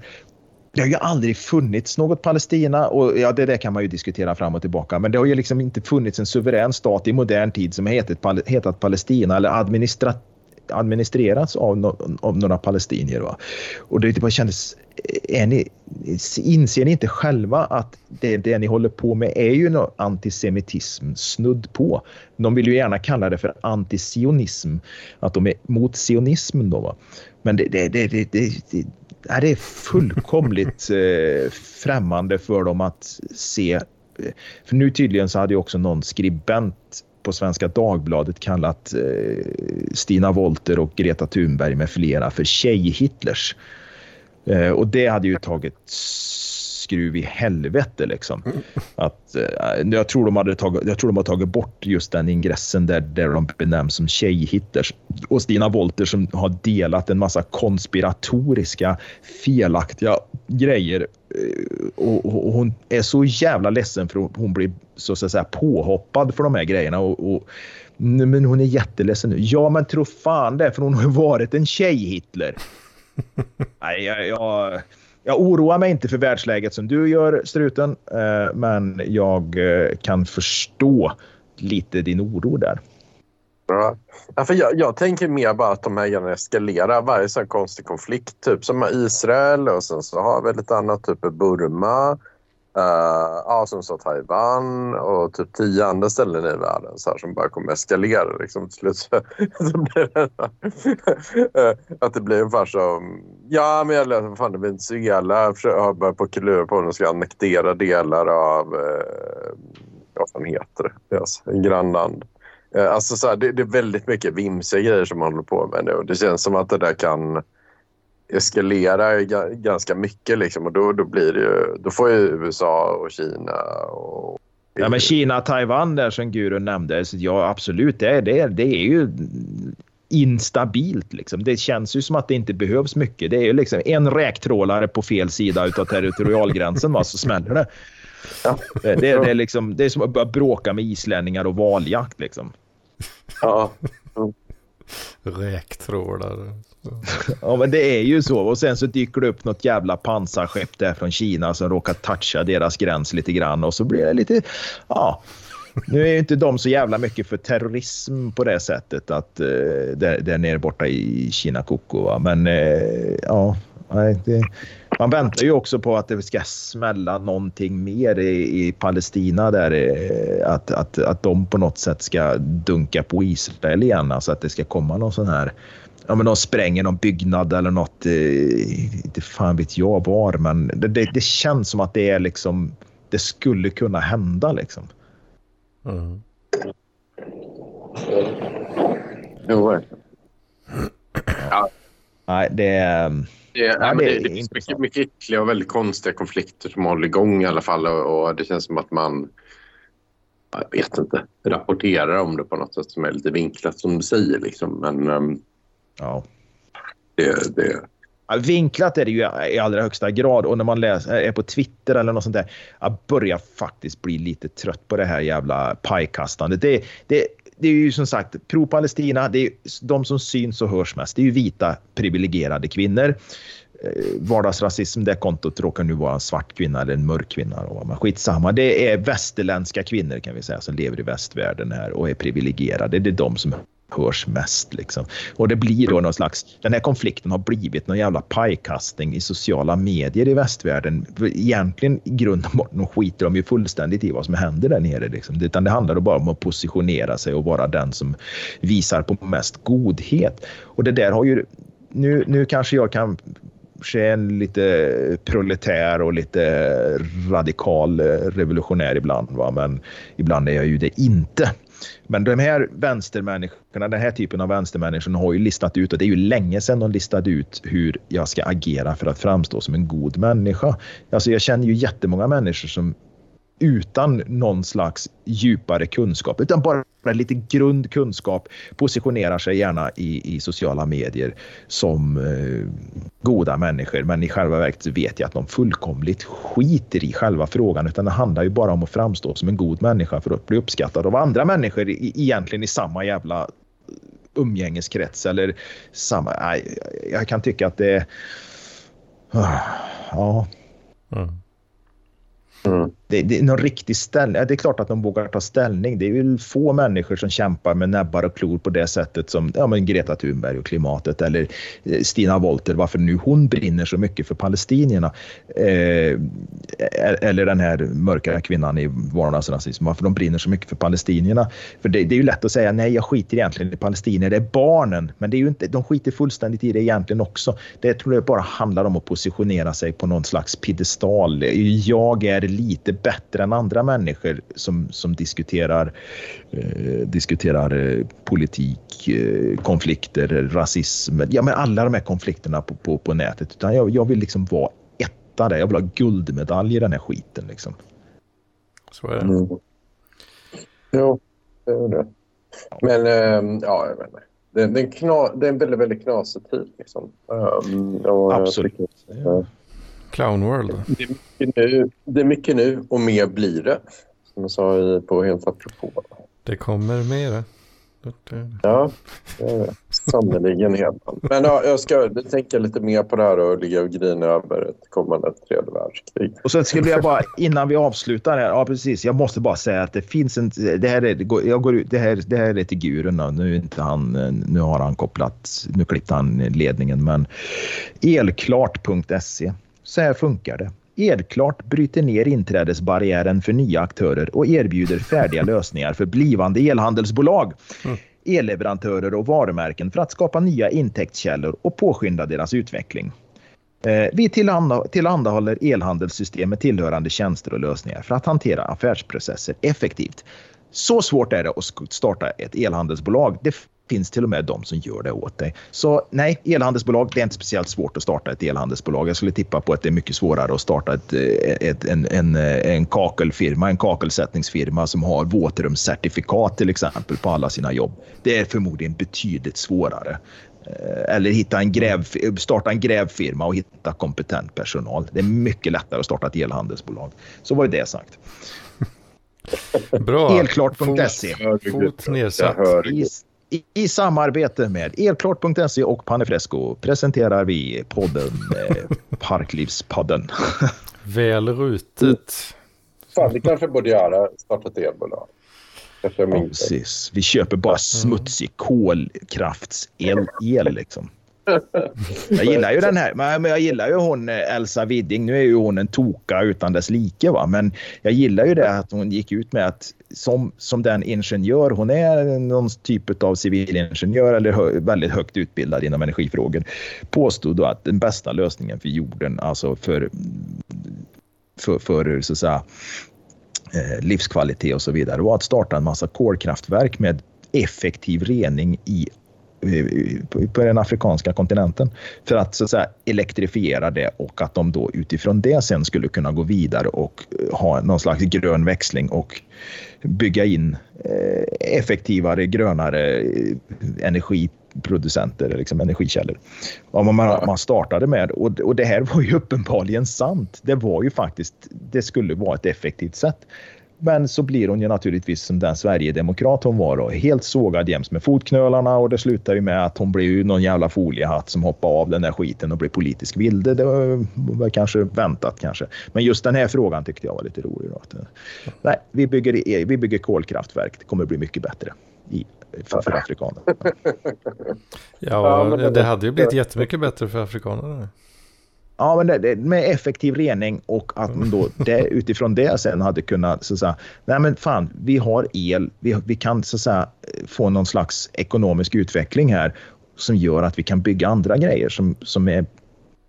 Det har ju aldrig funnits något Palestina och ja, det där kan man ju diskutera fram och tillbaka. Men det har ju liksom inte funnits en suverän stat i modern tid som hetat, hetat Palestina eller administrativt administreras av, no, av några palestinier. Va? Och det bara kändes, är ni, inser ni inte själva att det, det ni håller på med är ju någon antisemitism snudd på. De vill ju gärna kalla det för antisionism, att de är mot sionismen då. Va? Men det, det, det, det, det, det, är fullkomligt eh, främmande för dem att se. Eh, för nu tydligen så hade ju också någon skribent på Svenska Dagbladet kallat eh, Stina Wolter och Greta Thunberg med flera för tjej-Hitlers. Eh, och det hade ju tagit skruv i helvete liksom. Att, eh, jag, tror de hade tagit, jag tror de har tagit bort just den ingressen där, där de benämns som tjej-Hitlers. Och Stina Wolter som har delat en massa konspiratoriska felaktiga grejer Eh, och, och, och hon är så jävla ledsen för hon, blir så att säga påhoppad för de här grejerna. Och, och, men hon är jätteledsen nu. Ja, men tro fan det, för hon har varit en tjej-Hitler. Nej, jag, jag, jag oroar mig inte för världsläget som du gör, Struten. Eh, men jag eh, kan förstå lite din oro där. Ja. Ja, för jag, jag tänker mer bara att de här grejerna eskalerar. Varje sån här konstig konflikt, typ som med Israel och sen så har vi lite annat, typ Burma. Uh, ja, som sa Taiwan och typ tio andra ställen i världen så här, som bara kommer eskalera. Liksom, till slut så, så blir det, uh, att det blir ungefär som... Ja, men jag läste fan Venezuela har börjat på klura på om de ska annektera delar av... Uh, vad fan heter det? Deras grannland. Uh, alltså, så här, det, det, är väldigt mycket vimsiga grejer som man håller på med nu. Det känns som att det där kan eskalera ganska mycket liksom, och då, då, blir det ju, då får ju USA och Kina och Ja, men Kina, Taiwan där som Gurun nämnde, så ja absolut, det, det, det är ju instabilt. Liksom. Det känns ju som att det inte behövs mycket. Det är ju liksom en räktrålare på fel sida av territorialgränsen va, så smäller det. Ja. Det, det, det, är liksom, det är som att börja bråka med islänningar och valjakt. Liksom. Ja. Räktrålare. ja, men det är ju så. Och sen så dyker det upp något jävla pansarskepp där från Kina som råkar toucha deras gräns lite grann och så blir det lite... Ja. Nu är ju inte de så jävla mycket för terrorism på det sättet att det där, där nere borta i Kina Koko. Va? Men eh, ja, det, man väntar ju också på att det ska smälla någonting mer i, i Palestina där eh, att, att, att de på något sätt ska dunka på Israel igen. Alltså att det ska komma någon sån här ja, men de spränger någon byggnad eller något. Eh, inte fan vet jag var, men det, det, det, känns som att det är liksom. Det skulle kunna hända liksom. Mm. Jo, ja. Nej, det är... Det, ja, nej, det, det, finns mycket, mycket äckliga och väldigt konstiga konflikter som håller igång i alla fall och, och det känns som att man jag vet inte, rapporterar om det på något sätt som är lite vinklat som du säger. Liksom. Men um, Ja. Det, det. Ja, vinklat är det ju i allra högsta grad och när man läser, är på Twitter eller något sånt där. Jag börjar faktiskt bli lite trött på det här jävla pajkastandet. Det, det, det är ju som sagt pro-Palestina. Det är de som syns och hörs mest. Det är ju vita privilegierade kvinnor. Eh, vardagsrasism, det kontot råkar nu vara en svart kvinna eller en mörk kvinna. Men skitsamma, det är västerländska kvinnor kan vi säga som lever i västvärlden här och är privilegierade. Det är de som hörs mest. Liksom. Och det blir då någon slags, den här konflikten har blivit någon jävla pajkastning i sociala medier i västvärlden. Egentligen i grund och botten skiter de ju fullständigt i vad som händer där nere. Liksom. Utan det handlar då bara om att positionera sig och vara den som visar på mest godhet. Och det där har ju, nu, nu kanske jag kan kanske en lite proletär och lite radikal revolutionär ibland. Va? Men ibland är jag ju det inte. Men de här vänstermänniskorna, den här typen av vänstermänniskor har ju listat ut och det är ju länge sedan de listade ut hur jag ska agera för att framstå som en god människa. Alltså jag känner ju jättemånga människor som utan någon slags djupare kunskap, utan bara lite grundkunskap positionerar sig gärna i, i sociala medier som eh, goda människor. Men i själva verket vet jag att de fullkomligt skiter i själva frågan, utan det handlar ju bara om att framstå som en god människa för att bli uppskattad av andra människor i, egentligen i samma jävla umgängeskrets eller samma. Nej, jag kan tycka att det. Ah, ja. Mm. Mm. Det, det, är någon riktig ställning. Det är klart att de vågar ta ställning. Det är ju få människor som kämpar med näbbar och klor på det sättet som ja, men Greta Thunberg och klimatet eller eh, Stina Wolter, varför nu hon brinner så mycket för palestinierna. Eh, e-, eller den här mörka kvinnan i vardagsrasism, varför de brinner så mycket för palestinierna. För det, det, är ju lätt att säga nej, jag skiter egentligen i palestinier, det är barnen. Men det är ju inte, de skiter fullständigt i det egentligen också. Det tror jag bara handlar om att positionera sig på någon slags piedestal. Jag är lite bättre än andra människor som, som diskuterar, eh, diskuterar eh, politik, eh, konflikter, rasism. Ja, men alla de här konflikterna på, på, på nätet. Utan jag, jag vill liksom vara etta där. Jag vill ha guldmedalj i den här skiten. Liksom. Så är det. Mm. Jo, det är det. Men äh, ja, jag vet inte. Det, det, är en kna, det är en väldigt, väldigt knasig tid. Liksom. Um, och, Absolut. Ja. Clown World. Det är, mycket nu, det är mycket nu och mer blir det. Som jag sa på Helt apropå. Det kommer mer. Ja, sannerligen Hedman. Men ja, jag ska tänka lite mer på det här och ligga och grina över ett kommande tredje världskrig. Och sen skulle jag bara, innan vi avslutar här, ja precis, jag måste bara säga att det finns en, det här är, jag går ut, det här, det här är till gurun nu inte han, nu har han kopplat, nu klippte han ledningen, men elklart.se, så här funkar det. Elklart bryter ner inträdesbarriären för nya aktörer och erbjuder färdiga lösningar för blivande elhandelsbolag, mm. elleverantörer och varumärken för att skapa nya intäktskällor och påskynda deras utveckling. Eh, vi tillhandahåller elhandelssystem med tillhörande tjänster och lösningar för att hantera affärsprocesser effektivt. Så svårt är det att starta ett elhandelsbolag. Det finns till och med de som gör det åt dig. Så nej, elhandelsbolag, det är inte speciellt svårt att starta ett elhandelsbolag. Jag skulle tippa på att det är mycket svårare att starta ett, ett, en, en, en kakelfirma, en kakelsättningsfirma som har våtrumscertifikat till exempel på alla sina jobb. Det är förmodligen betydligt svårare. Eh, eller hitta en gräv, starta en grävfirma och hitta kompetent personal. Det är mycket lättare att starta ett elhandelsbolag. Så var det sagt. Bra. Elklart.se. Fot, fot nedsatt. I, I, samarbete med elklart.se och Panefresco presenterar vi podden eh, Parklivspodden. Väl rutet. Fan, det kanske borde göra. Starta ett elbolag. Ja, precis. Vi köper bara smutsig kolkraftsel el liksom. Jag gillar ju den här, men jag gillar ju hon eh, Elsa Widding. Nu är ju hon en toka utan dess like, va? men jag gillar ju det att hon gick ut med att som, som den ingenjör hon är, någon typ av civilingenjör eller hö, väldigt högt utbildad inom energifrågor, påstod då att den bästa lösningen för jorden, alltså för, för, för så att säga, eh, livskvalitet och så vidare, var att starta en massa kolkraftverk med effektiv rening i på den afrikanska kontinenten för att, så att säga, elektrifiera det och att de då utifrån det sen skulle kunna gå vidare och eh, ha någon slags grön växling och bygga in eh, effektivare, grönare energi energiproducenter, liksom energikällor. Ja, man, man startade med och, och det här var ju uppenbarligen sant. Det var ju faktiskt, det skulle vara ett effektivt sätt. Men så blir hon ju naturligtvis som den Sverigedemokrat hon var då, helt sågad jäms med fotknölarna och det slutar ju med att hon blir ju någon jävla foliehatt som hoppar av den där skiten och blir politisk vilde. Det var, var kanske väntat kanske. Men just den här frågan tyckte jag var lite rolig. Då. Nej, vi bygger, vi bygger kolkraftverk. Det kommer bli mycket bättre i, för, för afrikaner. Ja, det hade ju blivit jättemycket bättre för afrikanerna. Ja, men det, det, med effektiv rening och att man då det, utifrån det sen hade kunnat så att säga, nej men fan, vi har el, vi, vi kan så att säga, få någon slags ekonomisk utveckling här som gör att vi kan bygga andra grejer som, som är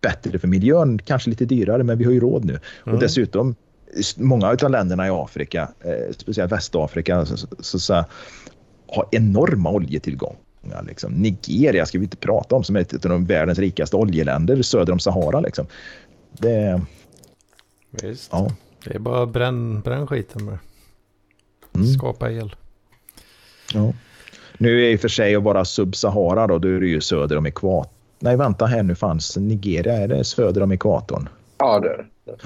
bättre för miljön, kanske lite dyrare, men vi har ju råd nu. Mm. Och dessutom, många av länderna i Afrika, eh, speciellt Västafrika, så, så, så, så har enorma oljetillgångar Liksom. Nigeria ska vi inte prata om som är ett av de världens rikaste oljeländer söder om Sahara. Liksom. Det, Visst. Ja. det är bara bränn, bränn skiten med. Mm. Skapa el. Ja. Nu är i och för sig att vara sub-Sahara då, då är det ju söder om ekvatorn. Nej, vänta här nu fanns Nigeria, är det söder om ekvatorn? Ja, det är det.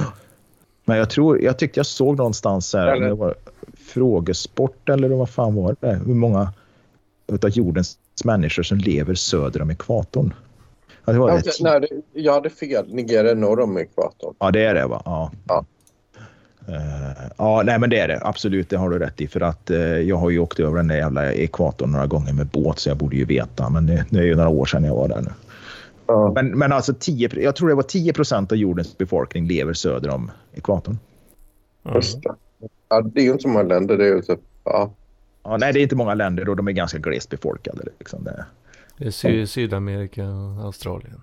Men jag tror, jag tyckte jag såg någonstans här, eller... det var frågesport eller vad fan var det? Hur många av jordens människor som lever söder om ekvatorn. Ja, det var ja, det. Nej, jag hade fel. Nigeria är norr om ekvatorn. Ja, det är det va? Ja. ja. Uh, ja, nej men det är det. Absolut, det har du rätt i. För att uh, jag har ju åkt över den där jävla ekvatorn några gånger med båt så jag borde ju veta. Men det, det är ju några år sedan jag var där nu. Uh. Men, men alltså 10, jag tror det var 10 procent av jordens befolkning lever söder om ekvatorn. Det. Ja, det är ju inte så många länder. Det är ju typ, ja. Ja, nej, det är inte många länder och de är ganska glest befolkade. Liksom. Det, det är Sy Sydamerika och Australien.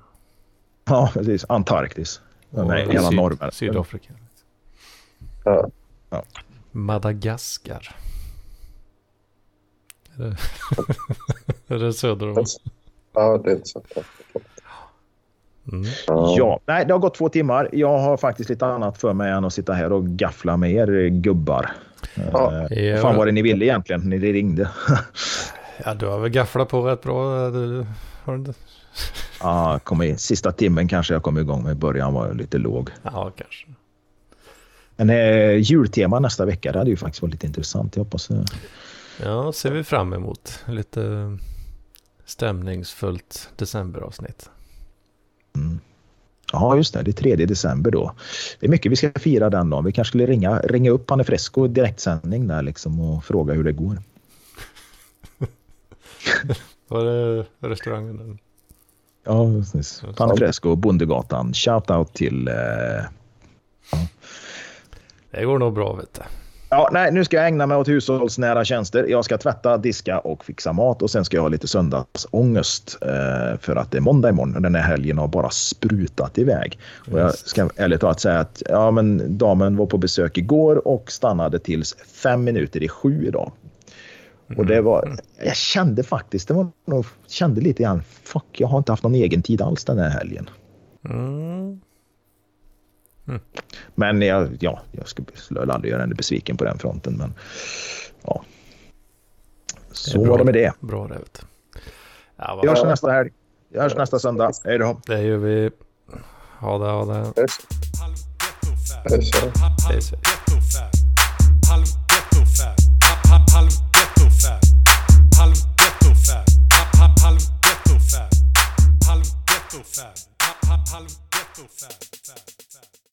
Ja, precis. Antarktis. Och nej, hela Syd. Sydafrika. Ja. ja. Madagaskar. Är det, är det söder om? Ja, det är så. Mm. Ja, nej, det har gått två timmar. Jag har faktiskt lite annat för mig än att sitta här och gaffla med er gubbar. Ja. Uh, fan var det ni ville egentligen när ni ringde? ja, du har väl gafflat på rätt bra. Du, har du Ja, kom i, sista timmen kanske jag kom igång med. Början var lite låg. Ja, kanske. Men eh, jultema nästa vecka, det hade ju faktiskt varit lite intressant. Jag hoppas... Eh... Ja, ser vi fram emot. Lite stämningsfullt decemberavsnitt. Mm. Ja, just det. Det är 3 december då. Det är mycket vi ska fira den dagen. Vi kanske skulle ringa, ringa upp Panne Fresco direktsändning där liksom och fråga hur det går. Var det restaurangen? Ja, precis. Panne Fresco, Bondegatan. Shout out till... Eh... Det går nog bra vet du. Ja, nej, nu ska jag ägna mig åt hushållsnära tjänster. Jag ska tvätta, diska och fixa mat och sen ska jag ha lite söndagsångest eh, för att det är måndag imorgon och den här helgen har bara sprutat iväg. Och jag ska ärligt talat säga att ja, men damen var på besök igår och stannade tills fem minuter i sju idag. Och det var, jag kände faktiskt, det var nog, kände lite grann, fuck, jag har inte haft någon egen tid alls den här helgen. Mm. Mm. Men jag, ja, jag skulle aldrig göra henne besviken på den fronten. Men ja. Så var det med det. Bra det. Ja, vi hörs nästa helg. Vi hörs nästa söndag. Hej då. Det gör vi. Ha det, ha det. Hej så. Halv ghetto fab.